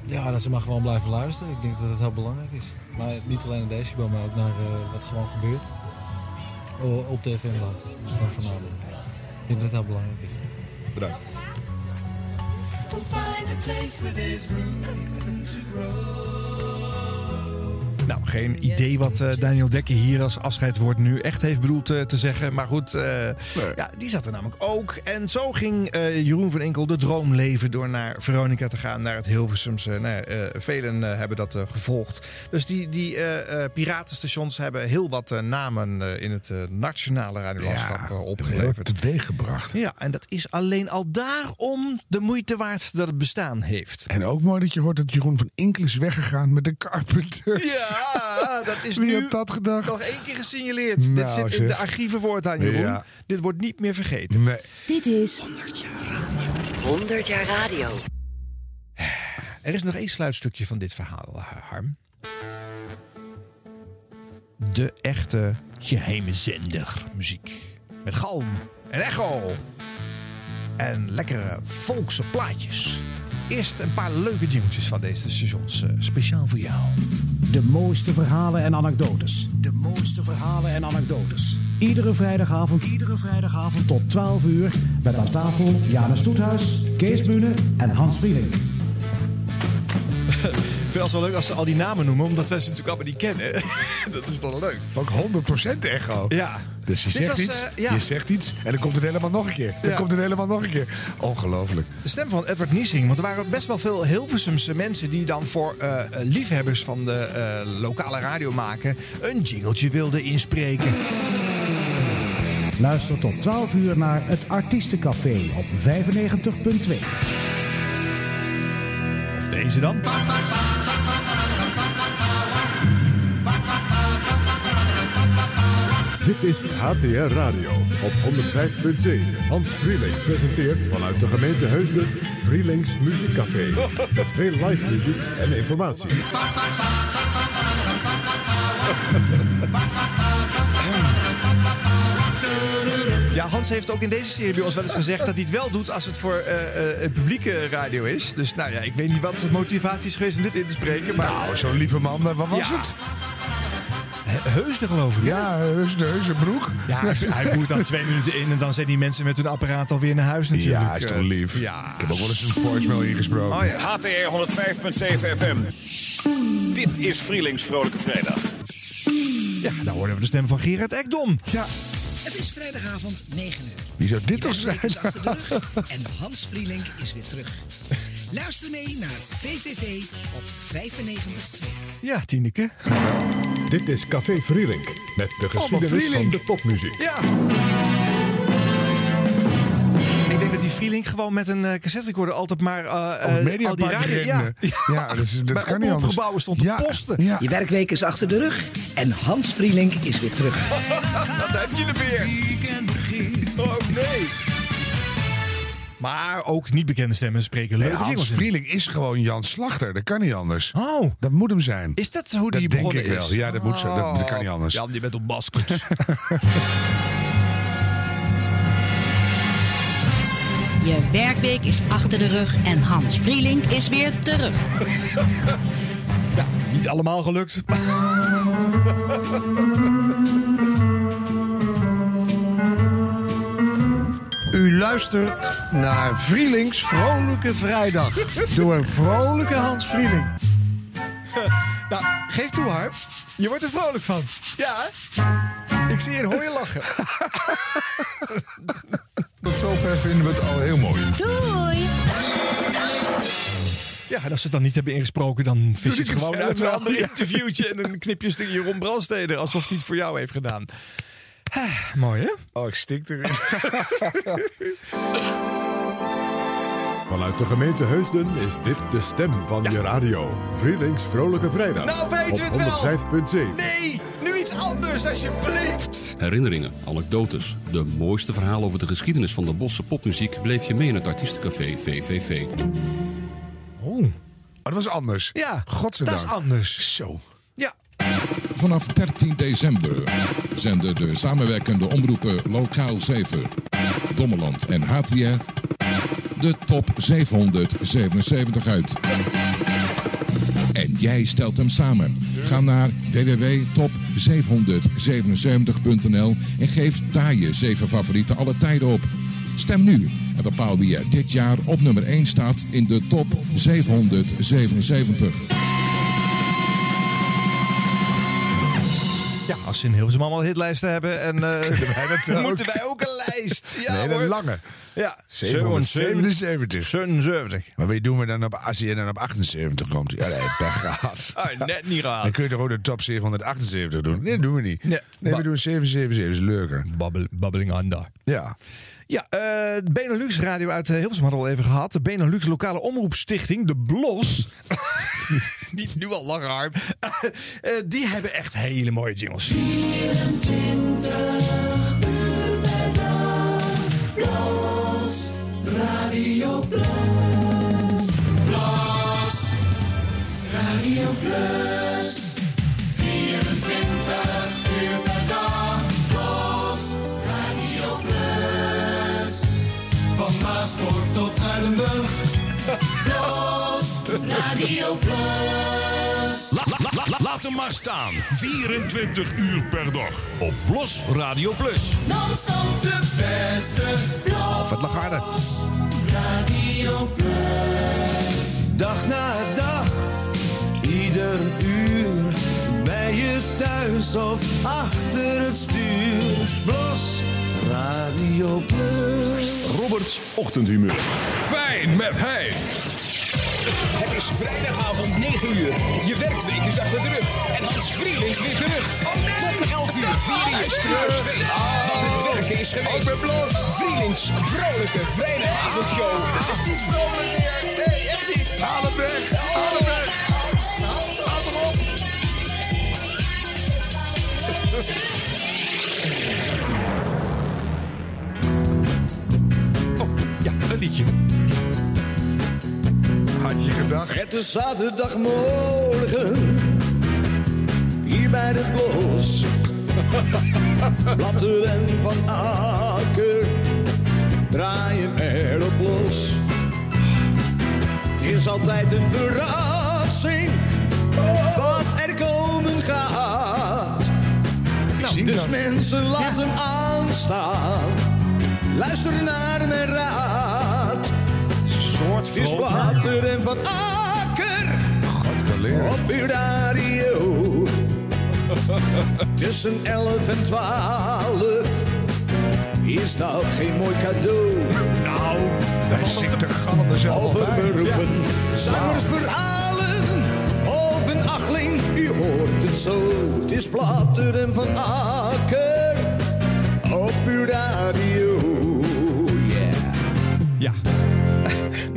Ja, dat ze maar gewoon blijven luisteren. Ik denk dat het heel belangrijk is. Maar niet alleen in deze maar ook naar eh, wat gewoon gebeurt. O- op tv en later. Dus dan voornamelijk. Ik denk dat het heel belangrijk is. Bedankt. We'll find a place where there's room to grow. Nou, geen idee wat eh, Daniel Dekker hier als afscheidswoord nu echt heeft bedoeld eh, te zeggen. Maar goed, eh, ja, die zat er namelijk ook. En zo ging Jeroen van Enkel de droom leven door naar Veronica te gaan, naar het Hilversumse. Nou, ja, velen hebben dat gevolgd. Dus die, die piratenstations hebben heel wat namen in het nationale radiolandschap eh, opgeleverd. teweeggebracht. Ja, en dat is alleen al daarom de moeite waard dat het bestaan heeft. En ook mooi dat je hoort dat Jeroen van Inkel is weggegaan met de Carpenters. Ja, dat is Wie nu dat gedacht? nog één keer gesignaleerd. Dit Nou, zit in de archieven voortaan, Jeroen. Ja. Dit wordt niet meer vergeten. Nee. Dit is 100 jaar radio. 100 jaar radio. Er is nog één sluitstukje van dit verhaal, Harm. De echte geheime zender muziek. Met galm en echo. En lekkere volkse plaatjes. Eerst een paar leuke jingletjes van deze stations. eh, speciaal voor jou. De mooiste verhalen en anekdotes. De mooiste verhalen en anekdotes. Iedere vrijdagavond, iedere vrijdagavond tot 12 uur. Met aan tafel Janus Stoethuis, Kees Bune en Hans Vrielink. Ik vind het wel leuk als ze al die namen noemen, omdat wij ze natuurlijk allemaal niet kennen. dat is toch leuk. Ook 100% echo. Ja. Dus je Dit zegt was, iets, eh, ja. je zegt iets en dan komt het helemaal nog een keer. Dan Ja. komt het helemaal nog een keer. Ongelooflijk. De stem van Edward Niesing. Want er waren best wel veel Hilversumse mensen die dan voor eh, eh, liefhebbers van de eh, lokale radio maken een jingeltje wilden inspreken. Luister tot 12 uur naar het Artiestencafé op 95.2. Deze dan? Dit is HTR Radio op 105.7. Hans Vrieling presenteert vanuit de gemeente Heusden Vrielings Muziekcafé. Met veel live muziek en informatie. Ja, Hans heeft ook in deze serie bij ons wel eens gezegd dat hij het wel doet als het voor eh, eh, het publieke radio is. Dus nou ja, ik weet niet wat de motivatie is geweest om dit in te spreken. Maar... Nou, zo'n lieve man, wat was Ja. het? Heusden geloof ik. Ja, Heusden, Heuzenbroek. Ja, hij, hij boert dan twee minuten in en dan zijn die mensen met hun apparaat alweer naar huis natuurlijk. Ja, is toch Eh, lief. Ja. Ik heb ook wel eens een voicemail ingesproken. Oh ja. HTR 105.7 FM. Dit is Vrielings Vrolijke Vrijdag. Ja, daar hoorden we de stem van Gerard Ekdom. Ja. Het is vrijdagavond 9 uur. Wie zou dit toch zijn? is achter de rug en Hans Vrielink is weer terug. Luister mee naar VVV op 95.2. Ja, Tineke. Dit is Café Vrielink met de geschiedenis van de popmuziek. Ja. Vrielink gewoon met een eh, cassette recorder altijd maar eh, eh, al die radio... rende. Ja, dus dat bij kan niet anders. opgebouwen stond te posten. Je werkweek is achter de rug en Hans Vrielink is weer terug. Daar heb je er weer. Oh nee. Maar ook niet bekende stemmen spreken Nee, leuke Hans. Vrieling is gewoon Jan Slachter. Dat kan niet anders. Oh. Dat moet hem zijn. Is dat hoe Dat die denk begonnen ik wel. is? Ja, dat moet zo. Dat, dat kan niet anders. Jan, je bent op baskets. Je werkweek is achter de rug en Hans Vrielink is weer terug. ja, niet allemaal gelukt. U luistert naar Vrielings Vrolijke Vrijdag. Door een vrolijke Hans Vrieling. nou, geef toe, Harm. Je wordt er vrolijk van. Ja, hè? Ik zie je en hoor je lachen. Zover vinden we het al heel mooi. Doei! Ja, en als ze het dan niet hebben ingesproken, dan vis je het gewoon uit een ander interviewtje. En dan knip je een stukje Ron Brandstede, alsof hij het voor jou heeft gedaan. Ah, mooi, hè? Oh, ik stik erin. Vanuit de gemeente Heusden is dit de stem van je radio. Vrielings Vrolijke Vrijdag. Nou, weten we het op wel. 105.7. Nee, iets anders, alsjeblieft. Herinneringen, anekdotes, de mooiste verhalen over de geschiedenis van de Bosse popmuziek bleef je mee in het artiestencafé VVV. Oh. dat was anders. Ja, Godzijdank. dat is anders. Zo. Ja. Vanaf 13 december zenden de samenwerkende omroepen Lokaal 7, Dommeland en HTR de top 777 uit. En jij stelt hem samen. Ga naar www.top777.nl en geef daar je zeven favorieten alle tijden op. Stem nu en bepaal wie er dit jaar op nummer 1 staat in de top 777. Als ze in Hilversum allemaal hitlijsten hebben, en, eh, moeten wij ook een lijst. Ja, nee, hoor. een lange. Ja, 777. 77. Maar wie doen we dan op, als je dan op 78 komt? Ja, nee, pech gehad. Ah, net niet Dan raar. kun je toch ook de top 778 doen? Nee, dat doen we niet. Nee. Nee, we doen 777, is leuker. Babbel, babbeling under. Ja. Ja, eh, de Benelux Radio uit eh, Hilversum hadden we al even gehad. De Benelux Lokale Omroepstichting, de BLOS. die nu al langer arm. Eh, die hebben echt hele mooie jingles. 24 uur per dag. Plus, Radio Plus. Plus, Radio Plus. 24 Van Maasdorp tot Uilenburg. Plus, Radio Plus. La, la, la, la- laat hem maar staan. 24 uur per dag op Blos Radio Plus. Non-stop de beste Plus. Wat harder. Radio Plus. Dag na dag, ieder uur, bij je thuis of achter het stuur. Blos, Radio Plus. Roberts ochtendhumeur. Fijn met hij. Het is vrijdagavond 9 uur. Je werkweek is achter de rug. En Hans Vrielink weer terug. Tot 11 uur vier je streusfeest. Want het werken is geweest. Vrielings vrolijke vrijdagavondshow. Het is niet vrolijk meer. Nee, echt niet. Haal hem weg. Haal hem weg. Hans, Hans, houd hem op. een liedje. Had je gedacht? Het is zaterdagmorgen, hier bij de blos. Blatter en Van Akker draaien erop los. Het is altijd een verrassing wat er komen gaat. zie dus dat. mensen, laat hem aanstaan. Luister naar mijn raad. Is Blatter en Van Akker op uw radio. Tussen 11 en 12 is dat geen mooi cadeau. Nou, Hij zingt de galm er zelf over beroepen, zangers, verhalen, of een achtling, u hoort het zo. Het is Blatter en Van Akker op uw radio.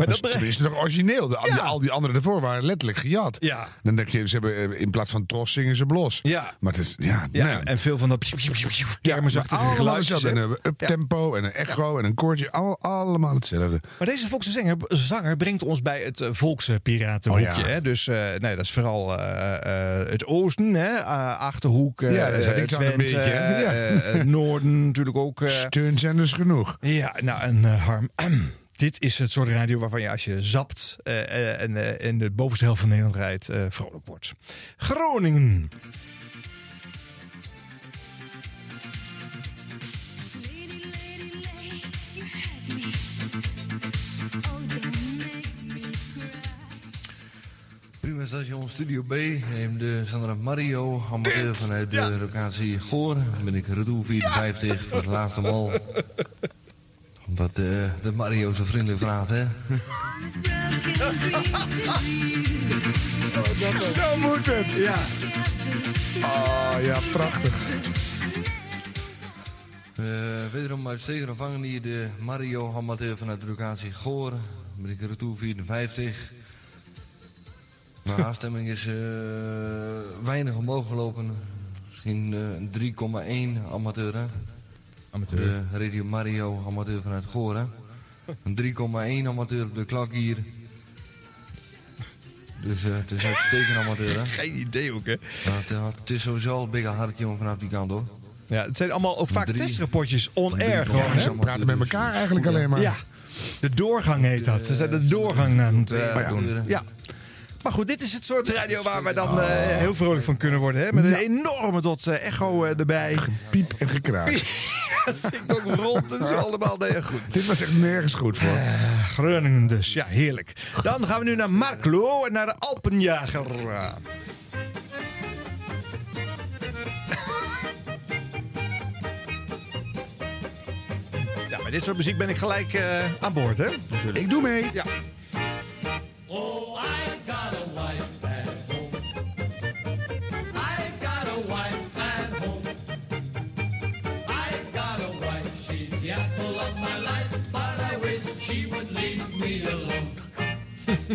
Maar dat is tenminste nog origineel. De, al die anderen ervoor waren letterlijk gejat. Ja. Dan denk je, ze hebben eh, in plaats van tros zingen ze blos. Ja. Maar het is, ja, Ja, ja. en veel van dat kermisachtige allemaal geluidjes. En een uptempo en een echo en een koordje. Al, allemaal hetzelfde. Maar deze volkse zanger, zanger brengt ons bij het eh, volkspiratenhoekje. Oh ja. hè? Dus eh, nee, dat is vooral eh, eh, het oosten, hè? Achterhoek, eh, Ja, ik dan een Twente, beetje? Ja. eh, eh, Noorden natuurlijk ook. eh. Steunzenders genoeg. Ja, nou en eh, Harm. Dit is het soort radio waarvan je als je zapt eh, eh, en eh, in de bovenste helft van Nederland rijdt, eh, vrolijk wordt. Groningen. Prima station Studio B. Neem de Sandra Mario, amateur vanuit de locatie Goor. Ben ik retour 54 voor de laatste mal. Omdat eh, de Mario zo vriendelijk vraagt, hè? Zo moet het. Ja. Oh ja, prachtig. Eh, wederom uitstekend ontvangen hier de Mario amateur vanuit de locatie Goor. Ik retour 54. De aanstemming is eh, weinig omhoog gelopen. Misschien een 3,1 amateur. Hè? Amateur. De Radio Mario amateur vanuit Goor. Hè? Een 3,1 amateur op de klok hier. Dus eh, het is uitstekend amateur. Hè? Geen idee ook, hè? Maar het, eh, het is sowieso al een big hartje jongen vanaf die kant hoor. Ja, het zijn allemaal ook vaak Drie. testrapportjes on-air gewoon. Hè? ze praten met elkaar eigenlijk alleen maar. Ja, de doorgang heet dat. Ze zijn de doorgang aan het eh, Ja. doen. Ja. Maar goed, dit is het soort radio waar we dan eh, heel vrolijk van kunnen worden. Hè? Met een enorme dot eh, echo eh, erbij. Piep en gekraak. het zingt ook rond en zo allemaal. Nee, goed. Dit was echt nergens goed voor. Eh, Groningen dus, ja, heerlijk. Dan gaan we nu naar Marklo en naar de Alpenjager. Ja, bij dit soort muziek ben ik gelijk eh, aan boord, hè? Natuurlijk. Ik doe mee. Ja. Oh, I've got a wife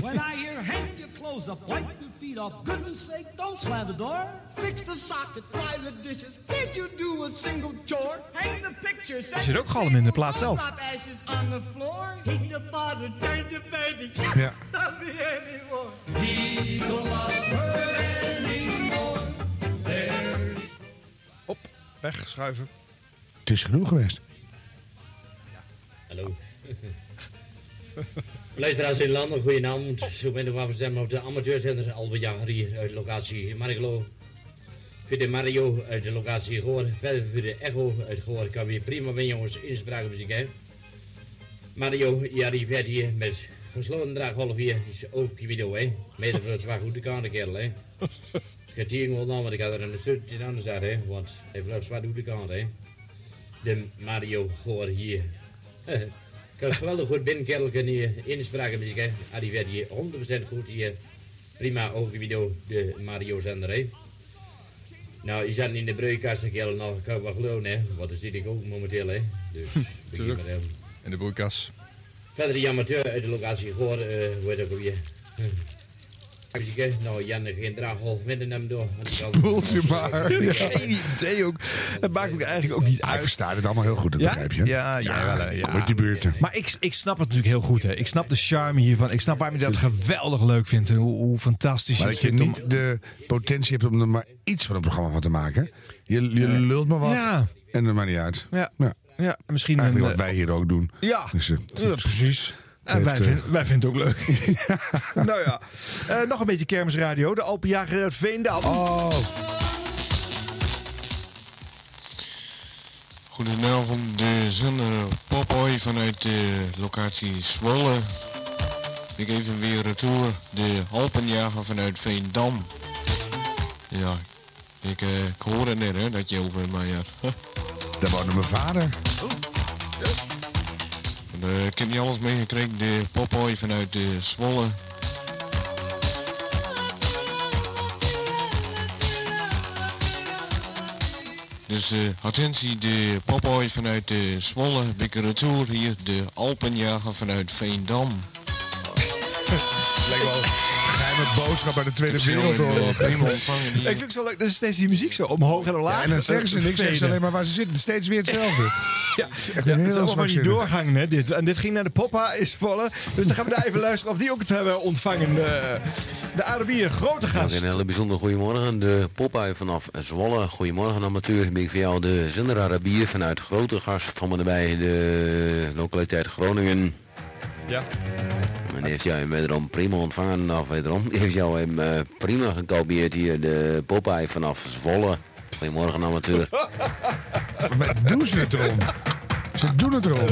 When I hear hang your clothes up, wipe your feet off, goodness sake, don't slam the door. Fix the socket, dry the dishes. Can't you do a single chore? Hang the picture. Er zit ook galm in de plaat zelf. Drop ashes on the floor. Heat the bottle, change the baby. Ja. Love me anymore. He don't love her anymore. There Op, wegschuiven. Het is genoeg geweest. Hallo. Luisteraars in landen, goedenavond. Zo ben ik van op de amateurzender Albert hier uit de locatie Markelo. Voor de Mario uit de locatie Goor. Verder voor de Echo uit Goor kan weer prima ben jongens inspraakmuziek hè. Mario, je arriveert hier met gesloten draaggolf hier. Is ook je video hè. Mede voor het zwaar goed de kant kerel hè. Het hier gewoon aan, want ik had er een stukje anders uit hè. Want hij vloog zwaar goed de kant hè. De Mario Goor hier. Ik was geweldig goed binnen, kerel. Kan hier inspraken muziek, hè. Ah, die werd hier 100% goed hier. Prima, ook de video, de Mario zender, hè. Nou, je zat in de broeikast. Nou, kan ik wel geloven, hè. Want dat zit ik ook momenteel, hè. Dus, begin maar. In de broeikas. Verder die amateur uit de locatie Goor, eh hoe heet dat ook weer? Hè. Nou, Jan, geen met hem door. Spoelt u maar. Geen idee ook. Het maakt ook eigenlijk ook niet Hij uit. verstaat het allemaal heel goed, dat Ja? begrijp je. Ja, ja, wel, eh, ja. Kom uit die buurten. Maar ik, ik snap het natuurlijk heel goed. Hè. Ik snap de charme hiervan. Ik snap waarom je dat geweldig leuk vindt. En hoe, hoe fantastisch Maar je dat het je om- niet de potentie hebt om er maar iets van een programma van te maken. Je, je lult maar wat Ja. en dat maakt niet uit. Ja. Ja. Ja, misschien Eigenlijk een, wat wij hier ook doen. Ja, Dus, eh, ja precies. En wij, eh, vind- wij vinden het ook leuk. nou ja, Eh, nog een beetje kermisradio. De Alpenjager uit Veendam. Oh. Goedenavond, de zender Popoy vanuit de locatie Zwolle. Ik even weer retour, de Alpenjager vanuit Veendam. Ja, ik, eh, ik hoorde net hè, dat je over mij had. Dat woonde mijn vader. Eh, ik heb niet alles meegekregen, de Popoy vanuit de Zwolle. Dus eh, attentie, de Popoy vanuit de Zwolle, Bikke Retour hier, de Alpenjager vanuit Veendam. Lijkt wel geheime boodschap uit de Tweede Wereldoorlog. Ik vind het zo leuk. Dat is steeds die muziek zo omhoog en omlaag. Ja, en dan zeggen ze eh, niks, zeggen ze alleen maar waar ze zitten. Steeds weer hetzelfde. Ja, Het is allemaal maar die doorgang, hè, dit. En dit ging naar de Poppa is volle. Dus dan gaan we daar even luisteren of die ook het hebben ontvangen. De, de Arabier, grote gast. een hele bijzondere goedemorgen. De Popeye vanaf Zwolle. Goedemorgen amateur. Ben ik voor jou de zender Arabier vanuit Grote Gast. Van bij de lokaliteit Groningen. Ja. En heeft jou hem wederom prima ontvangen. Of wederom heeft jou hem eh, prima gekopieerd hier. De Popeye vanaf Zwolle. Goedemorgen amateur. Maar doen ze het erom? Ze doen het erom.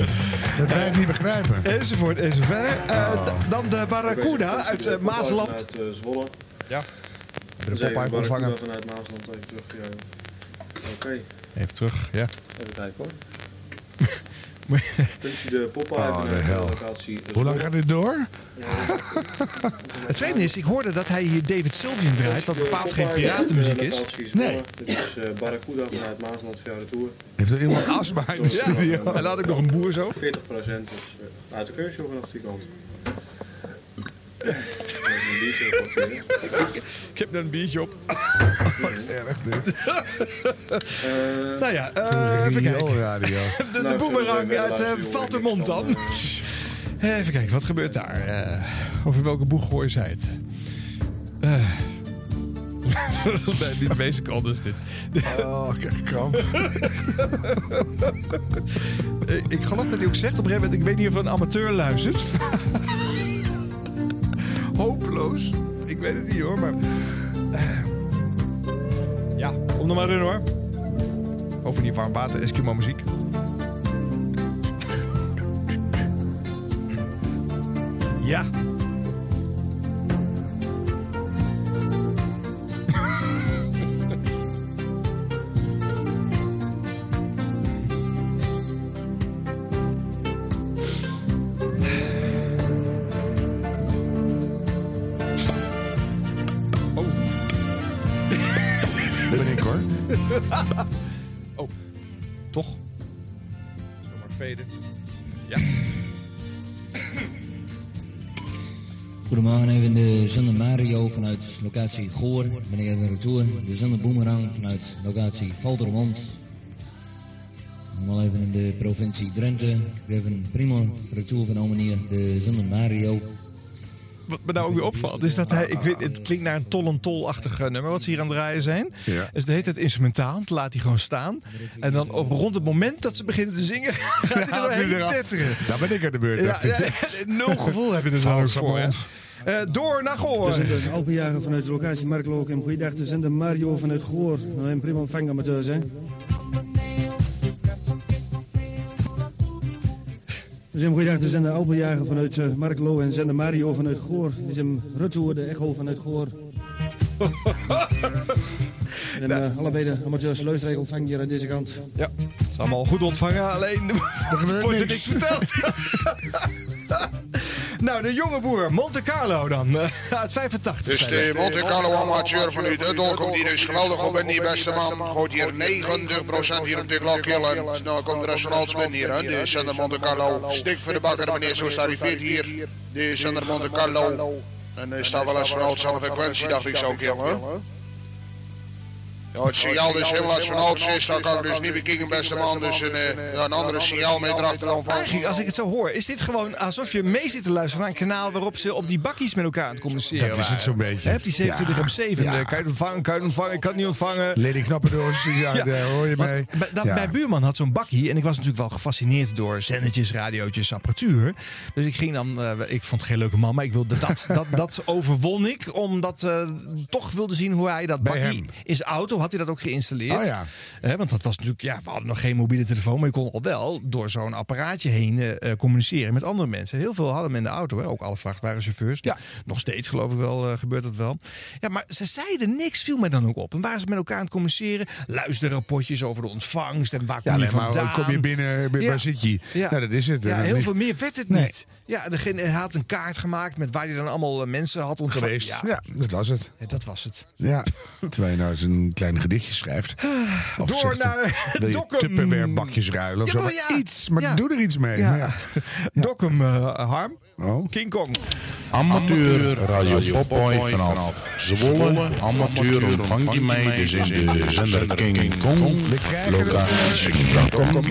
Dat wij het niet begrijpen. Enzovoort, enzoverder. Eh, d- dan de Barracuda uit eh, Maasland. Eh, Zwolle. Ja. De Popeye ontvangen. vanuit Maasland even terug voor jou. Oké, Even terug, ja. even kijken hoor. Attentie de Popeye Oh, de hel. locatie Hoe lang gaat dit door? Het tweede is, ik hoorde dat hij hier David Sylvian draait. Wat bepaald geen piratenmuziek is. Nee. Dit is eh, Barracuda vanuit Maasland via de Tour. Heeft er iemand astma in de studio? En laat ik nog een boer zo. 40 procent dus, eh, uit de keurshow vanaf die kant. Even een biertje oppakken, hè. Ik heb er een biertje op. Wat erg dit. Eh, Nou ja, eh, even kijken. radio. De, de Nou, boemerang uit uh, luisteren, Valtermond hoor dan. Eh, Even kijken, wat gebeurt daar? Eh, over welke boeg gooien zij het? Eh. de meeste kant is dit. Oh, ik krijg kramp. Eh, ik geloof dat hij ook zegt op een gegeven moment... ik weet niet of een amateur luistert. Hopeloos. Ik weet het niet hoor, maar... eh, ja, kom er maar in hoor. Over die warm water Eskimo muziek. Ja. Locatie Goor. Ik even retour. De zender Boomerang vanuit locatie Valtermond. Allemaal even in de provincie Drenthe. Ik heb even een prima retour genomen hier. De zender Mario. Wat me nou ook weer opvalt, is dat hij... Ik weet, het klinkt naar een tol en tol-achtig nummer wat ze hier aan het draaien zijn. Ja. Dus de heet het instrumentaal, het laat hij gewoon staan. En dan op rond het moment dat ze beginnen te zingen, gaat hij er doorheen tetteren. Nou ben ik aan de beurt. Ja, ja, nul gevoel heb je er ook voor. hè. Eh, door naar Goor. We zijn de Alpenjager vanuit de locatie Marklook. En goeiedag, we zijn de Mario vanuit Goor. Nou, een prima ontvang amateurs, hè. We zijn goeiedag, we zijn de Alpenjager vanuit eh, Marklo en zijn de Mario vanuit Goor. We zijn Ruttoer, de Echo vanuit Goor. En eh, allebei de amateurs luisteren ontvangen hier aan deze kant. Ja, het is allemaal goed ontvangen, alleen er wordt er niks verteld. nou, de jonge boer, Monte Carlo dan, uit 85. Dus de. Monte Carlo amateur van u, de komt hier dus geweldig op en die beste man gooit hier 90% hier op de klok En snel komt de rest van alles binnen hier, hè. De Sander Monte Carlo. Stik voor de bakker, meneer, zo arriveert hier. De Sander Monte Carlo. En er staat wel eens van alles aan de frequentie, dacht ik zo, kerel, hè. Ja, het signaal dus helaas van alles is, dat kan ik dus niet bekijken, beste man. Dus een, eh, ja, een andere signaal mee erachter dan van. Eigenlijk, als ik het zo hoor, is dit gewoon alsof je mee zit te luisteren naar een kanaal waarop ze op die bakkies met elkaar aan het communiceren Dat is het zo'n beetje. Op die 27 Ja. m 7 Ja. Kan je het ontvangen, kan je het ontvangen, ik kan het niet ontvangen. Lady Knappendoos, ja, daar hoor je mee. bij- dat- Ja. Mijn buurman had zo'n bakkie en ik was natuurlijk wel gefascineerd door zendertjes, radiootjes, apparatuur. Dus ik ging dan, eh, ik vond het geen leuke man, maar ik wilde dat, dat, dat overwon ik, omdat eh toch wilde zien hoe hij dat bakkie in zijn auto had hij dat ook geïnstalleerd. Oh ja. Want dat was natuurlijk, ja, we hadden nog geen mobiele telefoon, maar je kon al wel door zo'n apparaatje heen eh, eh, communiceren met andere mensen. Heel veel hadden we in de auto, hè? ook alle vrachtwagenchauffeurs. Ja. Nog steeds geloof ik wel, eh, gebeurt dat wel. Ja, maar ze zeiden niks, viel mij dan ook op. En waren ze met elkaar aan het communiceren? Luisterrapportjes over de ontvangst en waar kom Ja, je nee, maar vandaan? kom je binnen, waar Ja. zit je? Ja. Nou, dat is het. Ja, heel is- veel meer werd het Nee. niet. Ja, degene, hij had een kaart gemaakt met waar hij dan allemaal mensen had ontvangen. Ja. dat was het. Ja, dat was het. Ja, terwijl je nou een klein gedichtje schrijft. Of Door zegt, naar wil je Dokkum. Bakjes ruilen of zo. Maar ja. Iets, maar Ja. doe er iets mee. Ja. Dokkum, eh, Harm. Oh. King Kong. Amateur Radio Popboy vanaf Zwolle. Amateur ontvangt je mij dus in de zender King Kong. Locatie Kom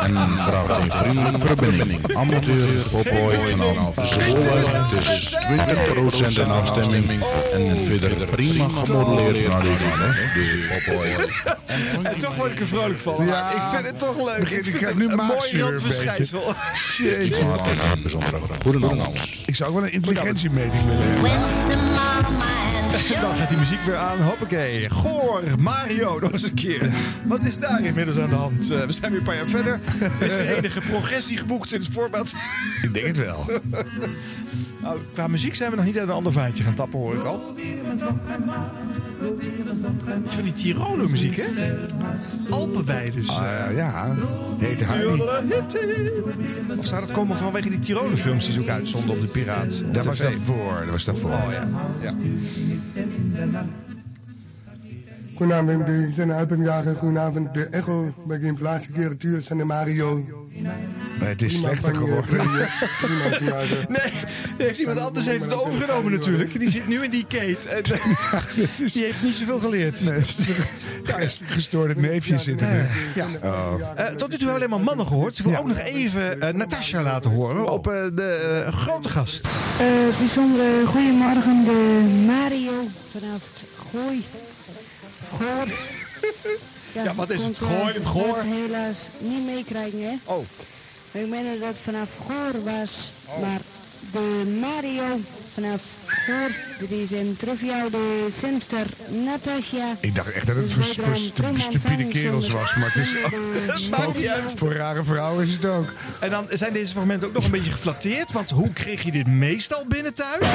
en vraagt een vriendelijke verbinding. Amateur Popboy vanaf Zwolle. Het is 20% in afstemming en verder prima gemodelleerd naar de Popboy. En toch word ik er vrolijk van. Ja. ik vind het toch leuk. Ik ik vind het nu een mooi randverschijnsel. Jeetje. Goedenavond. Ik zou ook wel een intelligentiemeting willen hebben. En dan gaat die muziek weer aan. Hoppakee. Goor, Mario, nog eens een keer. Wat is daar inmiddels aan de hand? Eh, we zijn weer een paar jaar verder. Is er enige progressie geboekt in het voorbeeld? Ik denk het wel. Nou, qua muziek zijn we nog niet uit een ander vaatje gaan tappen, hoor ik al. Iets van die Tiroler muziek, hè? Alpenweides. Ah, ja, heet Hardy. Of zou dat komen vanwege die Tiroler films die ze ook uitzonden op de Piraat? op Dat was daarvoor. Dat was daarvoor. Oh ja. ja. Goedenavond, de zijn uitbrenjager. Goedenavond, de Echo. Bij de inflatiekeratuur zijn de Mario. Maar het is slechter je- geworden. Nee, heeft iemand anders heeft het overgenomen natuurlijk. Die zit nu in die kate. En, Die heeft niet zoveel geleerd. Gestoorde neefjes zitten er. Oh. Eh, tot nu toe hebben we alleen maar mannen gehoord. Dus ik wil ook nog even eh, Natasja laten horen op eh, de eh, grote gast. Eh, bijzondere goedemorgen, de Mario vanaf het Gooi. Goor. Ja, wat is het? Gooi of Goor? helaas niet meekrijgen, hè? Oh. Ik meen dat het vanaf Goor was, maar de Mario vanaf Goor, dit is een trofeo de Simster Natasja. Ik dacht echt dat het voor, voor stu- stupide kerels was, maar het is uit. voor rare vrouwen is het ook. En dan zijn deze fragmenten ook nog een beetje geflatteerd. Want hoe kreeg je dit meestal binnen thuis?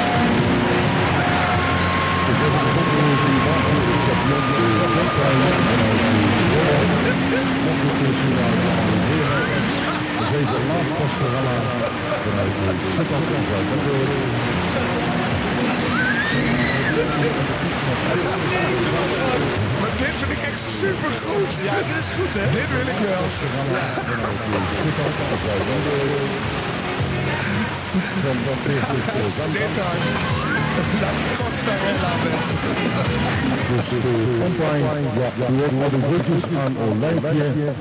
Ontvangst. Maar dit vind ik echt supergoed. Ja, dit is goed, hè? Dit wil ik wel. Sittard. La Costarella, mensen. aan Olijfje.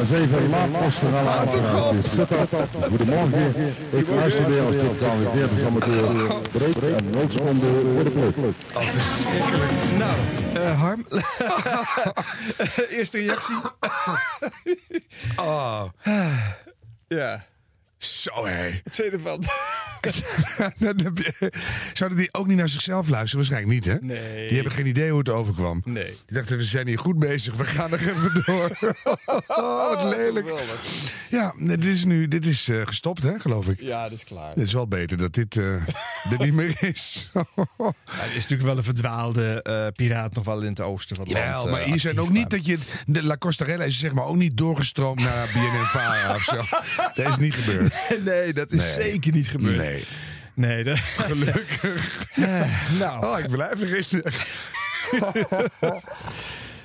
Eens even laadposten aan Goedemorgen. Ik luister weer als dit KWV dus amateur breed en noodseconde voor de club. Oh, verschrikkelijk. Nou, eh, Harm. Eerste reactie. Oh. Ja. Zo hé. Wat vind je ervan? Dan heb je- Zouden die ook niet naar zichzelf luisteren? Waarschijnlijk niet, hè? Nee. Die hebben geen idee hoe het overkwam. Nee. Die dachten, we zijn hier goed bezig. We gaan er even door. Wat lelijk. Ja, dit is nu dit is, eh, gestopt, hè, geloof ik. Ja, dat is klaar. Het is wel beter dat dit eh, er niet meer is. Ja, er is natuurlijk wel een verdwaalde eh, piraat nog wel in het oosten van het Ja, land. maar eh, hier zijn ook niet dat je... De La Costarella is zeg maar ook niet doorgestroomd naar BNNVARA of zo. Dat is niet gebeurd. nee, dat is Nee. zeker niet gebeurd. Nee. Nee, dat... Gelukkig. nou. Oh, ik blijf erin.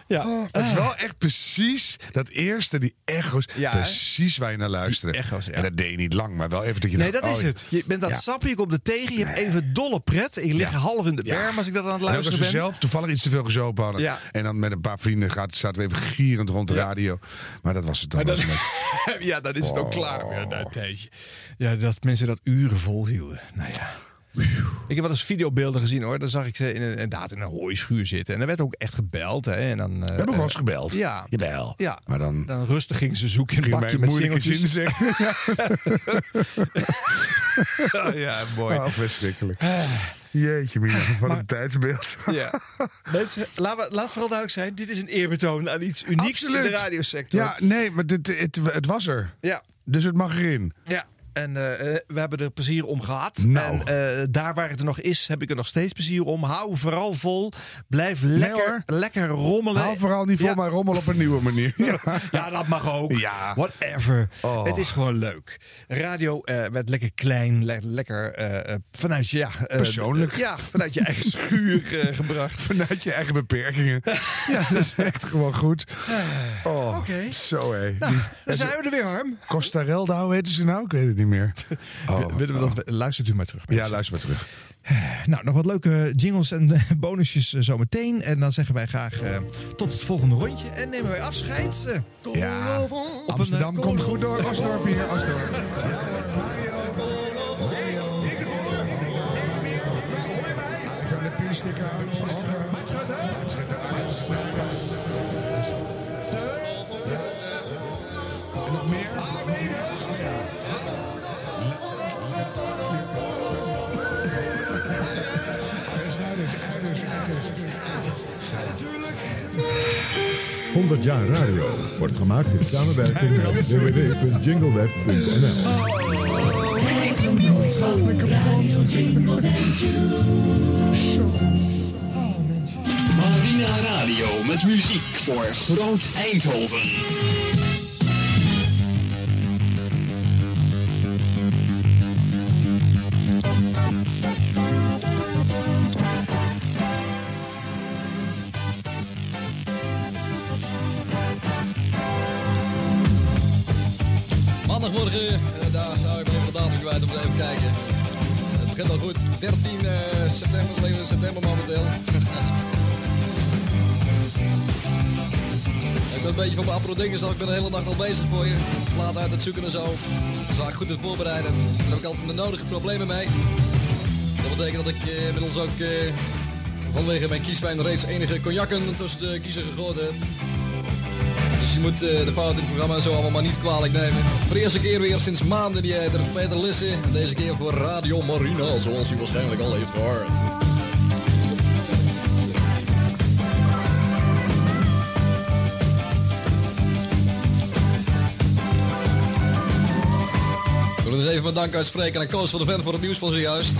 Ja. Het is wel echt precies dat eerste, die echo's. Ja, precies waar je naar luisterde. echo's, ja. En dat deed je niet lang, maar wel even dat je Nee, dacht, dat is oh, het. Je bent aan het Ja. sappen, je komt er tegen, je hebt even dolle pret. Ik lig half in de berm als ik dat aan het En ook als luisteren we ben. zelf toevallig iets te veel gezopen hadden. En dan met een paar vrienden gaat, zaten we even gierend rond de radio. Maar dat was het dan. Was dat- het ja, dan is het ook Oh. klaar weer na een tijdje. Ja, dat mensen dat uren volhielden. Nou ja. Ik heb wel eens videobeelden gezien hoor. Dan zag ik ze in een, inderdaad in een hooischuur zitten. En er werd ook echt gebeld. Hè. En dan, We hebben wel eens gebeld. Ja. Jawel. Ja. Maar dan... Dan rustig gingen ze zoeken in een Ging bakje met singeltjes. zin zeggen. ja, mooi. Oh, verschrikkelijk. Jeetje, Mina, wat een tijdsbeeld. Ja. Mensen, laat, laat vooral duidelijk zijn. Dit is een eerbetoon aan iets unieks in de radiosector. Ja, nee, maar dit, het, het was er. Ja. Dus het mag erin. Ja. En eh, eh, we hebben er plezier om gehad. Nou. En eh, daar waar het er nog is, heb ik er nog steeds plezier om. Hou vooral vol. Blijf lekker, lekker rommelen. Haal vooral niet vol, Ja. maar rommel op een nieuwe manier. Ja. Ja, dat mag ook. Ja. Whatever. Oh. Het is gewoon leuk. Radio werd lekker klein, le- lekker vanuit je... Ja, Persoonlijk. ja, vanuit je eigen schuur gebracht. Vanuit je eigen beperkingen. ja, dat is echt gewoon goed. Oh. Oké. Zo hé. Nou, dan zijn we er weer, Harm. Costarelda, hoe heette ze nou? Ik weet het niet meer. Oh, Willen we dat, luistert u maar terug. Ja, luister maar terug. Nou, nog wat leuke jingles en eh, bonusjes eh, zometeen. En dan zeggen wij graag eh, tot het volgende rondje. En nemen wij afscheid. eh, Ja, op Amsterdam eh, komt goed door. Osdorp hier, Osdorp. Natuurlijk. 100 jaar radio wordt gemaakt in samenwerking met www.jingleweb.nl. Marina Radio met muziek voor Groot Eindhoven. Maandagmorgen, eh, daar zou ik even de datum kwijt, moet even kijken. Eh, Het begint al goed, 13 eh, september, leven september momenteel. ik ben een beetje van mijn dingen, ik ben de hele nacht al bezig voor je. Plaat uit het zoeken en zo. Zaak goed in voorbereiden. Daar heb ik altijd de nodige problemen mee. Dat betekent dat ik eh, inmiddels ook vanwege mijn kiespijn reeds enige cognacken tussen de kiezer gegooid heb. Dus je moet eh, de fout in het programma zo allemaal maar niet kwalijk nemen. Voor de eerste keer weer sinds maanden die er Peter Lissen. En deze keer voor Radio Marina, zoals u waarschijnlijk al heeft gehoord. Ik wil nog even mijn dank uitspreken aan Koos van de Ven voor het nieuws van zojuist.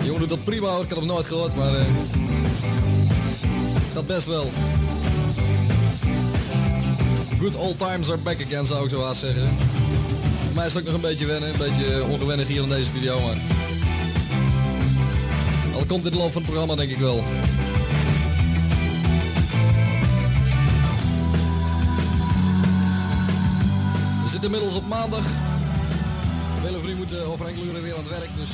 Die jongen dat prima hoor, ik had hem nooit gehoord, maar... eh gaat best wel. Good old times are back again, zou ik zo haast zeggen. Voor mij is het ook nog een beetje wennen, een beetje ongewennig hier in deze studio, maar... Al komt de loop van het programma, denk ik wel. We zitten inmiddels op maandag. Velen van moeten over enkele uren weer aan het werk, dus...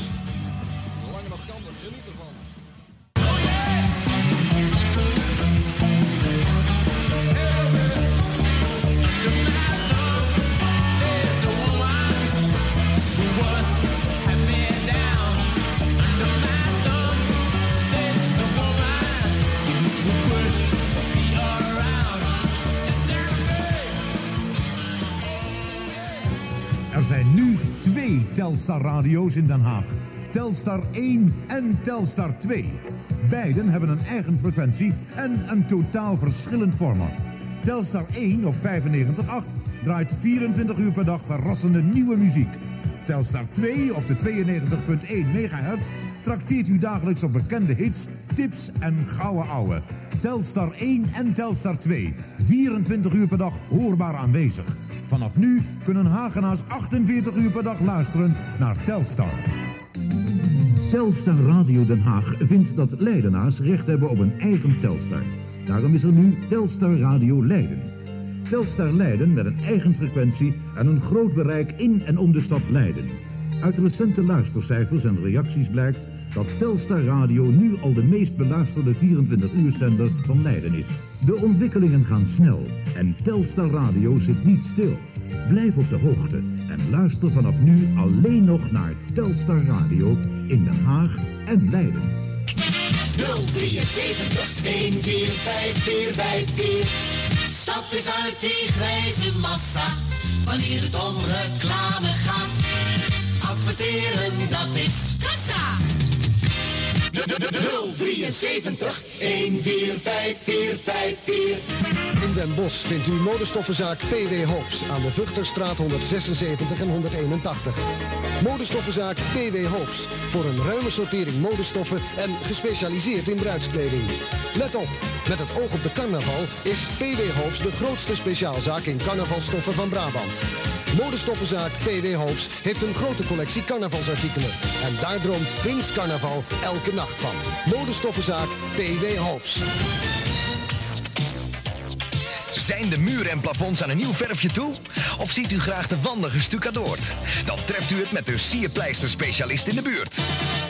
zijn nu twee Telstar-radio's in Den Haag. Telstar 1 en Telstar 2. Beiden hebben een eigen frequentie en een totaal verschillend format. Telstar 1 op 95.8 draait 24 uur per dag verrassende nieuwe muziek. Telstar 2 op de 92.1 MHz trakteert u dagelijks op bekende hits, tips en gouden ouwe. Telstar 1 en Telstar 2, 24 uur per dag hoorbaar aanwezig. Vanaf nu kunnen Hagenaars 48 uur per dag luisteren naar Telstar. Telstar Radio Den Haag vindt dat Leidenaars recht hebben op een eigen Telstar. Daarom is er nu Telstar Radio Leiden. Telstar Leiden met een eigen frequentie en een groot bereik in en om de stad Leiden. Uit recente luistercijfers en reacties blijkt dat Telstar Radio nu al de meest beluisterde 24-uurzender van Leiden is. De ontwikkelingen gaan snel en Telstar Radio zit niet stil. Blijf op de hoogte en luister vanaf nu alleen nog naar Telstar Radio in Den Haag en Leiden. 073 145454. Stap eens uit die grijze massa. Wanneer het om reclame gaat. Adverteren, dat is kassa. 073 145454. In Den Bosch vindt u modestoffenzaak PW Hoofs aan de Vuchterstraat 176 en 181. Modestoffenzaak PW Hoofs voor een ruime sortering modestoffen en gespecialiseerd in bruidskleding. Let op, met het oog op de carnaval is PW Hoofs de grootste speciaalzaak in carnavalstoffen van Brabant. Modestoffenzaak PW Hoofs heeft een grote collectie carnavalsartikelen. En daar droomt Prins Carnaval elke nacht van. Modestoffenzaak PW Hoofs. Zijn de muren en plafonds aan een nieuw verfje toe? Of ziet u graag de wanden gestucadoord? Dan treft u het met de sierpleister specialist in de buurt.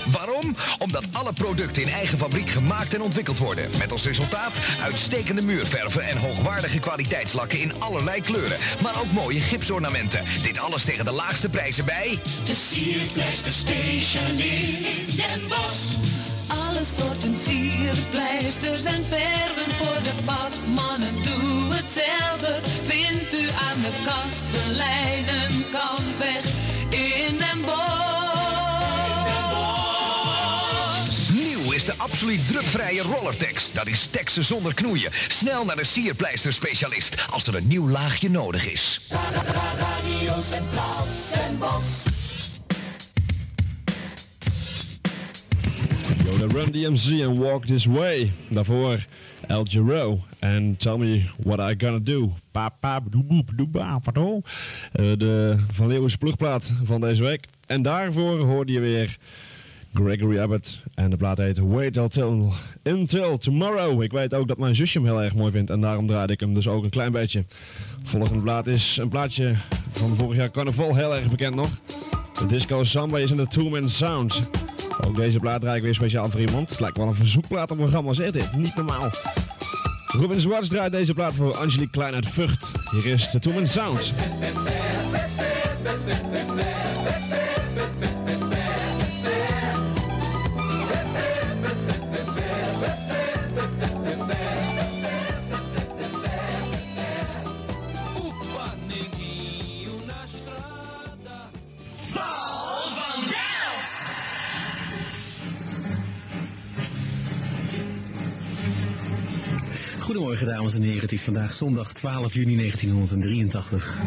Waarom? Omdat alle producten in eigen fabriek gemaakt en ontwikkeld worden. Met als resultaat uitstekende muurverven en hoogwaardige kwaliteitslakken in allerlei kleuren. Maar ook mooie gipsornamenten. Dit alles tegen de laagste prijzen bij... De sierpleister specialist Den Bosch. Alle soorten sierpleisters en verven voor de vakmannen. Doe het zelf. Vindt u aan de kasteleinen Kampweg in Den Bosch. Nieuw is de absoluut drukvrije Rollertex. Dat is teksten zonder knoeien. Snel naar de sierpleister specialist als er een nieuw laagje nodig is. Radio Centraal Den Bosch. Yo, de Run DMC en Walk This Way. Daarvoor El Giro en Tell Me What I Gonna Do. Pa, pa, doe, boep, doe, ba, pardon. Eh, de Van Leeuwen's plugplaat van deze week. En daarvoor hoorde je weer Gregory Abbott. En de plaat heet Wait Until, Until Tomorrow. Ik weet ook dat mijn zusje hem heel erg mooi vindt. En daarom draaide ik hem dus ook een klein beetje. Volgende plaat is een plaatje van vorig jaar carnaval. Heel erg bekend nog. De Disco Samba is in de Two Man Sound. Ook deze plaat draai ik weer speciaal voor iemand. Het lijkt wel een verzoekplaat op programma, zeg dit. Niet normaal. Robin Zwarts draait deze plaat voor Angelique Klein uit Vught. Hier is de Two Man Sound. Goedemorgen dames en heren, het is vandaag zondag 12 juni 1983.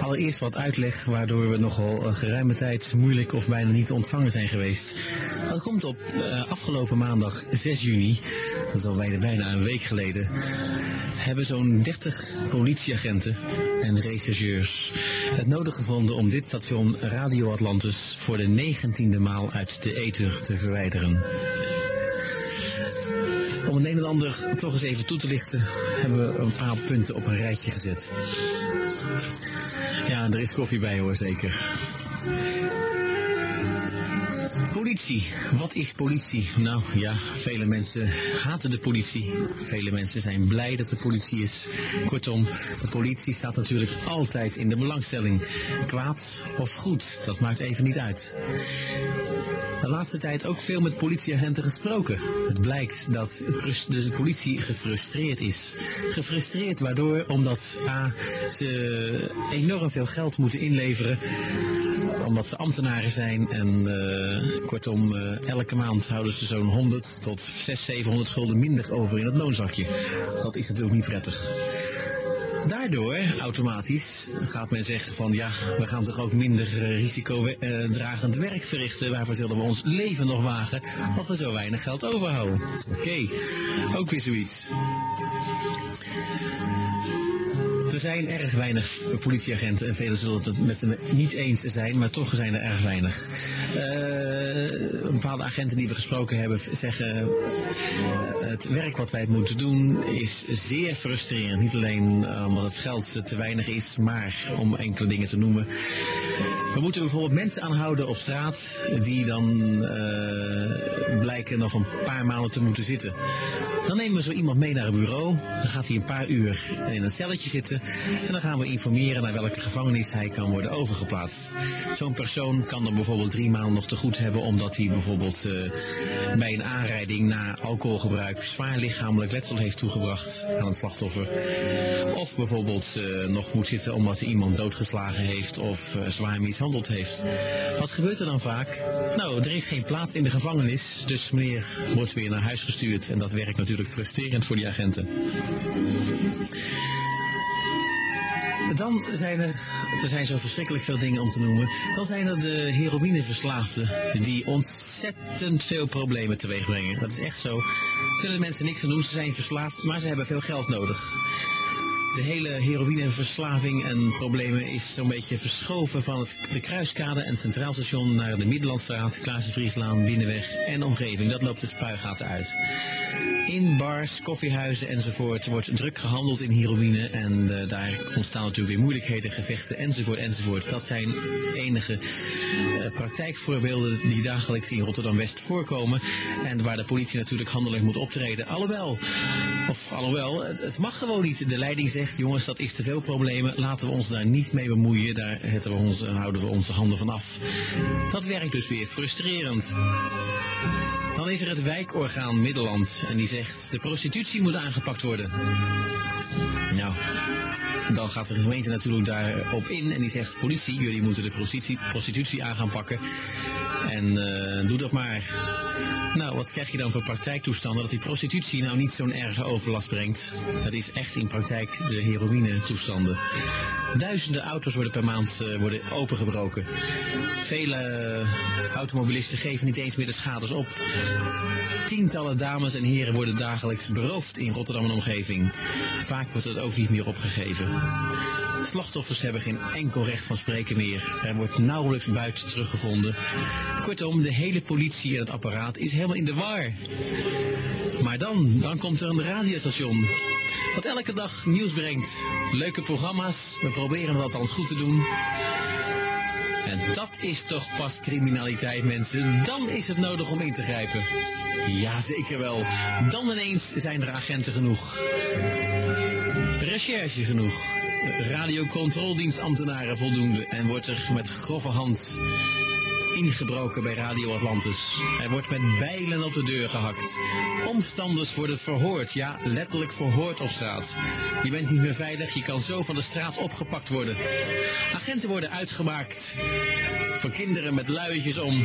Allereerst wat uitleg waardoor we nogal een geruime tijd moeilijk of bijna niet te ontvangen zijn geweest. Dat komt op eh, afgelopen maandag 6 juni, dat is al bijna, bijna een week geleden, hebben zo'n 30 politieagenten en rechercheurs het nodig gevonden om dit station Radio Atlantis voor de negentiende maal uit de ether te verwijderen. Om het een en ander toch eens even toe te lichten, hebben we een paar punten op een rijtje gezet. Ja, er is koffie bij hoor, zeker. Politie. Wat is politie? Nou ja, vele mensen haten de politie. Vele mensen zijn blij dat de politie is. Kortom, de politie staat natuurlijk altijd in de belangstelling. Kwaad of goed, dat maakt even niet uit. De laatste tijd ook veel met politieagenten gesproken. Het blijkt dat frus- de politie gefrustreerd is. Gefrustreerd waardoor, omdat A, ze enorm veel geld moeten inleveren omdat ze ambtenaren zijn en eh, kortom, eh, elke maand houden ze zo'n 100 tot 600, 700 gulden minder over in het loonzakje. Dat is natuurlijk niet prettig. Daardoor, automatisch, gaat men zeggen van ja, we gaan toch ook minder eh, risicodragend werk verrichten. Waarvoor zullen we ons leven nog wagen, als we zo weinig geld overhouden. Oké, ook weer zoiets. Er zijn erg weinig politieagenten en velen zullen het met me niet eens zijn, maar toch zijn er erg weinig. Eh, bepaalde agenten die we gesproken hebben zeggen, eh, het werk wat wij moeten doen is zeer frustrerend. Niet alleen eh, omdat het geld te weinig is, maar om enkele dingen te noemen. We moeten bijvoorbeeld mensen aanhouden op straat die dan blijken nog een paar maanden te moeten zitten. Dan nemen we zo iemand mee naar een bureau. Dan gaat hij een paar uur in een celletje zitten. En dan gaan we informeren naar welke gevangenis hij kan worden overgeplaatst. Zo'n persoon kan dan bijvoorbeeld drie maanden nog te goed hebben. Omdat hij bijvoorbeeld eh, bij een aanrijding na alcoholgebruik zwaar lichamelijk letsel heeft toegebracht aan het slachtoffer. Of bijvoorbeeld eh, nog moet zitten omdat hij iemand doodgeslagen heeft of eh, zwaar mishandeld heeft. Wat gebeurt er dan vaak? Nou, er is geen plaats in de gevangenis, dus meneer wordt weer naar huis gestuurd. En dat werkt natuurlijk frustrerend voor die agenten. Dan zijn er, er zijn zo verschrikkelijk veel dingen om te noemen. Dan zijn er de heroïneverslaafden die ontzettend veel problemen teweeg brengen. Dat is echt zo. Kunnen mensen niks doen, ze zijn verslaafd, maar ze hebben veel geld nodig. De hele heroïneverslaving en problemen is zo'n beetje verschoven van het, de Kruiskade en Centraal Station naar de Middellandstraat, Klaas de Vrieslaan, Binnenweg en omgeving. Dat loopt de spuigaten uit. In bars, koffiehuizen enzovoort wordt druk gehandeld in heroïne en eh, daar ontstaan natuurlijk weer moeilijkheden, gevechten enzovoort enzovoort. Dat zijn enige eh, praktijkvoorbeelden die dagelijks in Rotterdam-West voorkomen en waar de politie natuurlijk handelijk moet optreden. Alhoewel, of alhoewel, het, het mag gewoon niet. De leiding zegt, jongens, dat is te veel problemen, laten we ons daar niet mee bemoeien, daar we onze, houden we onze handen van af. Dat werkt dus weer frustrerend. Dan is er het wijkorgaan Middelland en die zegt de prostitutie moet aangepakt worden. Nou, dan gaat de gemeente natuurlijk daarop in en die zegt politie, jullie moeten de prostitutie, aan gaan pakken. En eh, doe dat maar. Nou, wat krijg je dan voor praktijktoestanden? Dat die prostitutie nou niet zo'n erge overlast brengt. Dat is echt in praktijk de heroïne-toestanden. Duizenden auto's worden per maand eh, worden opengebroken. Vele eh, automobilisten geven niet eens meer de schades op. Tientallen dames en heren worden dagelijks beroofd in Rotterdam en omgeving. Vaak wordt het ook niet meer opgegeven. Slachtoffers hebben geen enkel recht van spreken meer. Er wordt nauwelijks buiten teruggevonden. Kortom, de hele politie en het apparaat is helemaal in de war. Maar dan, dan komt er een radiostation. Dat elke dag nieuws brengt. Leuke programma's. We proberen het althans goed te doen. En dat is toch pas criminaliteit, mensen. Dan is het nodig om in te grijpen. Ja, zeker wel. Dan ineens zijn er agenten genoeg. Recherche genoeg. Radiocontroledienstambtenaren voldoende. En wordt er met grove hand ingebroken bij Radio Atlantis. Er wordt met bijlen op de deur gehakt. Omstanders worden verhoord, ja, letterlijk verhoord op straat. Je bent niet meer veilig, je kan zo van de straat opgepakt worden. Agenten worden uitgemaakt. Voor kinderen met luietjes om.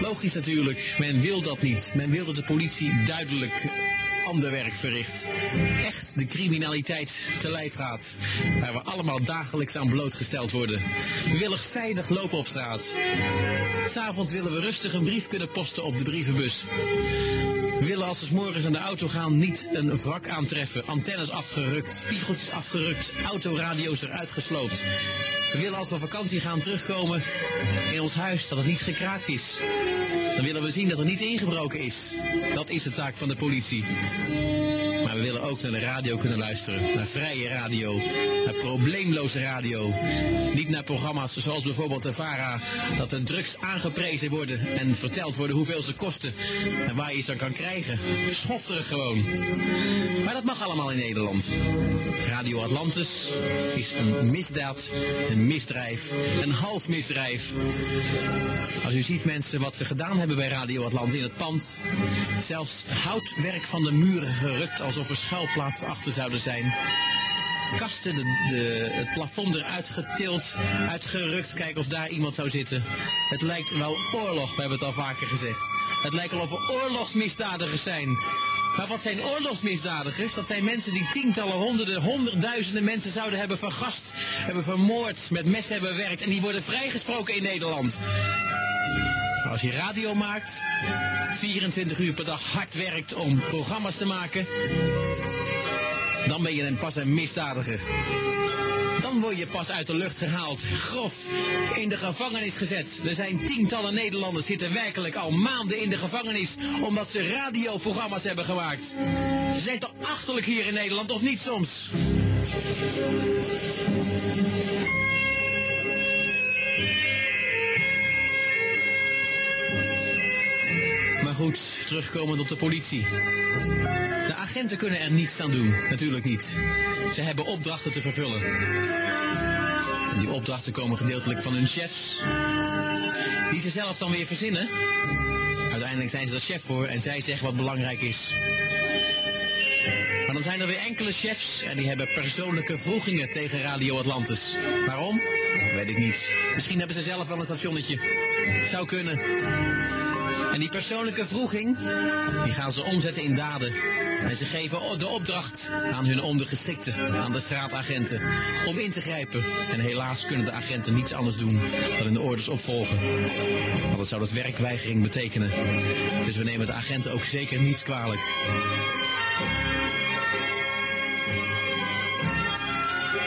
Logisch natuurlijk, men wil dat niet. Men wil dat de politie duidelijk ander werk verricht. Echt de criminaliteit te lijf gaat. Waar we allemaal dagelijks aan blootgesteld worden. We willen veilig lopen op straat. S'avonds willen we rustig een brief kunnen posten op de brievenbus. We willen als we 's morgens aan de auto gaan niet een wrak aantreffen. Antennes afgerukt, spiegeltjes afgerukt, autoradio's eruit gesloopt. We willen als we vakantie gaan terugkomen in ons huis dat het niet gekraakt is. Dan willen we zien dat er niet ingebroken is. Dat is de taak van de politie. Thank you. Maar we willen ook naar de radio kunnen luisteren. Naar vrije radio. Naar probleemloze radio. Niet naar programma's zoals bijvoorbeeld de VARA. Dat de drugs aangeprezen worden en verteld worden hoeveel ze kosten. En waar je ze dan kan krijgen. Schofterig gewoon. Maar dat mag allemaal in Nederland. Radio Atlantis is een misdaad, een misdrijf, een half misdrijf. Als u ziet mensen wat ze gedaan hebben bij Radio Atlantis in het pand. Zelfs houtwerk van de muren gerukt alsof er schuilplaatsen achter zouden zijn. Kasten, de, het plafond eruit getild, uitgerukt, kijken of daar iemand zou zitten. Het lijkt wel oorlog, we hebben het al vaker gezegd. Het lijkt wel of er oorlogsmisdadigers zijn. Maar wat zijn oorlogsmisdadigers? Dat zijn mensen die tientallen, honderden, honderdduizenden mensen zouden hebben vergast, hebben vermoord, met mes hebben bewerkt en die worden vrijgesproken in Nederland. Als je radio maakt, 24 uur per dag hard werkt om programma's te maken, dan ben je een pas een misdadiger. Dan word je pas uit de lucht gehaald, grof, in de gevangenis gezet. Er zijn tientallen Nederlanders zitten werkelijk al maanden in de gevangenis omdat ze radioprogramma's hebben gemaakt. Ze zijn toch achterlijk hier in Nederland, of niet soms? Goed, terugkomend op de politie. De agenten kunnen er niets aan doen, natuurlijk niet. Ze hebben opdrachten te vervullen. En die opdrachten komen gedeeltelijk van hun chefs, die ze zelf dan weer verzinnen. Uiteindelijk zijn ze er chef voor en zij zeggen wat belangrijk is. Maar dan zijn er weer enkele chefs en die hebben persoonlijke vroegingen tegen Radio Atlantis. Waarom? Weet ik niet. Misschien hebben ze zelf wel een stationnetje. Zou kunnen. En die persoonlijke vroeging, die gaan ze omzetten in daden. En ze geven de opdracht aan hun ondergeschikten, aan de straatagenten, om in te grijpen. En helaas kunnen de agenten niets anders doen dan hun orders opvolgen. Want dat zou dat werkweigering betekenen. Dus we nemen de agenten ook zeker niets kwalijk.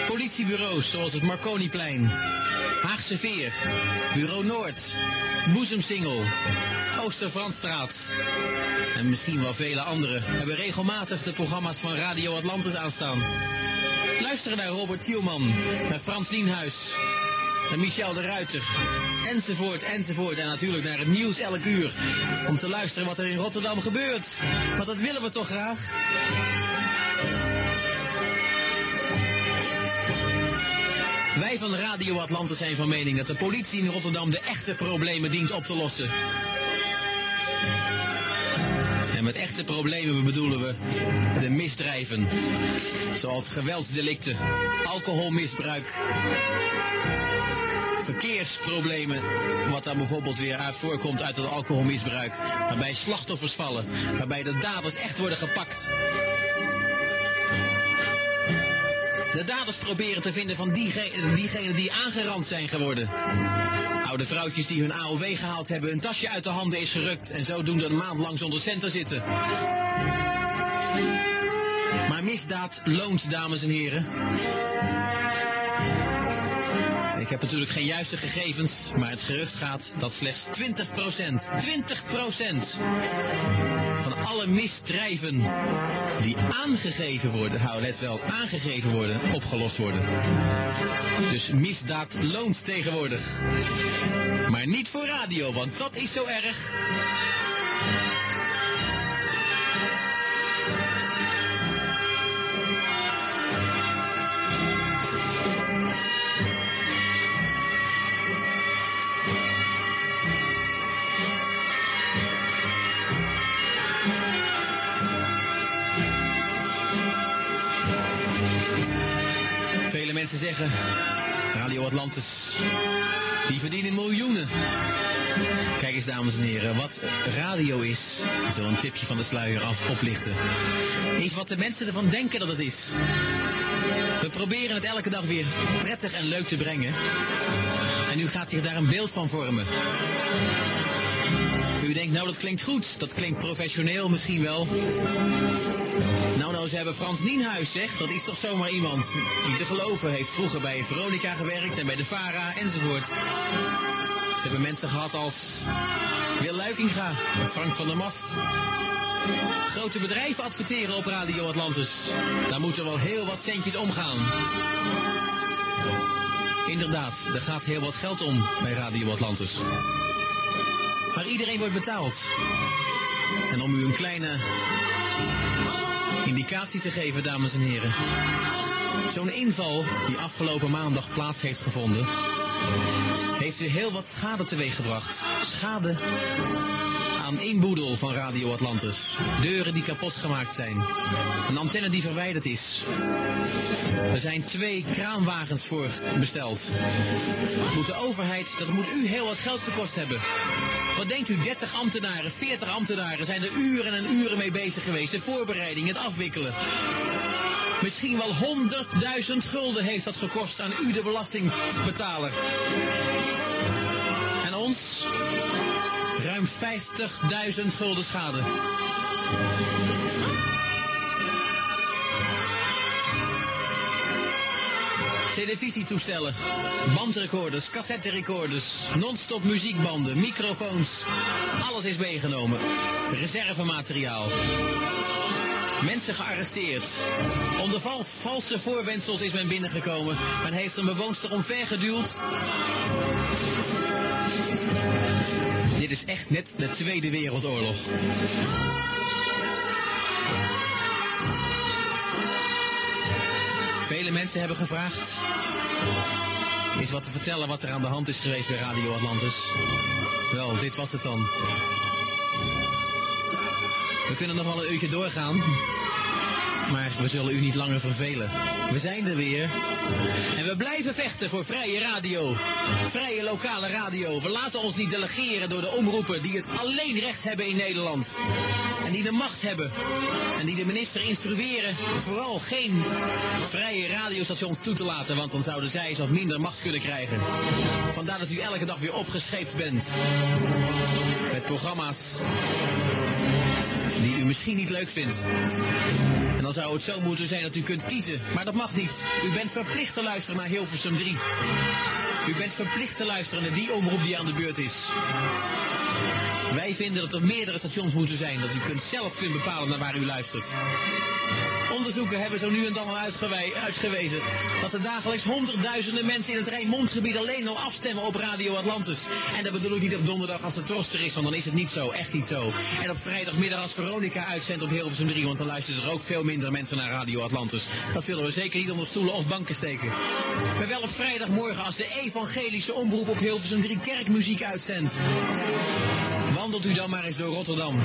politiebureaus zoals het Marconiplein, Haagse Veer, Bureau Noord, Boezemsingel, Oosterfransstraat en misschien wel vele andere hebben regelmatig de programma's van Radio Atlantis aanstaan. Luister naar Robert Tielman, naar Frans Lienhuis, naar Michel de Ruiter, enzovoort, enzovoort. En natuurlijk naar het nieuws elk uur. Om te luisteren wat er in Rotterdam gebeurt. Want dat willen we toch graag? Wij van Radio Atlantis zijn van mening dat de politie in Rotterdam de echte problemen dient op te lossen. En met echte problemen bedoelen we de misdrijven. Zoals geweldsdelicten, alcoholmisbruik, verkeersproblemen, wat daar bijvoorbeeld weer uit voorkomt uit het alcoholmisbruik. Waarbij slachtoffers vallen, waarbij de daders echt worden gepakt. De daders proberen te vinden van diegenen, diegenen die aangerand zijn geworden. Oude vrouwtjes die hun AOW gehaald hebben, hun tasje uit de handen is gerukt en zodoende een maand lang zonder centen zitten. Maar misdaad loont, dames en heren. Ik heb natuurlijk geen juiste gegevens, maar het gerucht gaat dat slechts 20%, 20% van alle misdrijven die aangegeven worden, hou let wel, aangegeven worden, opgelost worden. Dus misdaad loont tegenwoordig. Maar niet voor radio, want dat is zo erg. Mensen zeggen, Radio Atlantis, die verdienen miljoenen. Kijk eens dames en heren, wat radio is, zal een tipje van de sluier af oplichten, is wat de mensen ervan denken dat het is. We proberen het elke dag weer prettig en leuk te brengen. En u gaat zich daar een beeld van vormen. Denkt, nou dat klinkt goed, dat klinkt professioneel misschien wel. Nou, nou, ze hebben Frans Nienhuis, zeg. Dat is toch zomaar iemand die te geloven heeft. Vroeger bij Veronica gewerkt en bij de Vara enzovoort. Ze hebben mensen gehad als Wil Luikinga, Frank van der Mast. Grote bedrijven adverteren op Radio Atlantis. Daar moeten wel heel wat centjes omgaan. Inderdaad, er gaat heel wat geld om bij Radio Atlantis. Maar iedereen wordt betaald. En om u een kleine indicatie te geven, dames en heren. Zo'n inval die afgelopen maandag plaats heeft gevonden, heeft u heel wat schade teweeggebracht. Schade aan inboedel van Radio Atlantis. Deuren die kapot gemaakt zijn. Een antenne die verwijderd is. Er zijn twee kraanwagens voor besteld. Moet de overheid, dat moet u heel wat geld gekost hebben. Wat denkt u, 30 ambtenaren, 40 ambtenaren zijn er uren en uren mee bezig geweest. De voorbereiding, het afwikkelen. Misschien wel 100.000 gulden heeft dat gekost aan u, de belastingbetaler. En ons ruim 50.000 gulden schade. Televisietoestellen, bandrecorders, cassetterecorders, non-stop muziekbanden, microfoons. Alles is meegenomen. Reservemateriaal. Mensen gearresteerd. Onder val- valse voorwendsels is men binnengekomen. Men heeft een bewoonster omvergeduwd. Dit is echt net de Tweede Wereldoorlog. Vele mensen hebben gevraagd. Is wat te vertellen wat er aan de hand is geweest bij Radio Atlantis. Wel, dit was het dan. We kunnen nog wel een uurtje doorgaan. Maar we zullen u niet langer vervelen. We zijn er weer. En we blijven vechten voor vrije radio. Vrije lokale radio. We laten ons niet delegeren door de omroepen die het alleen recht hebben in Nederland. En die de macht hebben. En die de minister instrueren vooral geen vrije radiostations toe te laten. Want dan zouden zij wat minder macht kunnen krijgen. Vandaar dat u elke dag weer opgescheept bent. Met programma's misschien niet leuk vindt. En dan zou het zo moeten zijn dat u kunt kiezen, maar dat mag niet. U bent verplicht te luisteren naar Hilversum 3. U bent verplicht te luisteren naar die omroep die aan de beurt is. Wij vinden dat er meerdere stations moeten zijn, dat u kunt zelf kunt bepalen naar waar u luistert. Onderzoeken hebben zo nu en dan al uitgewezen dat er dagelijks honderdduizenden mensen in het Rijnmondgebied alleen al afstemmen op Radio Atlantis. En dat bedoel ik niet op donderdag als het troster is, want dan is het niet zo, echt niet zo. En op vrijdagmiddag als Veronica uitzendt op Hilversum 3, want dan luisteren er ook veel minder mensen naar Radio Atlantis. Dat willen we zeker niet onder stoelen of banken steken. Maar wel op vrijdagmorgen als de evangelische omroep op Hilversum 3 kerkmuziek uitzendt. Wandelt u dan maar eens door Rotterdam.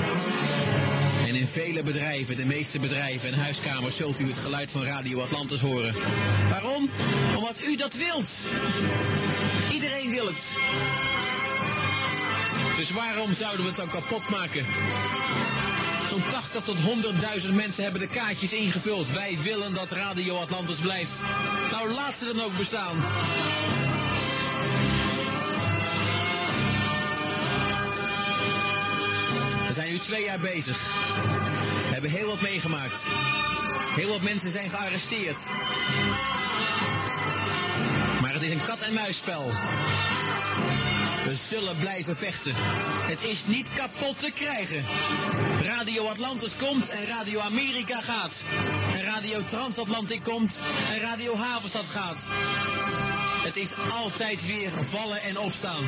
En in vele bedrijven, de meeste bedrijven en huiskamers, zult u het geluid van Radio Atlantis horen. Waarom? Omdat u dat wilt. Iedereen wil het. Dus waarom zouden we het dan kapot maken? Zo'n 80 tot 100.000 mensen hebben de kaartjes ingevuld. Wij willen dat Radio Atlantis blijft. Nou, laat ze dan ook bestaan. Zijn nu twee jaar bezig. We hebben heel wat meegemaakt. Heel wat mensen zijn gearresteerd. Maar het is een kat-en-muisspel. We zullen blijven vechten. Het is niet kapot te krijgen. Radio Atlantis komt en Radio Amerika gaat. En Radio Transatlantic komt en Radio Havenstad gaat. Het is altijd weer vallen en opstaan.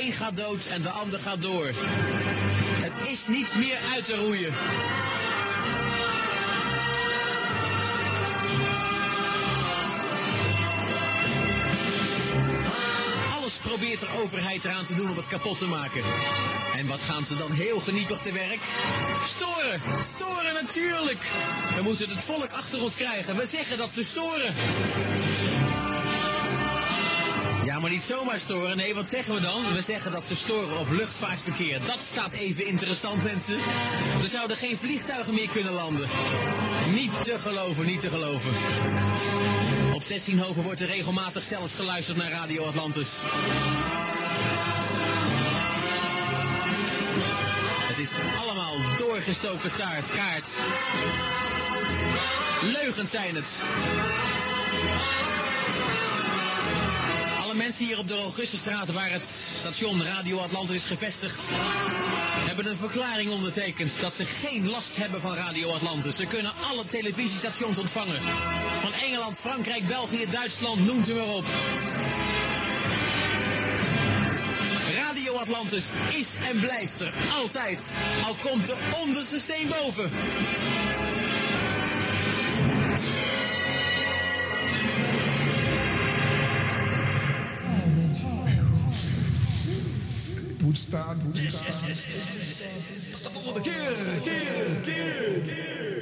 Eén gaat dood en de ander gaat door. Het is niet meer uit te roeien. Probeert de overheid eraan te doen om het kapot te maken. En wat gaan ze dan heel geniepig te werk? Storen! Storen natuurlijk! We moeten het volk achter ons krijgen. We zeggen dat ze storen. Ja, maar niet zomaar storen. Nee, wat zeggen we dan? We zeggen dat ze storen op luchtvaartverkeer. Dat staat even interessant, mensen. Er zouden geen vliegtuigen meer kunnen landen. Niet te geloven, niet te geloven. Op 16 Hoven wordt er regelmatig zelfs geluisterd naar Radio Atlantis. Het is allemaal doorgestoken taart, kaart. Leugens zijn het. Mensen hier op de Augustusstraat waar het station Radio Atlantis is gevestigd, hebben een verklaring ondertekend dat ze geen last hebben van Radio Atlantis. Ze kunnen alle televisiestations ontvangen. Van Engeland, Frankrijk, België, Duitsland, noemt u maar op. Radio Atlantis is en blijft er altijd. Al komt de onderste steen boven. Moet staan, moet staan. Tot de volgende keer, keer, keer, keer.